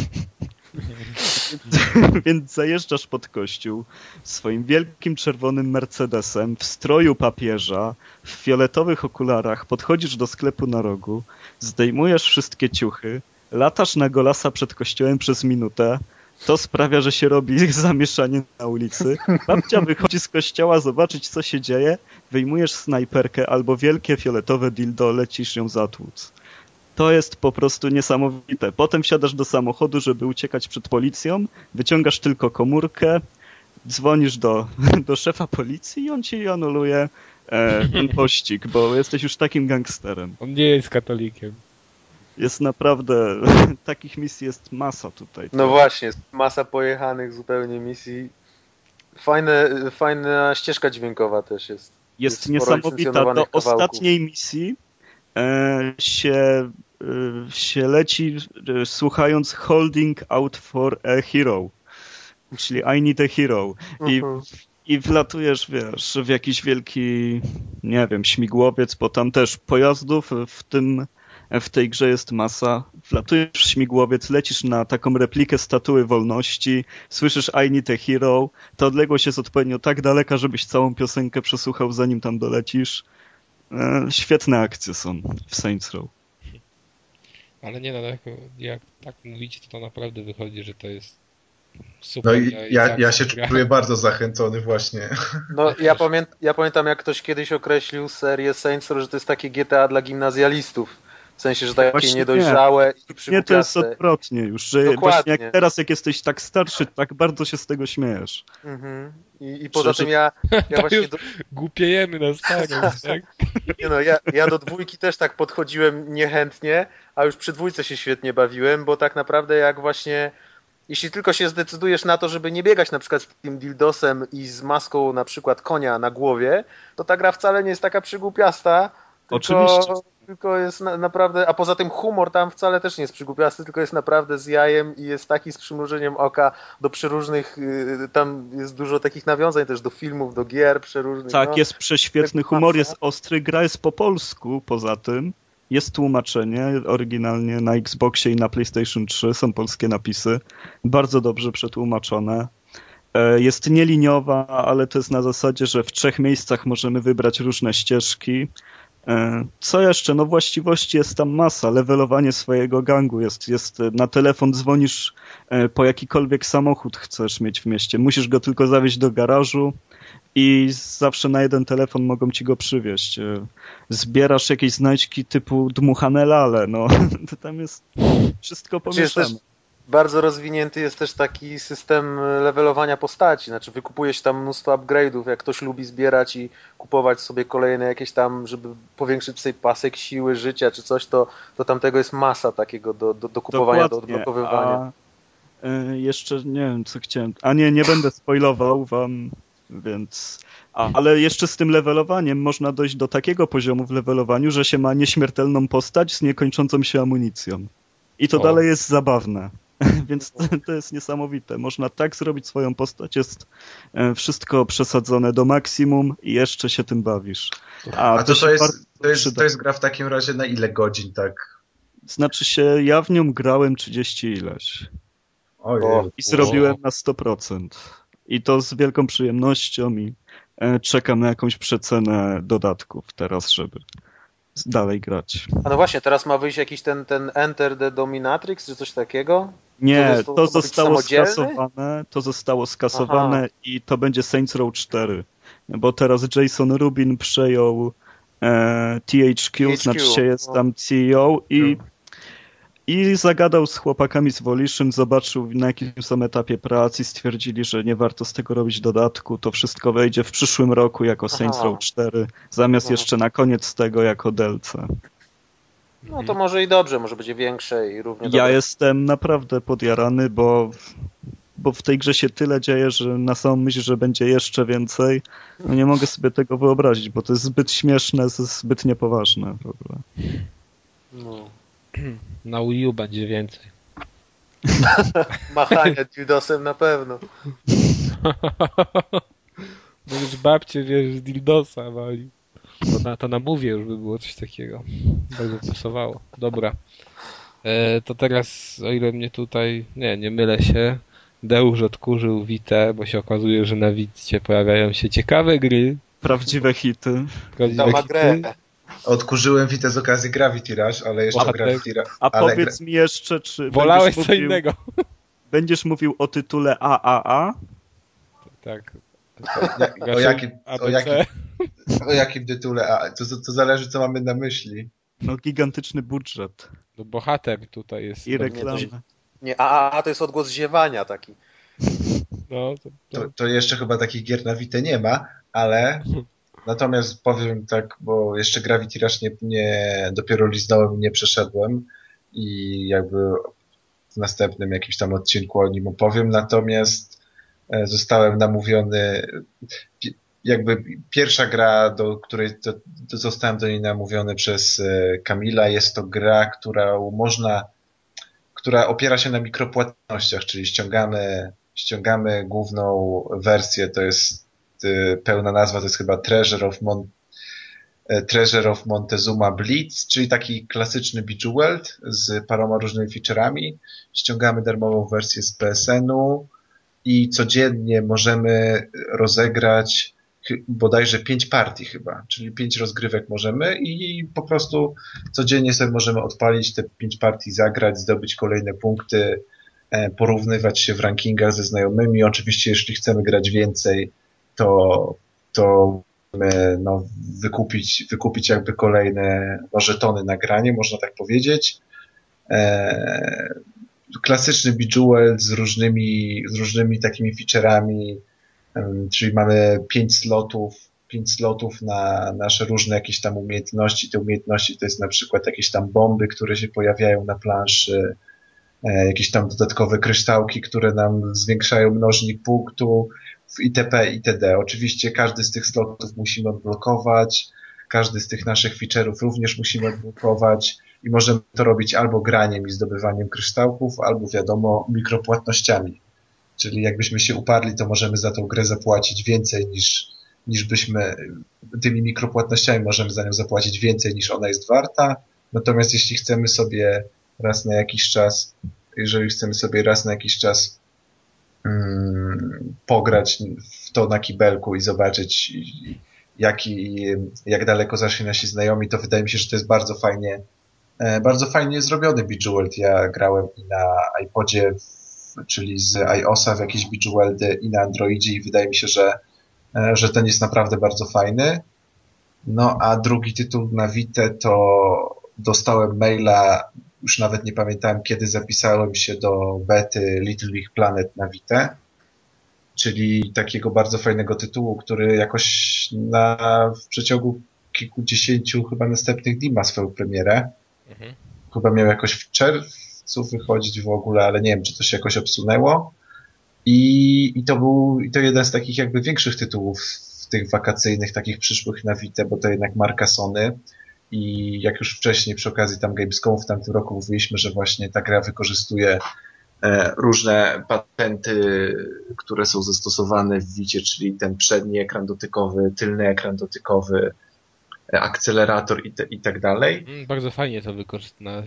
Więc zajeżdżasz pod kościół swoim wielkim czerwonym Mercedesem w stroju papieża, w fioletowych okularach, podchodzisz do sklepu na rogu, zdejmujesz wszystkie ciuchy, latasz na golasa przed kościołem przez minutę, to sprawia, że się robi zamieszanie na ulicy. Babcia wychodzi z kościoła zobaczyć, co się dzieje, wyjmujesz snajperkę albo wielkie fioletowe dildo, lecisz ją zatłuc. To jest po prostu niesamowite. Potem wsiadasz do samochodu, żeby uciekać przed policją, wyciągasz tylko komórkę, dzwonisz do, do szefa policji i on ci anuluje e, ten pościg, bo jesteś już takim gangsterem. On nie jest katolikiem. Jest naprawdę, takich misji jest masa tutaj. No właśnie, jest masa pojechanych zupełnie misji. Fajne, fajna ścieżka dźwiękowa też jest. Jest, Jest niesamowita. Do kawałków. ostatniej misji e, się, się leci e, słuchając Holding Out for a Hero. Czyli I need a hero. I, Mhm. I wlatujesz, wiesz, w jakiś wielki, nie wiem, śmigłowiec, bo tam też pojazdów w tym, w tej grze jest masa. Wlatujesz w śmigłowiec, lecisz na taką replikę statuły wolności, słyszysz I need a hero, ta odległość jest odpowiednio tak daleka, żebyś całą piosenkę przesłuchał zanim tam dolecisz. E, świetne akcje są w Saints Row. Ale nie no, jak, jak tak mówicie, to, to naprawdę wychodzi, że to jest super. No i ja, tak ja się gra. czuję bardzo zachęcony właśnie. No ja, pamię ja pamiętam jak ktoś kiedyś określił serię Saints Row, że to jest takie GTA dla gimnazjalistów. W sensie, że takie Właśnie nie. niedojrzałe i Nie, to jest odwrotnie już, że Dokładnie. właśnie jak teraz, jak jesteś tak starszy, tak bardzo się z tego śmiejesz. Mhm. I, I poza Że- tym ja, ja To właśnie do, Głupiejemy na starość, tak? nie no, ja, ja do dwójki też tak podchodziłem niechętnie, a już przy dwójce się świetnie bawiłem, bo tak naprawdę jak właśnie jeśli tylko się zdecydujesz na to, żeby nie biegać na przykład z tym dildosem i z maską na przykład konia na głowie, to ta gra wcale nie jest taka przygłupiasta, tylko, Oczywiście. tylko jest na, naprawdę, a poza tym humor tam wcale też nie jest przygłupiasty, tylko jest naprawdę z jajem i jest taki z przymrużeniem oka do przeróżnych, y, tam jest dużo takich nawiązań też do filmów, do gier przeróżnych. Tak, no. jest prześwietny tak humor, masa. jest ostry, gra jest po polsku poza tym. Jest tłumaczenie, oryginalnie na Xboxie i na PlayStation 3 są polskie napisy, bardzo dobrze przetłumaczone. E, Jest nieliniowa, ale to jest na zasadzie, że w trzech miejscach możemy wybrać różne ścieżki. E, Co jeszcze? No właściwości jest tam masa. Levelowanie swojego gangu jest, jest na telefon dzwonisz e, po jakikolwiek samochód chcesz mieć w mieście. Musisz go tylko zawieźć do garażu i zawsze na jeden telefon mogą ci go przywieźć. E, Zbierasz jakieś znajdźki typu dmuchane lale, no to tam jest wszystko pomieszane. Bardzo rozwinięty jest też taki system levelowania postaci, znaczy wykupuje się tam mnóstwo upgrade'ów, jak ktoś lubi zbierać i kupować sobie kolejne jakieś tam, żeby powiększyć sobie pasek siły, życia czy coś, to, to tam tego jest masa takiego do, do, do kupowania, do Dokładnie, odblokowywania. A, y, jeszcze nie wiem, co chciałem. A nie, nie będę spoilował wam, więc. A, ale jeszcze z tym levelowaniem można dojść do takiego poziomu w levelowaniu, że się ma nieśmiertelną postać z niekończącą się amunicją. I to O. dalej jest zabawne. Więc to, to jest niesamowite. Można tak zrobić swoją postać, jest e, wszystko przesadzone do maksimum i jeszcze się tym bawisz. A to, się to, jest, to, jest, to jest gra w takim razie na ile godzin, tak? Znaczy się, ja w nią grałem 30 ileś. Ojej. I zrobiłem na 100%. I to z wielką przyjemnością i e, czekam na jakąś przecenę dodatków teraz, żeby dalej grać. A no właśnie, teraz ma wyjść jakiś ten, ten Enter the Dominatrix, czy coś takiego? Nie, to to zostało skasowane, to zostało skasowane i to będzie Saints Row 4. Bo teraz Jason Rubin przejął e, THQ, THQ, znaczy się jest no. tam CEO i, No. i zagadał z chłopakami z Volition, zobaczył na jakim są etapie pracy, stwierdzili, że nie warto z tego robić dodatku, to wszystko wejdzie w przyszłym roku jako Saints Aha. Row 4, zamiast Aha. jeszcze na koniec tego jako DLC. No to może i dobrze, może będzie większe i równie Ja dobre. jestem naprawdę podjarany, bo, bo w tej grze się tyle dzieje, że na samą myśl, że będzie jeszcze więcej, no nie mogę sobie tego wyobrazić, bo to jest zbyt śmieszne, zbyt niepoważne w ogóle. No. Na Wii U będzie więcej. Machania dildosem na pewno. Bo już babcie, wiesz, z dildosa wali. To na, to na mówię już by było coś takiego. Bardzo pasowało. Dobra. E, to teraz, o ile mnie tutaj, nie, nie mylę się, Deusz odkurzył Witę, bo się okazuje, że na Wicie pojawiają się ciekawe gry. Prawdziwe hity. Prawdziwe hity. grę. Odkurzyłem Witę z okazji Gravity Rush, ale jeszcze o Gravity Rush. A ale powiedz mi jeszcze, czy Wolałeś co mówił, innego. będziesz mówił o tytule AAA? Tak. Gra- o, jakim, o, jakim, o jakim tytule? A, to, to zależy, co mamy na myśli. No gigantyczny budżet No bohater tutaj jest. i to reklamy. Nie, a, a to jest odgłos ziewania taki. No, to, to, To, to jeszcze chyba takich gier na Witę nie ma, ale natomiast powiem tak, bo jeszcze Gravity Rush nie, nie dopiero liznąłem i nie przeszedłem i jakby w następnym jakimś tam odcinku o nim opowiem, natomiast zostałem namówiony jakby pierwsza gra, do której do, do, zostałem do niej namówiony przez e, Kamila, jest to gra, którą można która opiera się na mikropłatnościach, czyli ściągamy, ściągamy główną wersję, to jest y, pełna nazwa, to jest chyba Treasure of, Mon e, Treasure of Montezuma Blitz, czyli taki klasyczny Bejeweled z paroma różnymi featureami. Ściągamy darmową wersję z PSN-u i codziennie możemy rozegrać bodajże pięć partii chyba, czyli pięć rozgrywek możemy i po prostu codziennie sobie możemy odpalić te pięć partii, zagrać, zdobyć kolejne punkty, e, porównywać się w rankingach ze znajomymi. Oczywiście, jeśli chcemy grać więcej, to, to możemy, no, wykupić, wykupić jakby kolejne no, żetony na granie, można tak powiedzieć. Klasyczny Bejeweled z różnymi, z różnymi takimi featureami, czyli mamy pięć slotów, pięć slotów na nasze różne jakieś tam umiejętności. Te umiejętności to jest na przykład jakieś tam bomby, które się pojawiają na planszy, e, jakieś tam dodatkowe kryształki, które nam zwiększają mnożnik punktu itp. itd. Oczywiście każdy z tych slotów musimy odblokować, każdy z tych naszych feature'ów również musimy odblokować i możemy to robić albo graniem i zdobywaniem kryształków, albo wiadomo mikropłatnościami. Czyli jakbyśmy się uparli, to możemy za tą grę zapłacić więcej niż, niż byśmy tymi mikropłatnościami możemy za nią zapłacić więcej niż ona jest warta. Natomiast jeśli chcemy sobie raz na jakiś czas, jeżeli chcemy sobie raz na jakiś czas mm, pograć w to na kibelku i zobaczyć jaki, jak daleko zaszli nasi znajomi, to wydaje mi się, że to jest bardzo fajnie bardzo fajnie zrobiony Bejeweled. Ja grałem i na iPodzie, czyli z iOSa w jakieś Bejeweledy i na Androidzie i wydaje mi się, że, e, że ten jest naprawdę bardzo fajny. No a drugi tytuł na Vita to dostałem maila, już nawet nie pamiętałem kiedy zapisałem się do bety Little Big Planet na Vita, czyli takiego bardzo fajnego tytułu, który jakoś na, w przeciągu kilkudziesięciu chyba następnych dni ma swoją premierę. Mhm. Chyba miał jakoś w czerwcu wychodzić w ogóle, ale nie wiem, czy to się jakoś obsunęło. I, i to był i to jeden z takich jakby większych tytułów tych wakacyjnych, takich przyszłych na Vita, bo to jednak marka Sony. I jak już wcześniej przy okazji tam Gamescomu w tamtym roku mówiliśmy, że właśnie ta gra wykorzystuje e, różne patenty, które są zastosowane w Vicie, czyli ten przedni ekran dotykowy, tylny ekran dotykowy, akcelerator i, te, i tak dalej. Mm, Bardzo fajnie to wykorzystane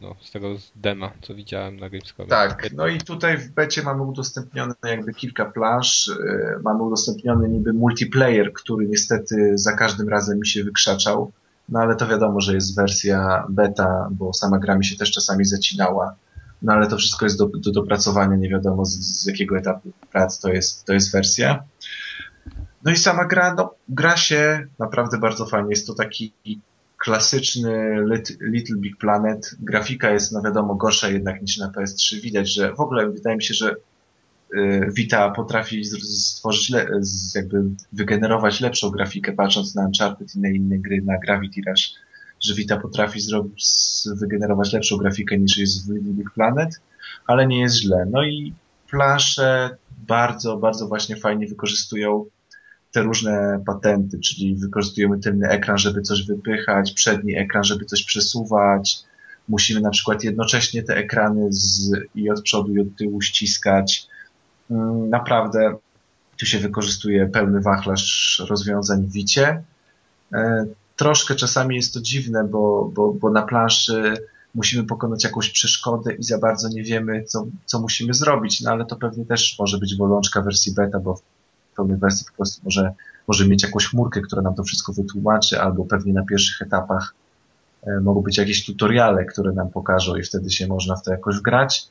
no, z tego z dema, co widziałem na Gamescomie. Tak, no i tutaj w becie mamy udostępnione jakby kilka plansz, e, mamy udostępniony niby multiplayer, który niestety za każdym razem mi się wykrzaczał, no ale to wiadomo, że jest wersja beta, bo sama gra mi się też czasami zacinała, no ale to wszystko jest do, do dopracowania, nie wiadomo z, z jakiego etapu prac to jest, to jest wersja. No i sama gra, no gra się naprawdę bardzo fajnie, jest to taki klasyczny Lit- Little Big Planet. Grafika jest, no wiadomo, gorsza jednak niż na PS3. Widać, że w ogóle wydaje mi się, że y, Vita potrafi stworzyć, jakby wygenerować lepszą grafikę, patrząc na Uncharted i na inne gry, na Gravity Rush, że Vita potrafi zrobić, wygenerować lepszą grafikę niż jest w Little Big Planet, ale nie jest źle. No i plansze bardzo, bardzo właśnie fajnie wykorzystują te różne patenty, czyli wykorzystujemy tylny ekran, żeby coś wypychać, przedni ekran, żeby coś przesuwać. Musimy na przykład jednocześnie te ekrany z, i od przodu i od tyłu ściskać. Mm, Naprawdę Tu się wykorzystuje pełny wachlarz rozwiązań w Wicie. E, troszkę czasami jest to dziwne, bo, bo, bo na planszy musimy pokonać jakąś przeszkodę i za bardzo nie wiemy, co, co musimy zrobić, no ale to pewnie też może być bolączka wersji beta, bo pełnej wersji po prostu może, może mieć jakąś chmurkę, która nam to wszystko wytłumaczy, albo pewnie na pierwszych etapach e, mogą być jakieś tutoriale, które nam pokażą i wtedy się można w to jakoś wgrać.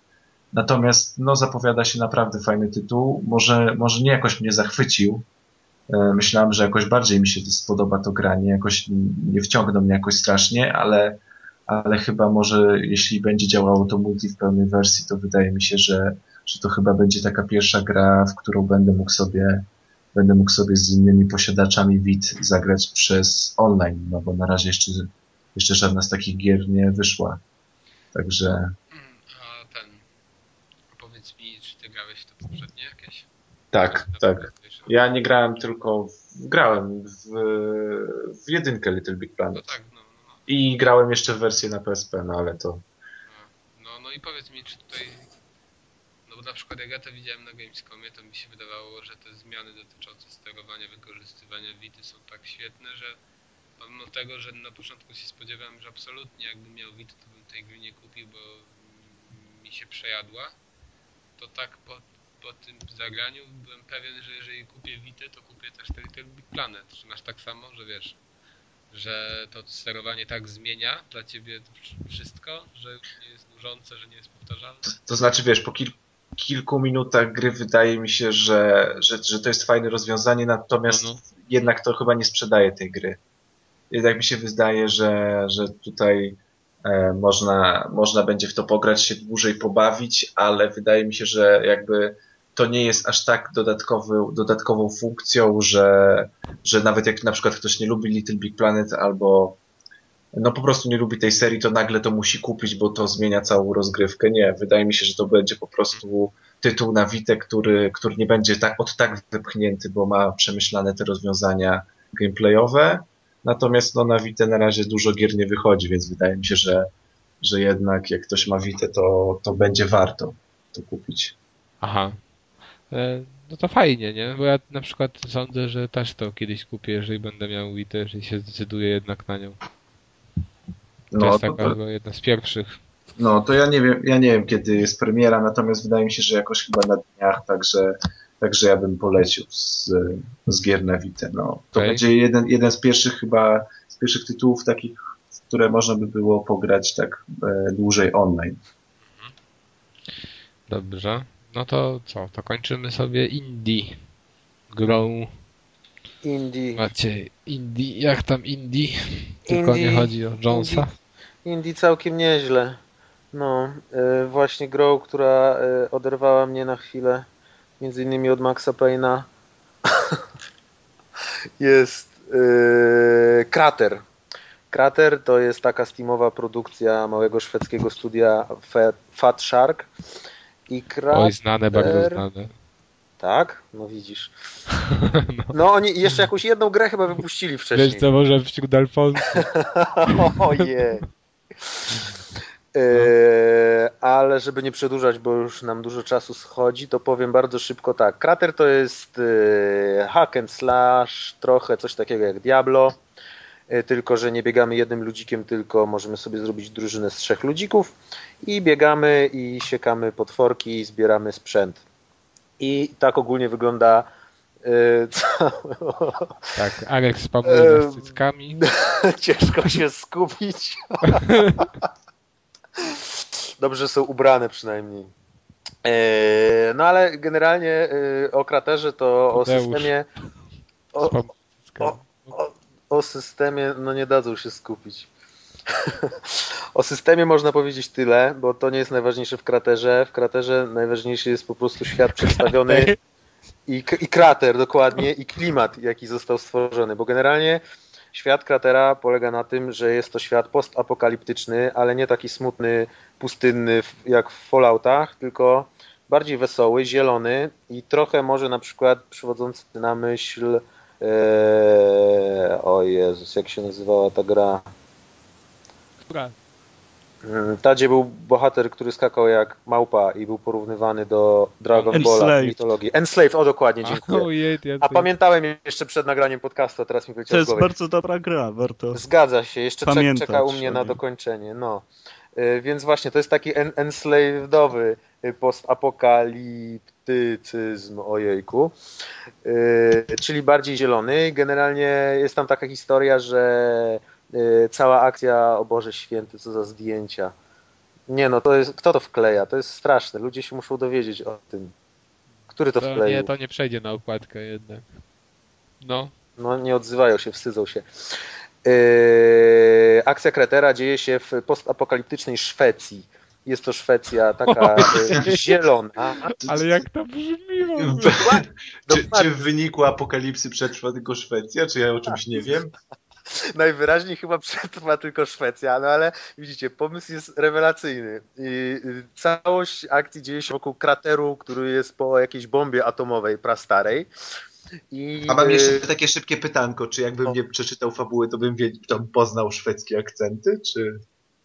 Natomiast no, zapowiada się naprawdę fajny tytuł. Może, może nie jakoś mnie zachwycił. E, myślałem, że jakoś bardziej mi się spodoba to granie, jakoś nie wciągnął mnie jakoś strasznie, ale, ale chyba może jeśli będzie działało to multi w pełnej wersji, to wydaje mi się, że, że to chyba będzie taka pierwsza gra, w którą będę mógł sobie będę mógł sobie z innymi posiadaczami WIT zagrać przez online, no bo na razie jeszcze, jeszcze żadna z takich gier nie wyszła. Także Tak, tak. Ja nie grałem tylko, w, grałem w, w jedynkę Little Big Planet. No tak, no, no. I grałem jeszcze w wersję na PSP, no ale to... No, no i powiedz mi, czy tutaj... Bo na przykład jak ja to widziałem na Gamescomie, to mi się wydawało, że te zmiany dotyczące sterowania, wykorzystywania Vity są tak świetne, że pomimo tego, że na początku się spodziewałem, że absolutnie jakbym miał Vity, to bym tej gry nie kupił, bo mi się przejadła, to tak po po tym zagraniu byłem pewien, że jeżeli kupię Vita, to kupię też Little Big Planet. Czy masz tak samo, że wiesz, że to sterowanie tak zmienia dla ciebie wszystko, że już nie jest nużące, że nie jest powtarzalne? To, znaczy, wiesz, po kil kilku minutach gry wydaje mi się, że, że, że to jest fajne rozwiązanie, natomiast no. jednak to chyba nie sprzedaje tej gry. Jednak mi się wydaje, że, że tutaj e, można, można będzie w to pograć, się dłużej pobawić, ale wydaje mi się, że jakby to nie jest aż tak dodatkowy, dodatkową funkcją, że, że nawet jak na przykład ktoś nie lubi Little Big Planet albo no po prostu nie lubi tej serii, to nagle to musi kupić, bo to zmienia całą rozgrywkę. Nie, wydaje mi się, że to będzie po prostu tytuł na Wite, który, który nie będzie tak, od tak wypchnięty, bo ma przemyślane te rozwiązania gameplayowe. Natomiast no, na Wite na razie dużo gier nie wychodzi, więc wydaje mi się, że, że jednak jak ktoś ma Wite, to, to będzie warto to kupić. Aha, E, no to fajnie, nie? Bo ja na przykład sądzę, że też to kiedyś kupię, jeżeli będę miał Wii, jeżeli się zdecyduję jednak na nią. To no, jest taka to... jedna z pierwszych. No, to ja nie wiem, ja nie wiem kiedy jest premiera, natomiast wydaje mi się, że jakoś chyba na dniach, także, także ja bym polecił z, z gier na Vita. No, to okay. będzie jeden, jeden z pierwszych chyba, z pierwszych tytułów takich, w które można by było pograć tak e, dłużej online. Dobrze. No to co, to kończymy sobie Indie grą. Indie. Macie Indie, jak tam Indie? Tylko indie, nie chodzi o Jonesa. Indie, indie całkiem nieźle. No, y, właśnie grą, która y, oderwała mnie na chwilę, między innymi od Maxa Payne'a, jest y, Krater. Krater to jest taka steamowa produkcja małego szwedzkiego studia Fat Shark. I Krater... Oj, znane, bardzo znane. Tak? No widzisz. no. oni jeszcze jakąś jedną grę chyba wypuścili wcześniej. Wiesz co, może wśród Alfonso. Ojej. No. ale żeby nie przedłużać, bo już nam dużo czasu schodzi, to powiem bardzo szybko tak. Krater to jest e, hack and slash, trochę coś takiego jak Diablo, e, tylko że nie biegamy jednym ludzikiem, tylko możemy sobie zrobić drużynę z trzech ludzików i biegamy i siekamy potworki i zbieramy sprzęt. I tak ogólnie wygląda yy, Tak, Alex spamuje z cyckami. Ciężko się skupić. Dobrze są ubrane przynajmniej. Yy, no ale generalnie yy, o kraterze to o systemie o, o, o, o systemie no nie dadzą się skupić. o systemie można powiedzieć tyle, bo to nie jest najważniejsze w kraterze. W kraterze najważniejszy jest po prostu świat przedstawiony i, i krater dokładnie i klimat, jaki został stworzony, bo generalnie świat kratera polega na tym, że jest to świat postapokaliptyczny, ale nie taki smutny, pustynny jak w Falloutach, tylko bardziej wesoły, zielony i trochę może na przykład przywodzący na myśl ee, o Jezus, jak się nazywała ta gra? Która? Mm, Tadzie był bohater, który skakał jak małpa i był porównywany do Dragon Enslaved. w mitologii. Enslaved, o dokładnie, dziękuję. Ojej, A pamiętałem jeszcze przed nagraniem podcastu, a teraz mi To wyleciało z jest bardzo dobra gra, warto. Zgadza się, jeszcze czek, czeka u mnie na dokończenie. No. Y, Więc właśnie, to jest taki en enslavedowy y, postapokaliptycyzm, ojejku, czyli bardziej zielony. Generalnie jest tam taka historia, że cała akcja, o Boże Święty, co za zdjęcia. Nie no, to jest, kto to wkleja? To jest straszne, ludzie się muszą dowiedzieć o tym. Który to To wkleił? nie, to nie przejdzie na okładkę jednak. No, No nie odzywają się, wstydzą się. Yy, akcja Kretera dzieje się w postapokaliptycznej Szwecji. Jest to Szwecja taka yy, zielona. ale jak to brzmiło? Czy, czy w wyniku apokalipsy przetrwa tylko Szwecja? Czy ja o czymś nie wiem? Najwyraźniej chyba przetrwa tylko Szwecja, no ale widzicie, pomysł jest rewelacyjny. I, y, całość akcji dzieje się wokół krateru, który jest po jakiejś bombie atomowej prastarej. I, A mam y, jeszcze takie szybkie pytanko, czy jakbym No. nie przeczytał fabuły, to bym wie, to poznał szwedzkie akcenty, czy...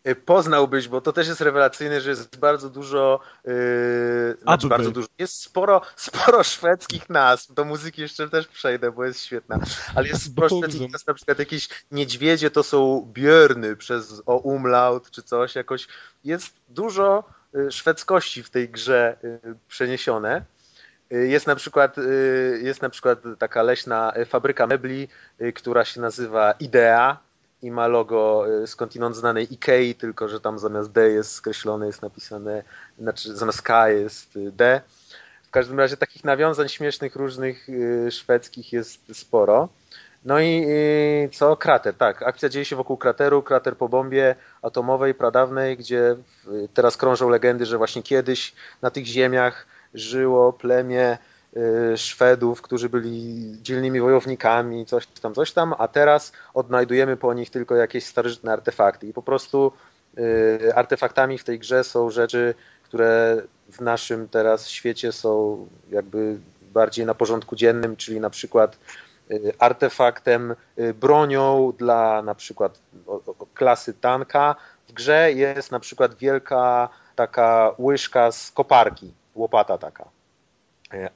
Y, Poznałbyś, bo to też jest rewelacyjne, że jest bardzo dużo, yy, znaczy bardzo dużo, jest sporo, sporo szwedzkich nazw, do muzyki jeszcze też przejdę, bo jest świetna, ale jest sporo szwedzkich nazw, na przykład jakieś niedźwiedzie to są björny przez o umlaut czy coś, jakoś jest dużo y, szwedzkości w tej grze y, przeniesione. Jest na przykład, jest na przykład taka leśna fabryka mebli, która się nazywa Idea i ma logo y, skądinąd znanej Ikei, tylko że tam zamiast D jest skreślone, jest napisane, znaczy zamiast K jest y, D. W każdym razie takich nawiązań śmiesznych, różnych y, szwedzkich jest sporo. No i co? Krater, tak. Akcja dzieje się wokół krateru, krater po bombie atomowej, pradawnej, gdzie teraz krążą legendy, że właśnie kiedyś na tych ziemiach żyło plemię Szwedów, którzy byli dzielnymi wojownikami, coś tam, coś tam, a teraz odnajdujemy po nich tylko jakieś starożytne artefakty. I po prostu y, artefaktami w tej grze są rzeczy, które w naszym teraz świecie są jakby bardziej na porządku dziennym, czyli na przykład y, artefaktem, y, bronią dla na przykład klasy tanka. W grze jest na przykład wielka taka łyżka z koparki, łopata taka.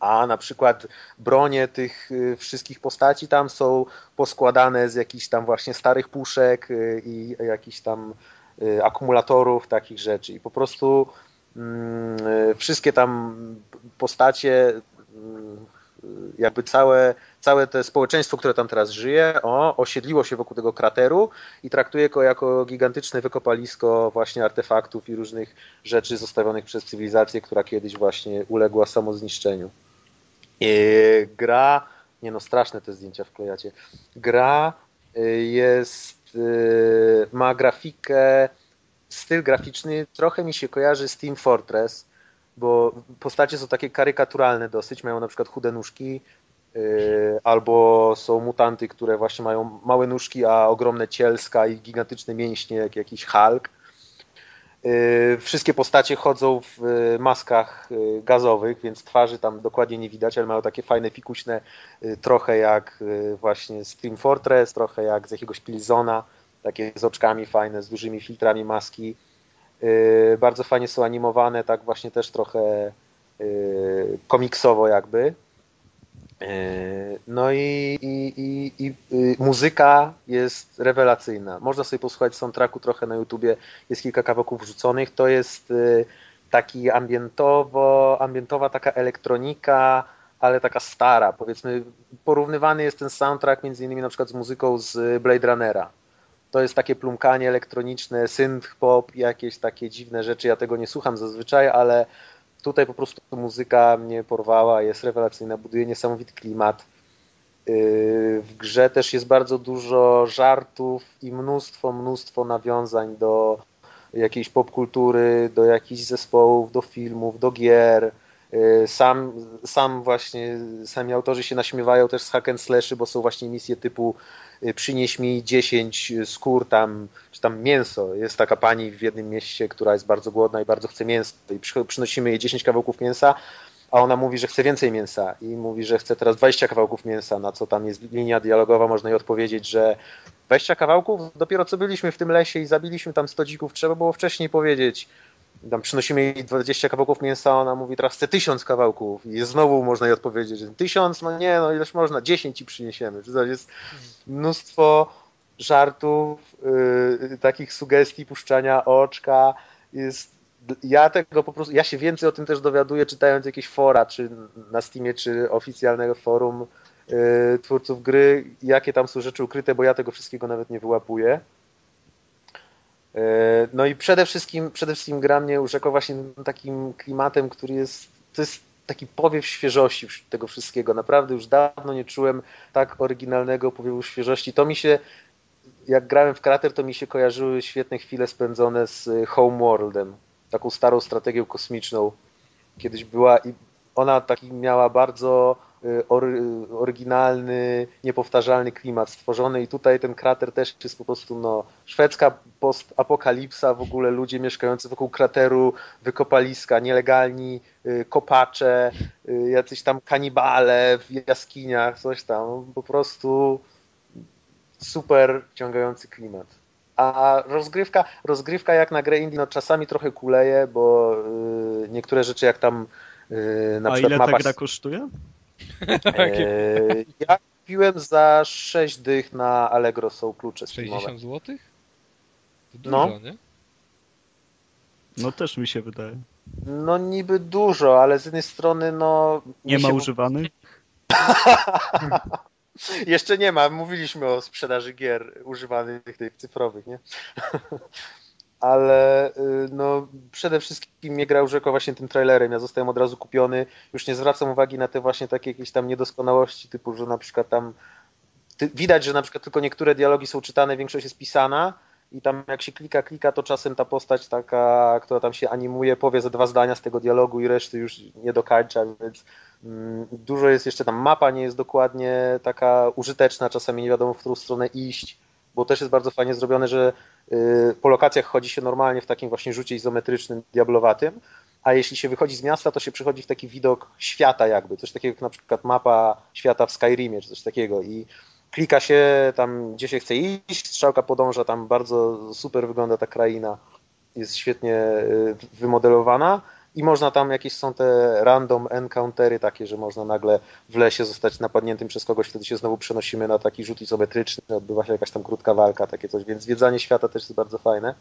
A na przykład bronie tych y, wszystkich postaci tam są poskładane z jakichś tam właśnie starych puszek y, i jakichś tam y, akumulatorów, takich rzeczy. I po prostu mm, wszystkie tam postacie, y, jakby całe, całe to społeczeństwo, które tam teraz żyje, o, osiedliło się wokół tego krateru i traktuje go jako gigantyczne wykopalisko właśnie artefaktów i różnych rzeczy zostawionych przez cywilizację, która kiedyś właśnie uległa samozniszczeniu. I gra, nie no straszne te zdjęcia wklejacie, gra y, jest, y, ma grafikę, styl graficzny trochę mi się kojarzy z Team Fortress, bo postacie są takie karykaturalne dosyć, mają na przykład chude nóżki, albo są mutanty, które właśnie mają małe nóżki, a ogromne cielska i gigantyczne mięśnie, jak jakiś Hulk. Yy, Wszystkie postacie chodzą w yy, maskach gazowych, więc twarzy tam dokładnie nie widać, ale mają takie fajne, fikuśne, yy, trochę jak właśnie z Team Fortress, trochę jak z jakiegoś Killzona, takie z oczkami fajne, z dużymi filtrami maski. Bardzo fajnie są animowane, tak właśnie też trochę komiksowo jakby. Yy, No i, i, i, i yy, muzyka jest rewelacyjna. Można sobie posłuchać soundtracku trochę na YouTubie, jest kilka kawałków wrzuconych. To jest yy, taki ambientowo, ambientowa taka elektronika, ale taka stara. Powiedzmy, porównywany jest ten soundtrack między innymi na przykład z muzyką z Blade Runnera. To jest takie plumkanie elektroniczne, synth pop, jakieś takie dziwne rzeczy. Ja tego nie słucham zazwyczaj, ale tutaj po prostu muzyka mnie porwała, jest rewelacyjna, buduje niesamowity klimat. Yy, W grze też jest bardzo dużo żartów i mnóstwo, mnóstwo nawiązań do jakiejś popkultury, do jakichś zespołów, do filmów, do gier. Yy, Sam, sam właśnie, sami autorzy się naśmiewają też z hack and slashy, bo są właśnie misje typu y, przynieś mi 10 skór tam, czy tam mięso. Jest taka pani w jednym mieście, która jest bardzo głodna i bardzo chce mięso i przy- przynosimy jej 10 kawałków mięsa a ona mówi, że chce więcej mięsa i mówi, że chce teraz 20 kawałków mięsa, na co tam jest linia dialogowa, można jej odpowiedzieć, że 20 kawałków? Dopiero co byliśmy w tym lesie i zabiliśmy tam 100 dzików, trzeba było wcześniej powiedzieć. Tam przynosimy jej 20 kawałków mięsa, ona mówi teraz chcę 1000 kawałków i znowu można jej odpowiedzieć, że 1000, no nie, no ileż można, 10 ci przyniesiemy. To jest mnóstwo żartów, yy, takich sugestii, puszczania oczka, jest ja tego po prostu, ja się więcej o tym też dowiaduję czytając jakieś fora, czy na Steamie, czy oficjalnego forum yy, twórców gry, jakie tam są rzeczy ukryte, bo ja tego wszystkiego nawet nie wyłapuję. Yy, no i przede wszystkim, przede wszystkim gra mnie urzekła właśnie takim klimatem, który jest, to jest taki powiew świeżości tego wszystkiego. Naprawdę już dawno nie czułem tak oryginalnego powiewu świeżości. To mi się, jak grałem w Krater, to mi się kojarzyły świetne chwile spędzone z Homeworldem taką starą strategią kosmiczną. Kiedyś była i ona taki miała bardzo oryginalny, niepowtarzalny klimat stworzony i tutaj ten krater też jest po prostu no, szwedzka postapokalipsa, w ogóle ludzie mieszkający wokół krateru, wykopaliska, nielegalni y, kopacze, y, jacyś tam kanibale w jaskiniach, coś tam, po prostu super wciągający klimat. A rozgrywka, rozgrywka jak na grę indie, no czasami trochę kuleje, bo y, niektóre rzeczy jak tam y, na A przykład ile ta gra kosztuje? E, ja kupiłem za 6 dych na Allegro są klucze 60 zł? To dużo, No. nie? No też mi się wydaje. No niby dużo, ale z jednej strony no... Nie ma się- używanych? Jeszcze nie ma, mówiliśmy o sprzedaży gier używanych tych cyfrowych, nie? Ale y, no, przede wszystkim mnie gra urzekła właśnie tym trailerem. Ja zostałem od razu kupiony. Już nie zwracam uwagi na te właśnie takie jakieś tam niedoskonałości, typu, że na przykład tam ty, widać, że na przykład tylko niektóre dialogi są czytane, większość jest pisana i tam jak się klika, klika, to czasem ta postać taka, która tam się animuje, powie ze dwa zdania z tego dialogu i reszty już nie dokańcza, więc mm, dużo jest jeszcze tam mapa, nie jest dokładnie taka użyteczna, czasami nie wiadomo w którą stronę iść, bo też jest bardzo fajnie zrobione, że y, po lokacjach chodzi się normalnie w takim właśnie rzucie izometrycznym, diablowatym, a jeśli się wychodzi z miasta, to się przychodzi w taki widok świata jakby, coś takiego jak na przykład mapa świata w Skyrimie, czy coś takiego i klika się tam, gdzie się chce iść, strzałka podąża, tam bardzo super wygląda ta kraina, jest świetnie y, wymodelowana i można tam jakieś są te random encountery takie, że można nagle w lesie zostać napadniętym przez kogoś, wtedy się znowu przenosimy na taki rzut izometryczny, odbywa się jakaś tam krótka walka, takie coś, więc zwiedzanie świata też jest bardzo fajne.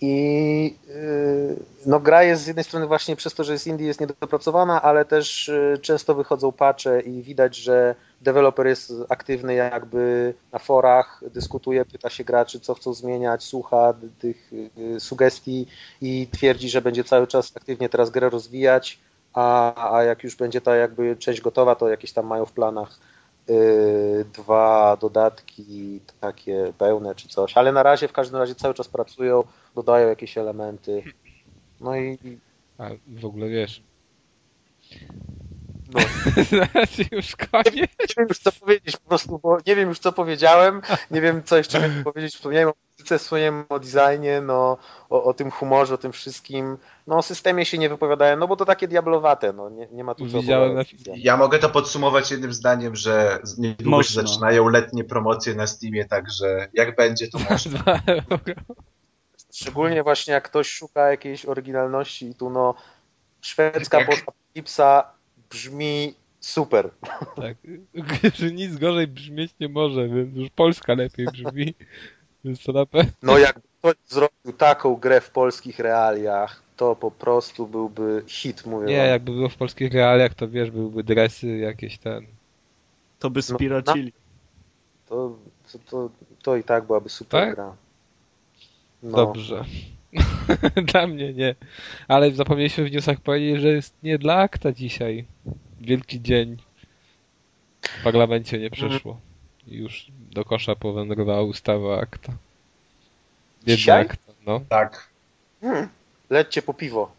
I yy, no, gra jest z jednej strony właśnie przez to, że jest indie, jest niedopracowana, ale też yy, często wychodzą patche i widać, że deweloper jest aktywny jakby na forach, dyskutuje, pyta się graczy, co chcą zmieniać, słucha tych yy, sugestii i twierdzi, że będzie cały czas aktywnie teraz grę rozwijać, a, a jak już będzie ta jakby część gotowa, to jakieś tam mają w planach dwa dodatki takie pełne czy coś, ale na razie w każdym razie cały czas pracują, dodają jakieś elementy. No i A w ogóle wiesz. No, Znaczy już koniec. nie wiem już co powiedzieć po prostu, bo nie wiem już co powiedziałem, nie wiem co jeszcze miałem powiedzieć, wspomniałem o muzyce, wspomniałem o designie, no, o, o tym humorze, o tym wszystkim. No o systemie się nie wypowiadałem, no bo to takie diablowate, no nie, nie ma tu co Widziałem Ja mogę to podsumować jednym zdaniem, że niedługo się Można. zaczynają letnie promocje na Steamie, także jak będzie, to można. Euro. Szczególnie właśnie jak ktoś szuka jakiejś oryginalności i tu no szwedzka Jak- postapokalipsa brzmi super. Tak, że nic gorzej brzmieć nie może, więc już Polska lepiej brzmi. Więc to na pewno. No jak ktoś zrobił taką grę w polskich realiach, to po prostu byłby hit, mówię Nie, wam. jakby było w polskich realiach, to wiesz, byłyby dresy jakieś ten. To by No, spiracili. To, to, to, to i tak byłaby super Tak? gra. No. Dobrze. dla mnie nie. Ale zapomnieliśmy w newsach powiedzieć, że jest nie dla akta dzisiaj. Wielki dzień. W parlamencie nie przeszło. I już do kosza powędrowała ustawa akta. Biedna Dzisiaj? akta, no. Tak. Hmm. Lećcie po piwo.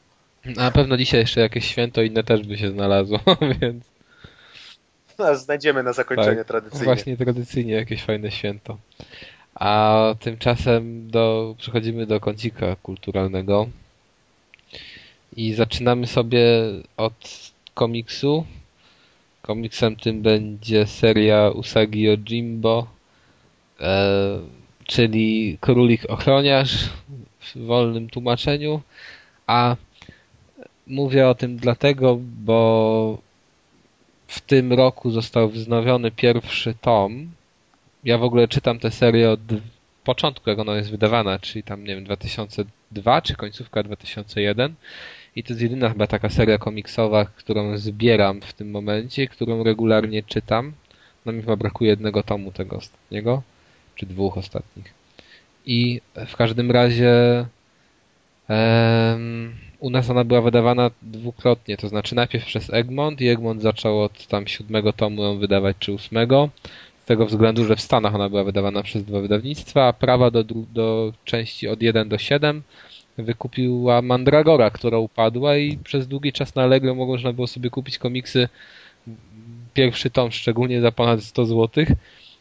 A na pewno dzisiaj jeszcze jakieś święto inne też by się znalazło, więc No, znajdziemy na zakończenie Tak, tradycyjnie. właśnie tradycyjnie jakieś fajne święto. A tymczasem do, przechodzimy do kącika kulturalnego. I zaczynamy sobie od komiksu. Komiksem tym będzie seria Usagi Jimbo, e, czyli Królik Ochroniarz w wolnym tłumaczeniu. A mówię o tym dlatego, bo w tym roku został wznowiony pierwszy tom. Ja w ogóle czytam tę serię od początku, jak ona jest wydawana, czyli tam, nie wiem, 2002 czy końcówka 2001. I to jest jedyna chyba taka seria komiksowa, którą zbieram w tym momencie, którą regularnie czytam. No mi chyba brakuje jednego tomu tego ostatniego, czy dwóch ostatnich. I w każdym razie um, u nas ona była wydawana dwukrotnie, to znaczy najpierw przez Egmont i Egmont zaczął od tam siódmego tomu ją wydawać, czy ósmego, z tego względu, że w Stanach ona była wydawana przez dwa wydawnictwa, a prawa do, do części od 1 do 7 wykupiła Mandragora, która upadła i przez długi czas na Allegro można było sobie kupić komiksy pierwszy tom, szczególnie za ponad 100 zł,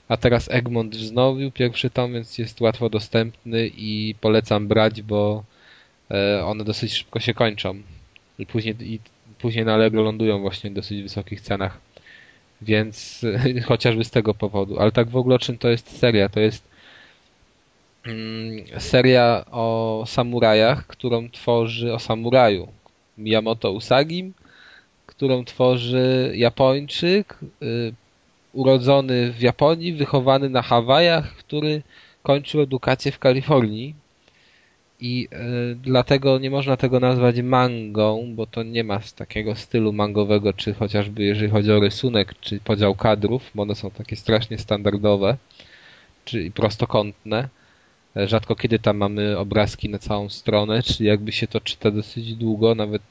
a teraz Egmont wznowił pierwszy tom, więc jest łatwo dostępny i polecam brać, bo e, one dosyć szybko się kończą i później, i później na Allegro lądują właśnie w dosyć wysokich cenach. Więc chociażby z tego powodu. Ale tak w ogóle czym to jest seria? To jest Mm, seria o samurajach, którą tworzy o samuraju Miyamoto Usagi, którą tworzy Japończyk y, urodzony w Japonii, wychowany na Hawajach, który kończył edukację w Kalifornii. I y, dlatego nie można tego nazwać mangą, bo to nie ma takiego stylu mangowego, czy chociażby jeżeli chodzi o rysunek, czy podział kadrów, bo one są takie strasznie standardowe, czy prostokątne Rzadko kiedy tam mamy obrazki na całą stronę, czyli jakby się to czyta dosyć długo, nawet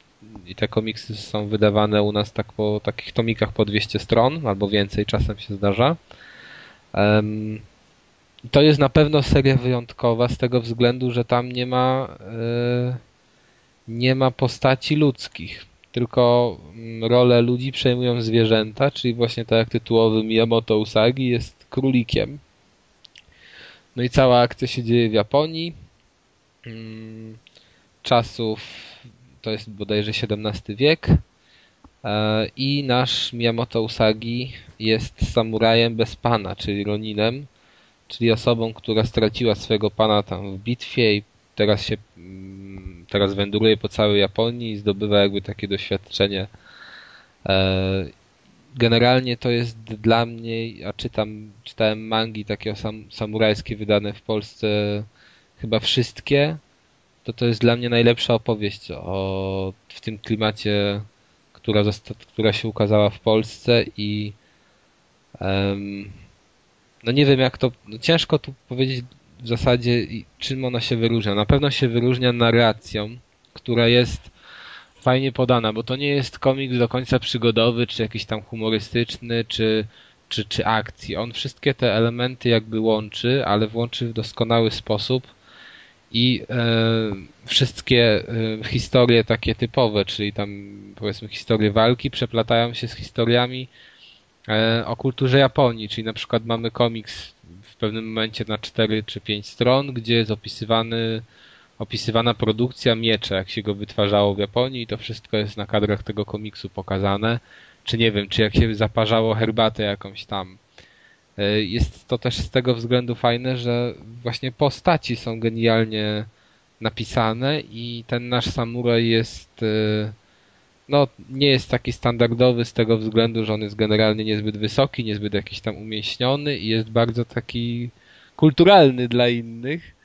i te komiksy są wydawane u nas tak po takich tomikach po 200 stron, albo więcej czasem się zdarza. To jest na pewno seria wyjątkowa z tego względu, że tam nie ma e, nie ma postaci ludzkich, tylko mm, rolę ludzi przejmują zwierzęta, czyli właśnie tak jak tytułowy Miyamoto Usagi jest królikiem no i cała akcja się dzieje w Japonii. Mm, czasów to jest bodajże XVII wiek. E, I nasz Miyamoto Usagi jest samurajem bez pana, czyli Roninem, czyli osobą, która straciła swojego pana tam w bitwie i teraz się mm, teraz wędruje po całej Japonii i zdobywa jakby takie doświadczenie. E, generalnie to jest dla mnie, a czytam, czytałem mangi takie sam, samurajskie wydane w Polsce chyba wszystkie, to to jest dla mnie najlepsza opowieść o, w tym klimacie, która, która się ukazała w Polsce i um, no nie wiem jak to, no ciężko tu powiedzieć w zasadzie czym ona się wyróżnia. Na pewno się wyróżnia narracją, która jest fajnie podana, bo to nie jest komiks do końca przygodowy, czy jakiś tam humorystyczny, czy, czy, czy akcji. On wszystkie te elementy jakby łączy, ale włączy w doskonały sposób i e, wszystkie e, historie takie typowe, czyli tam powiedzmy historie walki przeplatają się z historiami o kulturze Japonii, czyli na przykład mamy komiks w pewnym momencie na 4 czy 5 stron, gdzie jest opisywany opisywana produkcja miecza, jak się go wytwarzało w Japonii i to wszystko jest na kadrach tego komiksu pokazane. Czy nie wiem, czy jak się zaparzało herbatę jakąś tam. E, jest to też z tego względu fajne, że właśnie postaci są genialnie napisane i ten nasz samuraj jest e, no, nie jest taki standardowy z tego względu, że on jest generalnie niezbyt wysoki, niezbyt jakiś tam umieśniony i jest bardzo taki kulturalny dla innych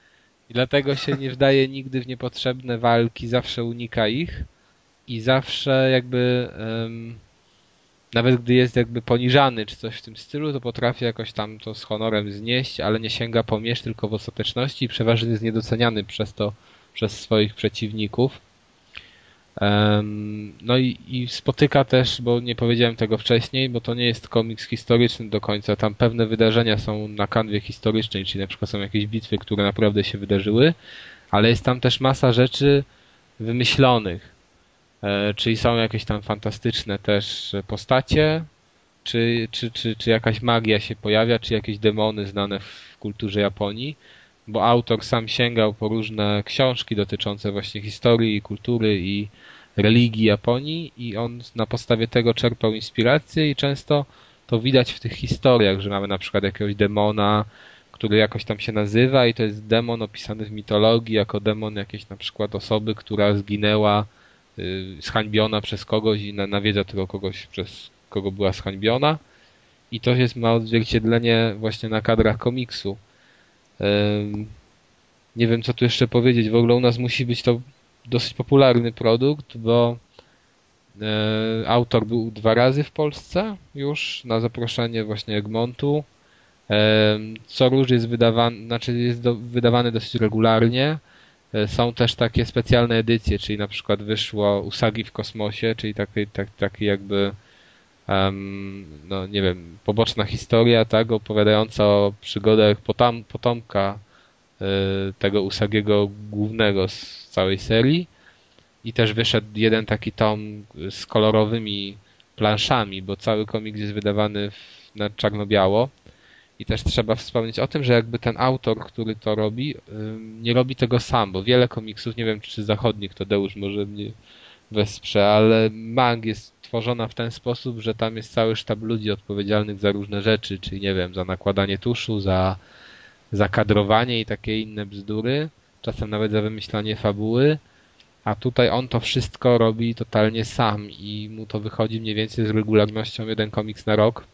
i dlatego się nie wdaje nigdy w niepotrzebne walki, zawsze unika ich i zawsze jakby um, nawet gdy jest jakby poniżany czy coś w tym stylu, to potrafi jakoś tam to z honorem znieść, ale nie sięga po miecz tylko w ostateczności i przeważnie jest niedoceniany przez to, przez swoich przeciwników. No i, i, spotyka też, bo nie powiedziałem tego wcześniej, bo to nie jest komiks historyczny do końca. Tam pewne wydarzenia są na kanwie historycznej, czyli na przykład są jakieś bitwy, które naprawdę się wydarzyły, ale jest tam też masa rzeczy wymyślonych. E, czyli są jakieś tam fantastyczne też postacie, czy, czy, czy, czy jakaś magia się pojawia, czy jakieś demony znane w kulturze Japonii, bo autor sam sięgał po różne książki dotyczące właśnie historii kultury i religii Japonii i on na podstawie tego czerpał inspirację i często to widać w tych historiach, że mamy na przykład jakiegoś demona, który jakoś tam się nazywa i to jest demon opisany w mitologii jako demon jakiejś na przykład osoby, która zginęła y, zhańbiona przez kogoś i nawiedza tego kogoś, przez kogo była zhańbiona i to jest ma odzwierciedlenie właśnie na kadrach komiksu. Nie wiem, co tu jeszcze powiedzieć. W ogóle u nas musi być to dosyć popularny produkt, bo e, autor był dwa razy w Polsce już na zaproszenie właśnie Egmontu. Co róż jest wydawany, znaczy jest do, wydawany dosyć regularnie. E, są też takie specjalne edycje, czyli na przykład wyszło Usagi w kosmosie, czyli taki, tak, taki jakby um, no nie wiem, poboczna historia, tak, opowiadająca o przygodach potam, potomka y, tego Usagiego głównego z całej serii. I też wyszedł jeden taki tom z kolorowymi planszami, bo cały komiks jest wydawany w, na czarno-biało. I też trzeba wspomnieć o tym, że jakby ten autor, który to robi, nie robi tego sam, bo wiele komiksów, nie wiem czy zachodnich, to Deusz może mnie wesprze, ale Mang jest tworzona w ten sposób, że tam jest cały sztab ludzi odpowiedzialnych za różne rzeczy, czyli nie wiem, za nakładanie tuszu, za, za kadrowanie i takie inne bzdury, czasem nawet za wymyślanie fabuły, a tutaj on to wszystko robi totalnie sam i mu to wychodzi mniej więcej z regularnością jeden komiks na rok,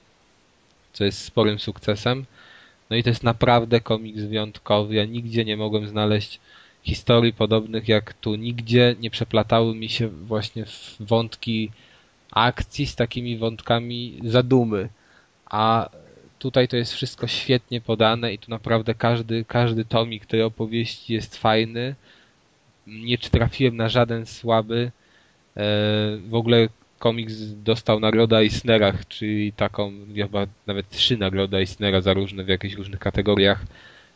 co jest sporym sukcesem. No i to jest naprawdę komiks wyjątkowy. Ja nigdzie nie mogłem znaleźć historii podobnych jak tu. Nigdzie nie przeplatały mi się właśnie wątki akcji z takimi wątkami zadumy. A tutaj to jest wszystko świetnie podane i tu naprawdę każdy, każdy tomik tej opowieści jest fajny. Nie trafiłem na żaden słaby. E, w ogóle komiks dostał nagrodę Eisnera, czyli taką, chyba nawet trzy nagrody Eisnera za różne, w jakichś różnych kategoriach,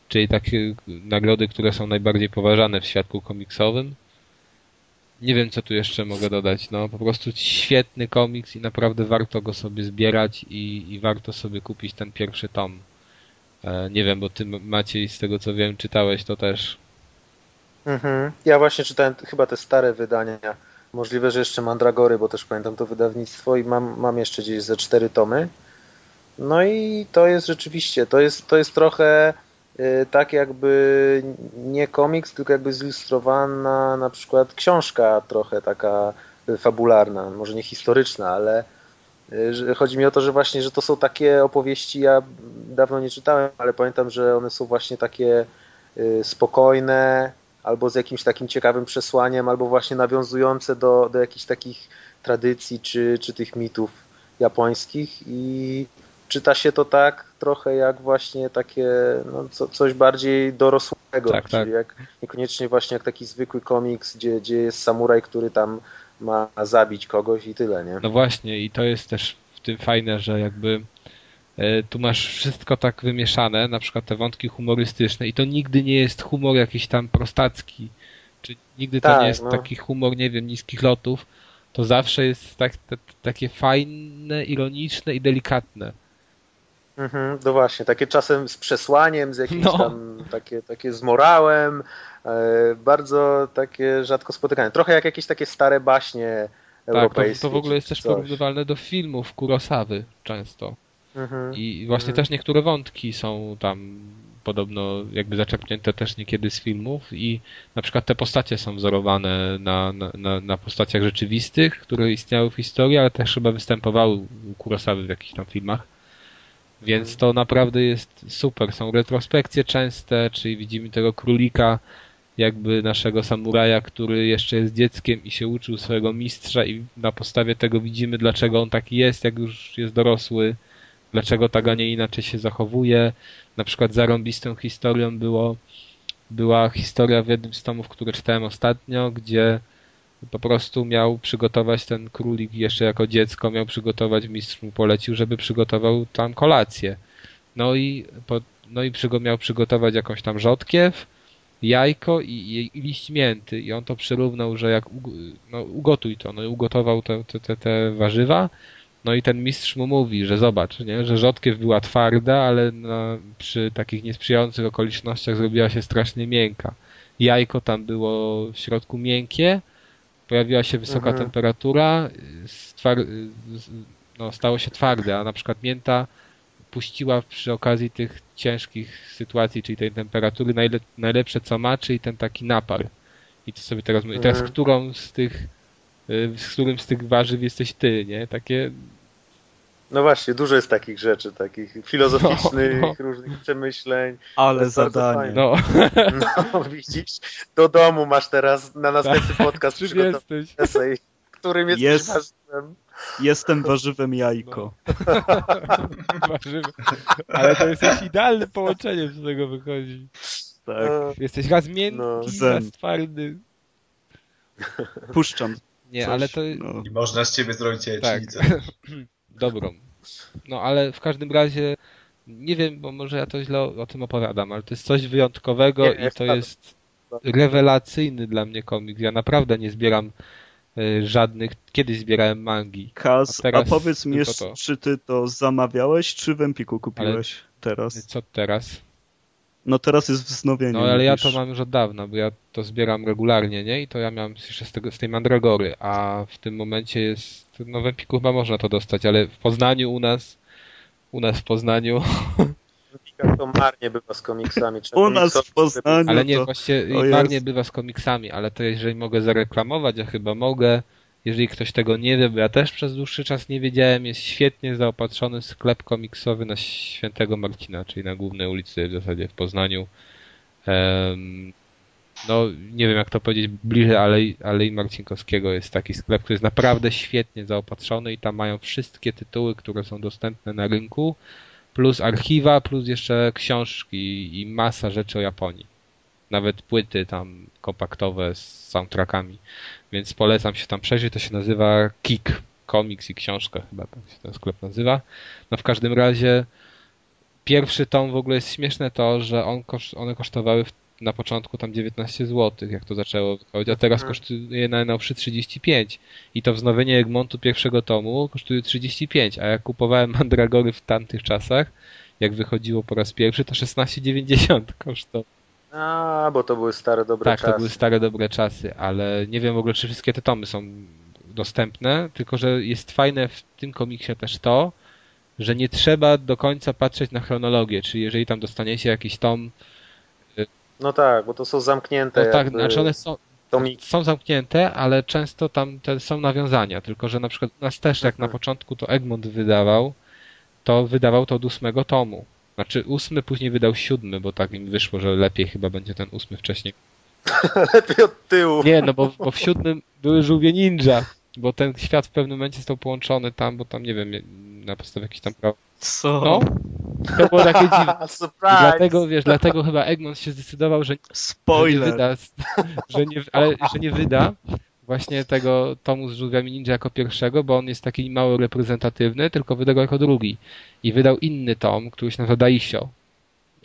czyli takie nagrody, które są najbardziej poważane w świadku komiksowym. Nie wiem, co tu jeszcze mogę dodać. No, po prostu świetny komiks i naprawdę warto go sobie zbierać i, i warto sobie kupić ten pierwszy tom. E, nie wiem, bo ty Maciej, z tego co wiem, czytałeś to też. Mhm. Ja właśnie czytałem chyba te stare wydania. Możliwe, że jeszcze Mandragory, bo też pamiętam to wydawnictwo i mam, mam jeszcze gdzieś ze cztery tomy. No i to jest rzeczywiście, to jest, to jest trochę tak jakby nie komiks, tylko jakby zilustrowana na przykład książka trochę taka fabularna, może nie historyczna, ale y, chodzi mi o to, że właśnie, że to są takie opowieści, ja dawno nie czytałem, ale pamiętam, że one są właśnie takie spokojne, albo z jakimś takim ciekawym przesłaniem, albo właśnie nawiązujące do, do jakichś takich tradycji czy, czy tych mitów japońskich i czyta się to tak trochę jak właśnie takie no, co, coś bardziej dorosłego, tak, czyli tak. jak niekoniecznie właśnie jak taki zwykły komiks, gdzie, gdzie jest samuraj, który tam ma zabić kogoś i tyle, nie? No właśnie i to jest też w tym fajne, że jakby e, tu masz wszystko tak wymieszane, na przykład te wątki humorystyczne i to nigdy nie jest humor jakiś tam prostacki, czy nigdy to tak, nie jest no. taki humor, nie wiem, niskich lotów, to zawsze jest tak, te, takie fajne, ironiczne i delikatne. Mhm, no właśnie, takie czasem z przesłaniem, z jakimś no. tam, takie, takie z morałem, e, bardzo takie rzadko spotykane. Trochę jak jakieś takie stare baśnie europejskie. Tak, to, to w ogóle jest też coś. porównywalne do filmów Kurosawy często. Mhm. I właśnie mhm. też niektóre wątki są tam podobno jakby zaczerpnięte też niekiedy z filmów i na przykład te postacie są wzorowane na, na, na postaciach rzeczywistych, które istniały w historii, ale też chyba występowały u Kurosawy w jakichś tam filmach. Więc to naprawdę jest super. Są retrospekcje częste, czyli widzimy tego królika, jakby naszego samuraja, który jeszcze jest dzieckiem i się uczył swojego mistrza i na podstawie tego widzimy, dlaczego on taki jest, jak już jest dorosły, dlaczego tak, a nie inaczej się zachowuje. Na przykład zarąbistą historią było, była historia w jednym z tomów, które czytałem ostatnio, gdzie po prostu miał przygotować ten królik jeszcze jako dziecko, miał przygotować, mistrz mu polecił, żeby przygotował tam kolację. No i, po, no i przygo, miał przygotować jakąś tam rzodkiew, jajko i, i, liść mięty i on to przyrównał, że jak no, ugotuj to, no i ugotował te, te, te warzywa, no i ten mistrz mu mówi, że zobacz, nie, że rzodkiew była twarda, ale przy takich niesprzyjających okolicznościach zrobiła się strasznie miękka. Jajko tam było w środku miękkie, pojawiła się wysoka Mhm. temperatura, stwar- no, stało się twarde, a na przykład mięta puściła przy okazji tych ciężkich sytuacji, czyli tej temperatury, najle- najlepsze co ma, czyli ten taki napar. I to sobie teraz mówię. I teraz Mhm. którą z tych, y, z którym z tych warzyw jesteś ty, nie? Takie, No właśnie, dużo jest takich rzeczy, takich filozoficznych, No, różnych przemyśleń. Ale zadanie. no, No widzisz, do domu masz teraz na następny podcast czym przygotowany jesteś? esej, którym jesteś Jest. warzywem. Jestem warzywem jajko. Warzywy. Ale to jest idealne połączenie, z tego wychodzi. Tak. E, Jesteś raz miękki, No. Raz twardy. Puszczam. Nie, coś, ale to No. I można z ciebie zrobić tak. Dobrą. No ale w każdym razie nie wiem, bo może ja to źle o, o tym opowiadam, ale to jest coś wyjątkowego Nie, i jest to tak. jest rewelacyjny dla mnie komiks. Ja naprawdę nie zbieram y, żadnych. Kiedyś zbierałem mangi. Kaz, A a powiedz mi jeszcze, to. czy ty to zamawiałeś, czy w Empiku kupiłeś teraz? Co teraz? No teraz jest wznowienie. No ale ja to mówisz. mam już od dawna, bo ja to zbieram regularnie, nie? I to ja miałem jeszcze z, tego, z tej Mandragory, a w tym momencie jest, no w Empiku chyba można to dostać, ale w Poznaniu u nas, u nas w Poznaniu, to marnie bywa z komiksami. Trzeba U nas w Poznaniu ale nie, to... właśnie marnie bywa z komiksami, ale to jeżeli mogę zareklamować, ja chyba mogę, jeżeli ktoś tego nie wie, bo ja też przez dłuższy czas nie wiedziałem, jest świetnie zaopatrzony sklep komiksowy na Świętego Marcina, czyli na głównej ulicy w zasadzie w Poznaniu. No, nie wiem jak to powiedzieć, bliżej Alei, Alei Marcinkowskiego jest taki sklep, który jest naprawdę świetnie zaopatrzony i tam mają wszystkie tytuły, które są dostępne na rynku, plus archiwa, plus jeszcze książki i masa rzeczy o Japonii. Nawet płyty tam kompaktowe z soundtrackami. Więc polecam się tam przejrzeć. To się nazywa Kik. Komiks i książka chyba tak się ten sklep nazywa. No w każdym razie pierwszy tom w ogóle jest śmieszne to, że on one kosztowały w, na początku tam 19 zł, jak to zaczęło wychodzić, a teraz Mhm. kosztuje najnowszy 35. I to wznowienie Egmontu pierwszego tomu kosztuje 35, a jak kupowałem Mandragory w tamtych czasach, jak wychodziło po raz pierwszy, to 16,90 kosztowało. A, bo to były stare, dobre Tak, czasy. to były stare, dobre czasy, ale nie wiem w ogóle, czy wszystkie te tomy są dostępne, tylko że jest fajne w tym komiksie też to, że nie trzeba do końca patrzeć na chronologię, czyli jeżeli tam dostaniecie jakiś tom, No tak, bo to są zamknięte no tak, jakby znaczy one są, tomiki. są zamknięte, ale często tam te są nawiązania, tylko że na przykład u nas też, jak na Mhm. początku to Egmont wydawał, to wydawał to od ósmego tomu. Znaczy ósmy, później wydał siódmy, bo tak im wyszło, że lepiej chyba będzie ten ósmy wcześniej Lepiej od tyłu. Nie, no bo, bo w siódmym były żółwie ninja, bo ten świat w pewnym momencie został połączony tam, bo tam, nie wiem, na podstawie jakichś tam praw. Co? No, to było takie dziwne. Surprise! dlatego, wiesz, dlatego chyba Egmont się zdecydował, że, że nie Spoiler. wyda, że nie, ale, że nie wyda właśnie tego tomu z żółwiami ninja jako pierwszego, bo on jest taki mało reprezentatywny, tylko wyda go jako drugi. I wydał inny tom, który się nazywa Daisho.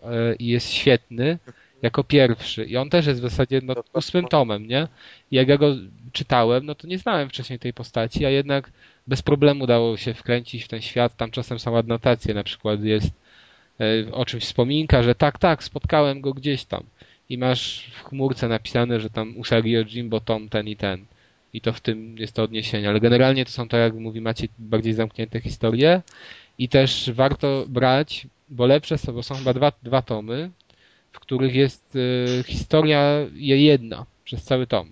E, I jest świetny jako pierwszy. I on też jest w zasadzie no, ósmym tomem, nie? I jak ja go czytałem, no to nie znałem wcześniej tej postaci, a jednak bez problemu dało się wkręcić w ten świat. Tam czasem są adnotacje, na przykład jest o czymś wspominka, że tak, tak, spotkałem go gdzieś tam. I masz w chmurce napisane, że tam Usagi Jimbo tom ten i ten. I to w tym jest to odniesienie. Ale generalnie to są, tak jak mówi Maciej, bardziej zamknięte historie. I też warto brać, bo lepsze są, bo są chyba dwa, dwa tomy, w których jest e, historia je- jedna przez cały tom.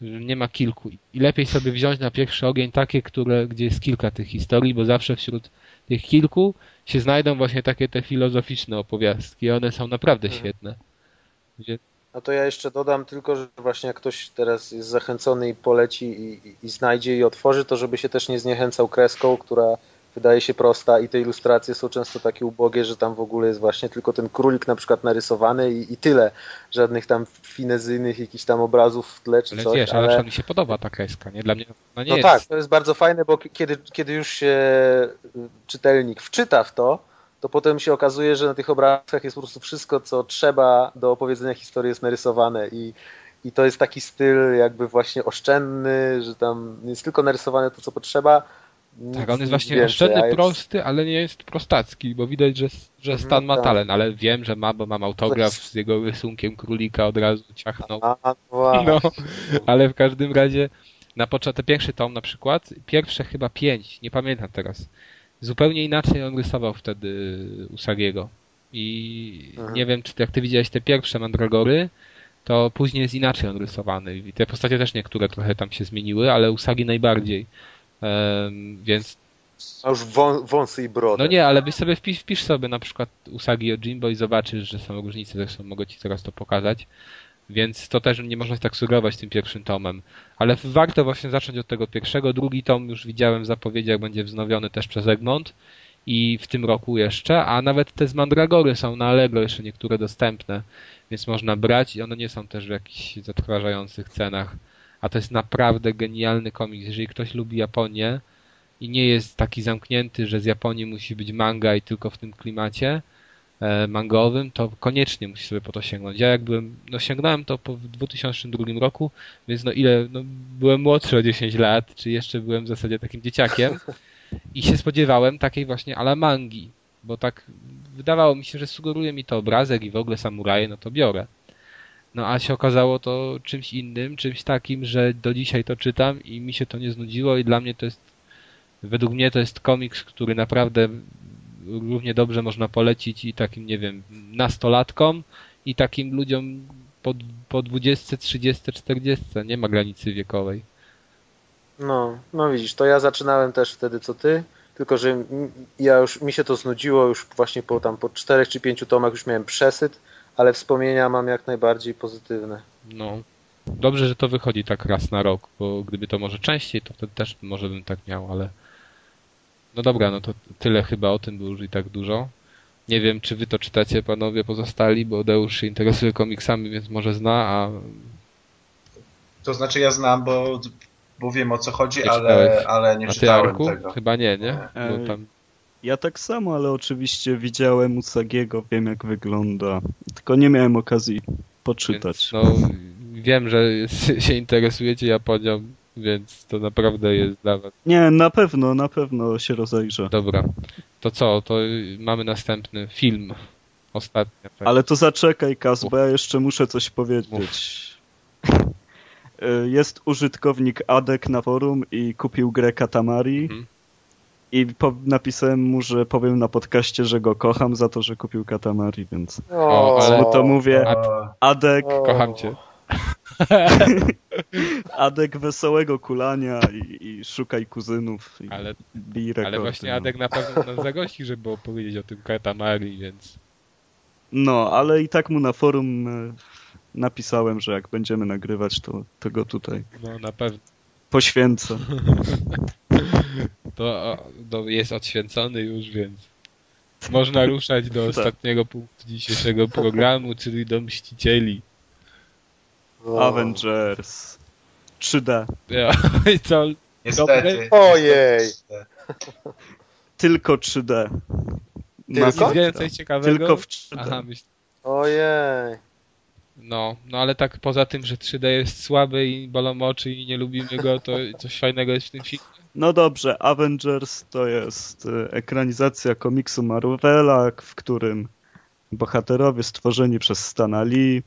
Nie ma kilku. I lepiej sobie wziąć na pierwszy ogień takie, które, gdzie jest kilka tych historii, bo zawsze wśród tych kilku się znajdą właśnie takie te filozoficzne opowiastki. One są naprawdę Mhm. świetne. Gdzie, No to ja jeszcze dodam tylko, że właśnie jak ktoś teraz jest zachęcony i poleci i, i, i znajdzie i otworzy, to żeby się też nie zniechęcał kreską, która wydaje się prosta i te ilustracje są często takie ubogie, że tam w ogóle jest właśnie tylko ten królik na przykład narysowany i, i tyle. Żadnych tam finezyjnych jakichś tam obrazów w tle czy ale coś. wiesz, ale przykład mi się podoba ta kreska, nie? Dla mnie no nie No jest. tak, to jest bardzo fajne, bo kiedy, kiedy już się y, czytelnik wczyta w to, to potem się okazuje, że na tych obrazkach jest po prostu wszystko, co trzeba do opowiedzenia historii jest narysowane i, i to jest taki styl jakby właśnie oszczędny, że tam jest tylko narysowane to, co potrzeba, Tak, on jest właśnie oszczędny, a jest- prosty, ale nie jest prostacki, bo widać, że, że Mhm, Stan ma tak. talent, ale wiem, że ma, bo mam autograf z jego rysunkiem królika od razu ciachnął. No. No, ale w każdym razie na początek, pierwszy tom na przykład, pierwsze chyba pięć, nie pamiętam teraz, zupełnie inaczej on rysował wtedy Usagiego. I Mhm. nie wiem, czy jak ty widziałeś te pierwsze Mandragory, to później jest inaczej on rysowany. I te postacie też niektóre trochę tam się zmieniły, ale Usagi najbardziej. Więc A już wą, wąsy i brodę. no nie, ale byś sobie wpisz, wpisz sobie na przykład Usagi Jimbo i zobaczysz, że są różnice, zresztą mogę ci teraz to pokazać. Więc to też nie można się tak sugerować tym pierwszym tomem. Ale warto właśnie zacząć od tego pierwszego. Drugi tom już widziałem w zapowiedziach, będzie wznowiony też przez Egmont i w tym roku jeszcze, a nawet te z Mandragory są na Allegro jeszcze niektóre dostępne, więc można brać i one nie są też w jakichś zatrważających cenach. A to jest naprawdę genialny komiks. Jeżeli ktoś lubi Japonię, i nie jest taki zamknięty, że z Japonii musi być manga i tylko w tym klimacie e, mangowym, to koniecznie musi sobie po to sięgnąć. Ja jak byłem, no sięgnąłem to po w 2002 roku, więc no ile, no byłem młodszy o 10 lat, czy jeszcze byłem w zasadzie takim dzieciakiem i się spodziewałem takiej właśnie ala mangi, bo tak wydawało mi się, że sugeruje mi to obrazek i w ogóle samuraje, no to biorę. No a się okazało to czymś innym, czymś takim, że do dzisiaj to czytam i mi się to nie znudziło i dla mnie to jest Według mnie to jest komiks, który naprawdę równie dobrze można polecić i takim, nie wiem, nastolatkom i takim ludziom po, po 20, 30, 40. Nie ma granicy wiekowej. No, no widzisz, to ja zaczynałem też wtedy co ty, tylko że ja już, mi się to znudziło już właśnie po tam po czterech czy pięciu tomach już miałem przesyt, ale wspomnienia mam jak najbardziej pozytywne. No. Dobrze, że to wychodzi tak raz na rok, bo gdyby to może częściej, to wtedy też może bym tak miał, ale no dobra, no to tyle chyba o tym, było już i tak dużo. Nie wiem, czy wy to czytacie, panowie pozostali, bo Deusz się interesuje komiksami, więc może zna, a To znaczy ja znam, bo, bo wiem o co chodzi, ale, ale nie a czytałem Arku? tego. Chyba nie, nie? E, Bo tam Ja tak samo, ale oczywiście widziałem Usagiego, wiem jak wygląda. Tylko nie miałem okazji poczytać. Więc, no, wiem, że się interesujecie Japonią, więc to naprawdę jest dla was. Nie, na pewno, na pewno się rozejrzę. Dobra. To co? To mamy następny film. Ostatni. Tak? Ale to zaczekaj, Kaz, bo ja jeszcze muszę coś powiedzieć. Y, Jest użytkownik Adek na forum i kupił grę Katamari Mhm. I po, napisałem mu, że powiem na podcaście, że go kocham za to, że kupił Katamari, więc O, ale- mu to mówię. Adek. Kocham cię. Adek wesołego kulania i, i szukaj kuzynów i Ale, bij rekordy. ale właśnie no. Adek na pewno nas zagości, żeby opowiedzieć o tym Katamari, więc No, ale i tak mu na forum e, napisałem, że jak będziemy nagrywać, to, to go tutaj no na pewno poświęcę. to, jest odświęcony już, więc można ruszać do Tak. ostatniego punktu dzisiejszego programu, czyli do Mścicieli. Avengers 3D. Ja, I co? niestety. Ojej. Tylko 3D. Tylko? Więcej ciekawego? Tylko w 3D. Aha, myśl... Ojej. No, no ale tak poza tym, że 3D jest słaby i bolą oczy i nie lubimy go, to coś fajnego jest w tym filmie. No dobrze, Avengers to jest e, ekranizacja komiksu Marvela, w którym bohaterowie stworzeni przez Stana Lee,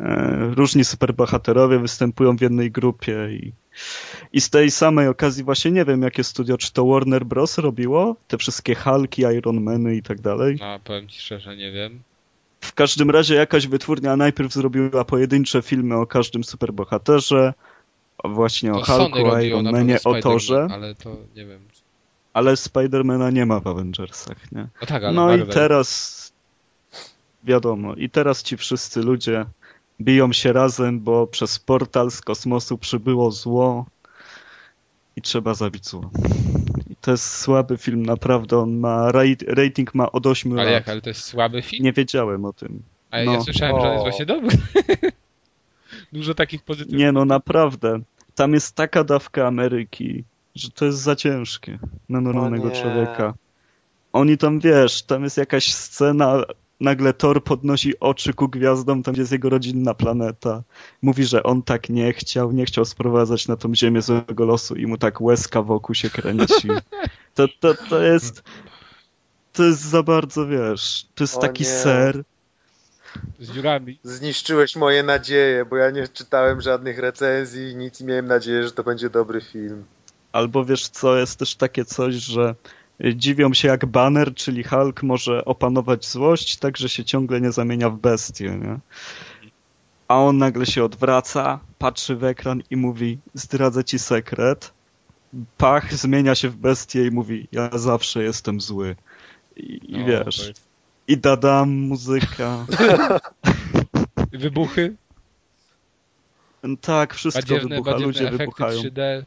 e, różni superbohaterowie występują w jednej grupie i, i z tej samej okazji właśnie nie wiem jakie studio, czy to Warner Bros. robiło, te wszystkie Hulki, Iron Many i tak dalej. No, powiem ci szczerze, nie wiem. W każdym razie jakaś wytwórnia najpierw zrobiła pojedyncze filmy o każdym superbohaterze, właśnie o To Sony Hulku, robiło Iron Manie, o Torze, Ale to nie wiem. ale Spidermana nie ma w Avengersach, nie? No tak, ale No i teraz wiadomo, i teraz ci wszyscy ludzie biją się razem, bo przez portal z kosmosu przybyło zło i trzeba zabić zło. I to jest słaby film, naprawdę. On ma rating ma od 8 Ale lat. jak, ale to jest słaby film? Nie wiedziałem o tym. A ja no. słyszałem, że on jest O. właśnie dobry. Dużo takich pozytywnych. Nie no, naprawdę. Tam jest taka dawka Ameryki, że to jest za ciężkie na normalnego człowieka. Oni tam, wiesz, tam jest jakaś scena nagle Thor podnosi oczy ku gwiazdom, tam gdzie jest jego rodzinna planeta. Mówi, że on tak nie chciał, nie chciał sprowadzać na tą ziemię złego losu i mu tak łezka wokół się kręci. To, to, to jest to jest za bardzo, wiesz, to jest O taki nie. ser. Z dziurami. Zniszczyłeś moje nadzieje, bo ja nie czytałem żadnych recenzji, nic i miałem nadzieję, że to będzie dobry film. Albo wiesz co, jest też takie coś, że dziwią się jak Banner, czyli Hulk może opanować złość, tak że się ciągle nie zamienia w bestię, nie? A on nagle się odwraca, patrzy w ekran i mówi, zdradzę ci sekret. Pach zmienia się w bestię i mówi, ja zawsze jestem zły. I, i No, wiesz, to jest- i dadam muzyka. Wybuchy, tak, wszystko badziewne, wybucha, badziewne ludzie wybuchają. 3D.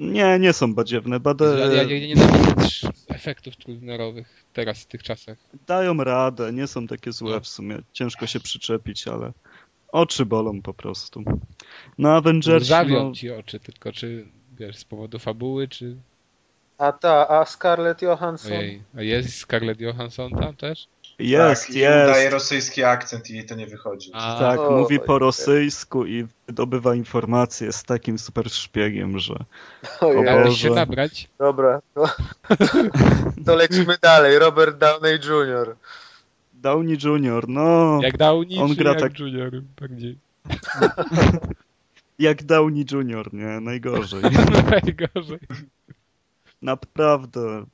Nie, nie są badziewne. Bade... Ja, ja, nie nienawidzę efektów trójwymiarowych teraz w tych czasach. dają radę, nie są takie złe w sumie. Ciężko się przyczepić, ale oczy bolą po prostu. No Avengers, Zawią no, ci oczy, tylko czy wiesz, z powodu fabuły, czy... A ta, a Scarlett Johansson? Ojej, a jest Scarlett Johansson tam też? jest, tak, jest. rosyjski akcent i jej to nie wychodzi. A, Tak, O, mówi po rosyjsku i wydobywa informacje z takim super szpiegiem, że. O się nabrać? Dobra, to, to lecimy dalej. Robert Downey Jr. Downey Jr., no, Jak Downey, On czy gra jak tak- Junior? Bardziej. jak Downey Jr., nie? Najgorzej. Najgorzej. Naprawdę.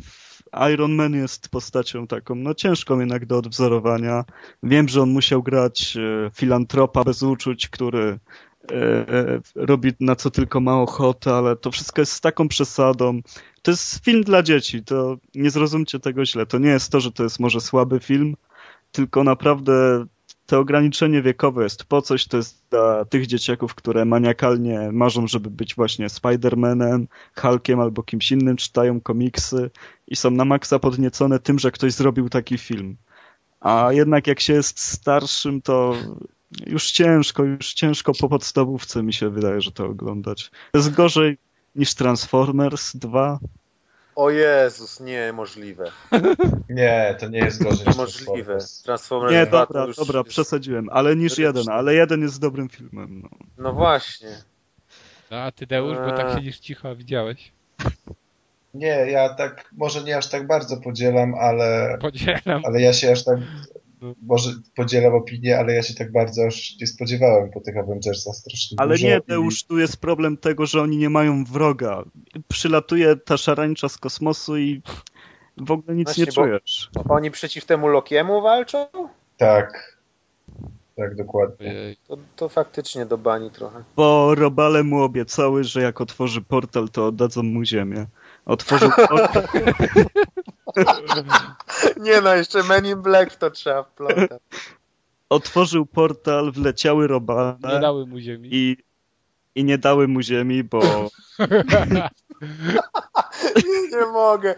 Iron Man jest postacią taką, no ciężką jednak do odwzorowania. Wiem, że on musiał grać e, filantropa bez uczuć, który e, e, robi na co tylko ma ochotę, ale to wszystko jest z taką przesadą. To jest film dla dzieci, to nie zrozumcie tego źle. To nie jest to, że to jest może słaby film, tylko naprawdę to ograniczenie wiekowe jest po coś, to jest dla tych dzieciaków, które maniakalnie marzą, żeby być właśnie Spider-Manem, Hulkiem albo kimś innym, czytają komiksy i są na maksa podniecone tym, że ktoś zrobił taki film. A jednak jak się jest starszym, to już ciężko, już ciężko po podstawówce mi się wydaje, że to oglądać. To jest gorzej niż Transformers 2. O Jezus, niemożliwe. Nie, to nie jest gorzej niż Niemożliwe. Transformers. Nie, 2 dobra, to już, dobra, już... przesadziłem, ale niż już- jeden, ale jeden jest dobrym filmem. No. No właśnie. No a ty Deusz, bo tak Eee. siedzisz cicho, widziałeś. Nie, ja tak, może nie aż tak bardzo podzielam, ale, Podzielam. ale ja się aż tak. Może podzielam opinię, ale ja się tak bardzo aż nie spodziewałem po tych Avengersach strasznie Ale dużo nie, i- Deusz, tu jest problem tego, że oni nie mają wroga. Przylatuje ta szarańcza z kosmosu i w ogóle nic Właśnie, nie bo- czujesz. Oni przeciw temu Lokiemu walczą? Tak, tak, dokładnie. To, to faktycznie do bani trochę. Bo robale mu obiecały, że jak otworzy portal, to oddadzą mu ziemię. Otworzył portal, Nie no, jeszcze Men in Black to trzeba wplątać. otworzył portal, wleciały robale Nie dały mu ziemi. i, i nie dały mu ziemi, bo Nie mogę.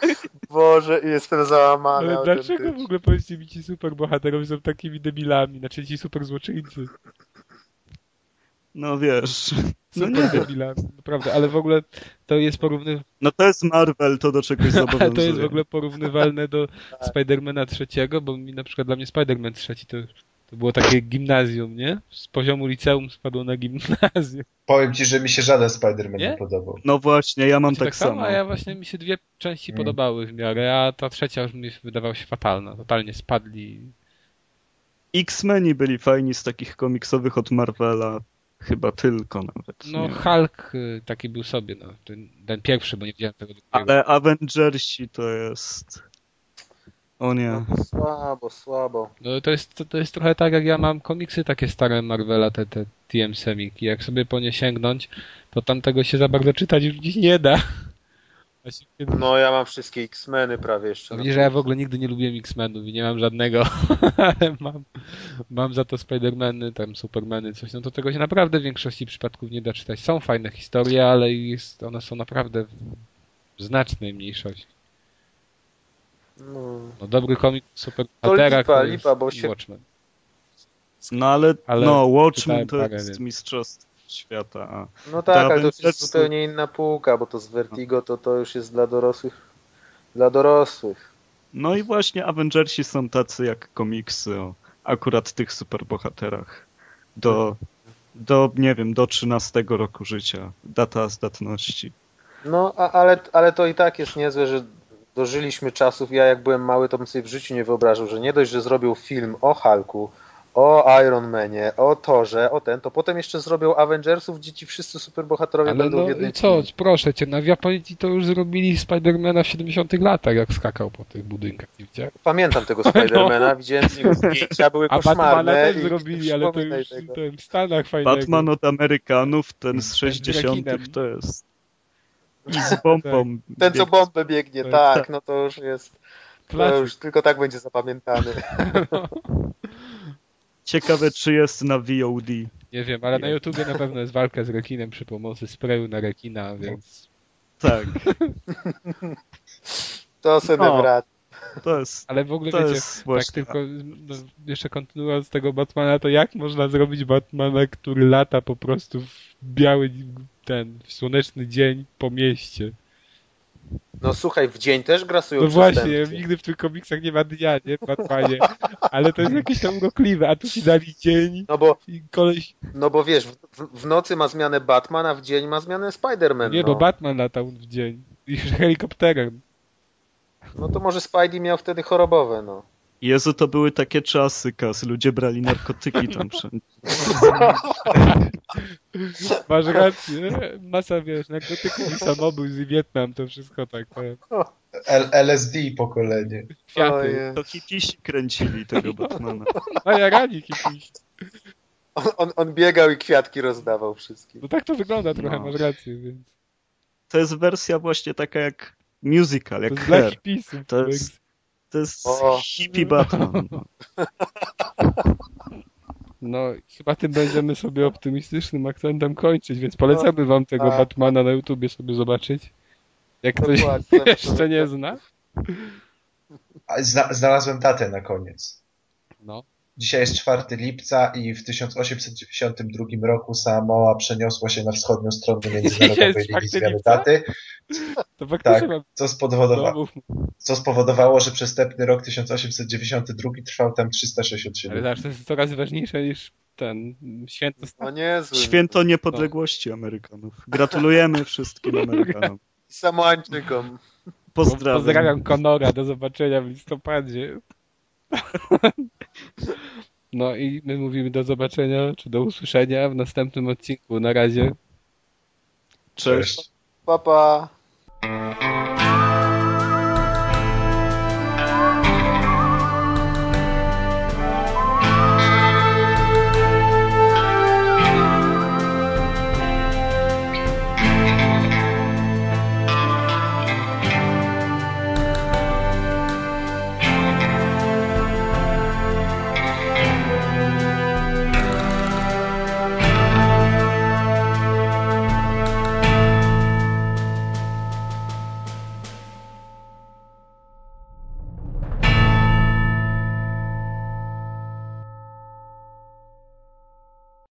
Boże, jestem załamany. Ale dlaczego w ogóle powiedzcie mi ci superbohaterowie są takimi debilami, znaczy ci super złoczyńcy. No wiesz. No nie, debilami, naprawdę, ale w ogóle to jest porówny... no to jest Marvel, to do czegoś ale zobowiązuje. to jest w ogóle porównywalne do Spidermana trzeciego, bo mi na przykład dla mnie Spiderman trzeci to, to było takie gimnazjum, nie? Z poziomu liceum spadło na gimnazjum. Powiem ci, że mi się żaden Spider-Man nie, Nie? podobał. No właśnie, ja mam Ci tak samo. A ja właśnie mi się dwie części Mm. podobały w miarę, a ta trzecia już mi wydawała się fatalna. Totalnie spadli. X-Meni byli fajni z takich komiksowych od Marvela. Chyba tylko nawet. No nie. Hulk y, taki był sobie, no. Ten, ten pierwszy, bo nie widziałem tego drugiego. Ale Avengersi to jest... O nie. No słabo, słabo. No to jest, to, to jest trochę tak, jak ja mam komiksy takie stare Marvela, te, te TM Semik i jak sobie po nie sięgnąć, to tam tego się za bardzo czytać już dziś nie da. Kiedy- No ja mam wszystkie X-Meny prawie jeszcze. No widzisz, że ja w ogóle nigdy nie lubiłem X-Menów i nie mam żadnego, ale mam, mam za to Spider-Many, tam Supermany, coś, no to tego się naprawdę w większości przypadków nie da czytać. Są fajne historie, ale jest, one są naprawdę w znacznej mniejszości. No. No dobry komik super To lipa, lipa, bo się- Watchmen. No ale, Ale no Watchmen to jest mistrzostwo świata. A No tak, ale to już jest zupełnie inna półka, bo to z Vertigo to, to już jest dla dorosłych. Dla dorosłych. No i właśnie Avengersi są tacy jak komiksy o akurat tych superbohaterach. Do, do, nie wiem, do 13 roku życia. Data zdatności. No, a, ale, ale to i tak jest niezłe, że dożyliśmy czasów. Ja jak byłem mały, to bym sobie w życiu nie wyobrażał, że nie dość, że zrobił film o Hulku, o Iron Manie, o Torze, o ten, to potem jeszcze zrobią Avengersów, gdzie ci wszyscy superbohaterowie Ale będą no w co, filmie. proszę cię, na w Japonii to już zrobili Spidermana w 70 latach, jak skakał po tych budynkach, nie widziałeś? Pamiętam tego Spidermana, widziałem z niego zdjęcia, były A Batmana koszmarne. też i- zrobili, ale to już tego. ten, w Stanach fajnego. Batman od Amerykanów, ten z Ten z 60 rekinem. to jest... I z bombą. Ten, co bombę biegnie, Tak. tak, no to już jest, to już tylko tak będzie zapamiętany. Ciekawe, czy jest na VOD. Nie wiem, ale na YouTubie na pewno jest walka z rekinem przy pomocy sprayu na rekina, więc Tak, To sobie No. wraca. to jest, ale w ogóle to wiecie, jest tak właśnie... tylko no, jeszcze kontynuując tego Batmana, to jak można zrobić Batmana, który lata po prostu w biały ten w słoneczny dzień po mieście? No słuchaj, w dzień też grasują No właśnie, nigdy w tych komiksach nie ma dnia, nie? Batmanie. Ale to jest jakieś tam urokliwe, a tu ci dali dzień No bo, i koleś... no bo wiesz, w, w nocy ma zmianę Batman, a w dzień ma zmianę Spider-Man. Nie, no. bo Batman latał w dzień. I helikopterem. no to może Spidey miał wtedy chorobowe, no. Jezu, to były takie czasy, Kas. Ludzie brali narkotyki tam wszędzie. Masz rację. Masa, wiesz, narkotyków i samobójstw i Wietnam, to wszystko tak. e, L LSD pokolenie. Kwiaty. To hipisi kręcili tego Batmana. A ja ranik jakiś. On, on, on biegał i kwiatki rozdawał wszystkim. No tak to wygląda trochę, No. masz rację, więc To jest wersja właśnie taka jak musical, to jak jest dla Her. hipisów. To jest, to jest O. hippie Batman. No. Chyba tym będziemy sobie optymistycznym akcentem kończyć, więc polecamy wam tego tak. Batmana na YouTubie sobie zobaczyć. Jak ktoś jeszcze nie zna. A Zna znalazłem datę na koniec. No. Dzisiaj jest 4 lipca i w 1892 roku Samoa przeniosła się na wschodnią stronę Międzynarodowej Jest 4 Ligi Zmiany? Daty, To faktycznie Tak. co spowodowa znowu, co spowodowało, że przestępny rok 1892 trwał tam 367 ale to jest coraz ważniejsze niż ten święto No niezły. Święto niepodległości Amerykanów. Gratulujemy wszystkim Amerykanom. Samoańczykom. Pozdrawiam. Pozdrawiam Konora, do zobaczenia w listopadzie. No i my mówimy do zobaczenia, czy do usłyszenia w następnym odcinku. Na razie. Cześć. Cześć. Pa, pa.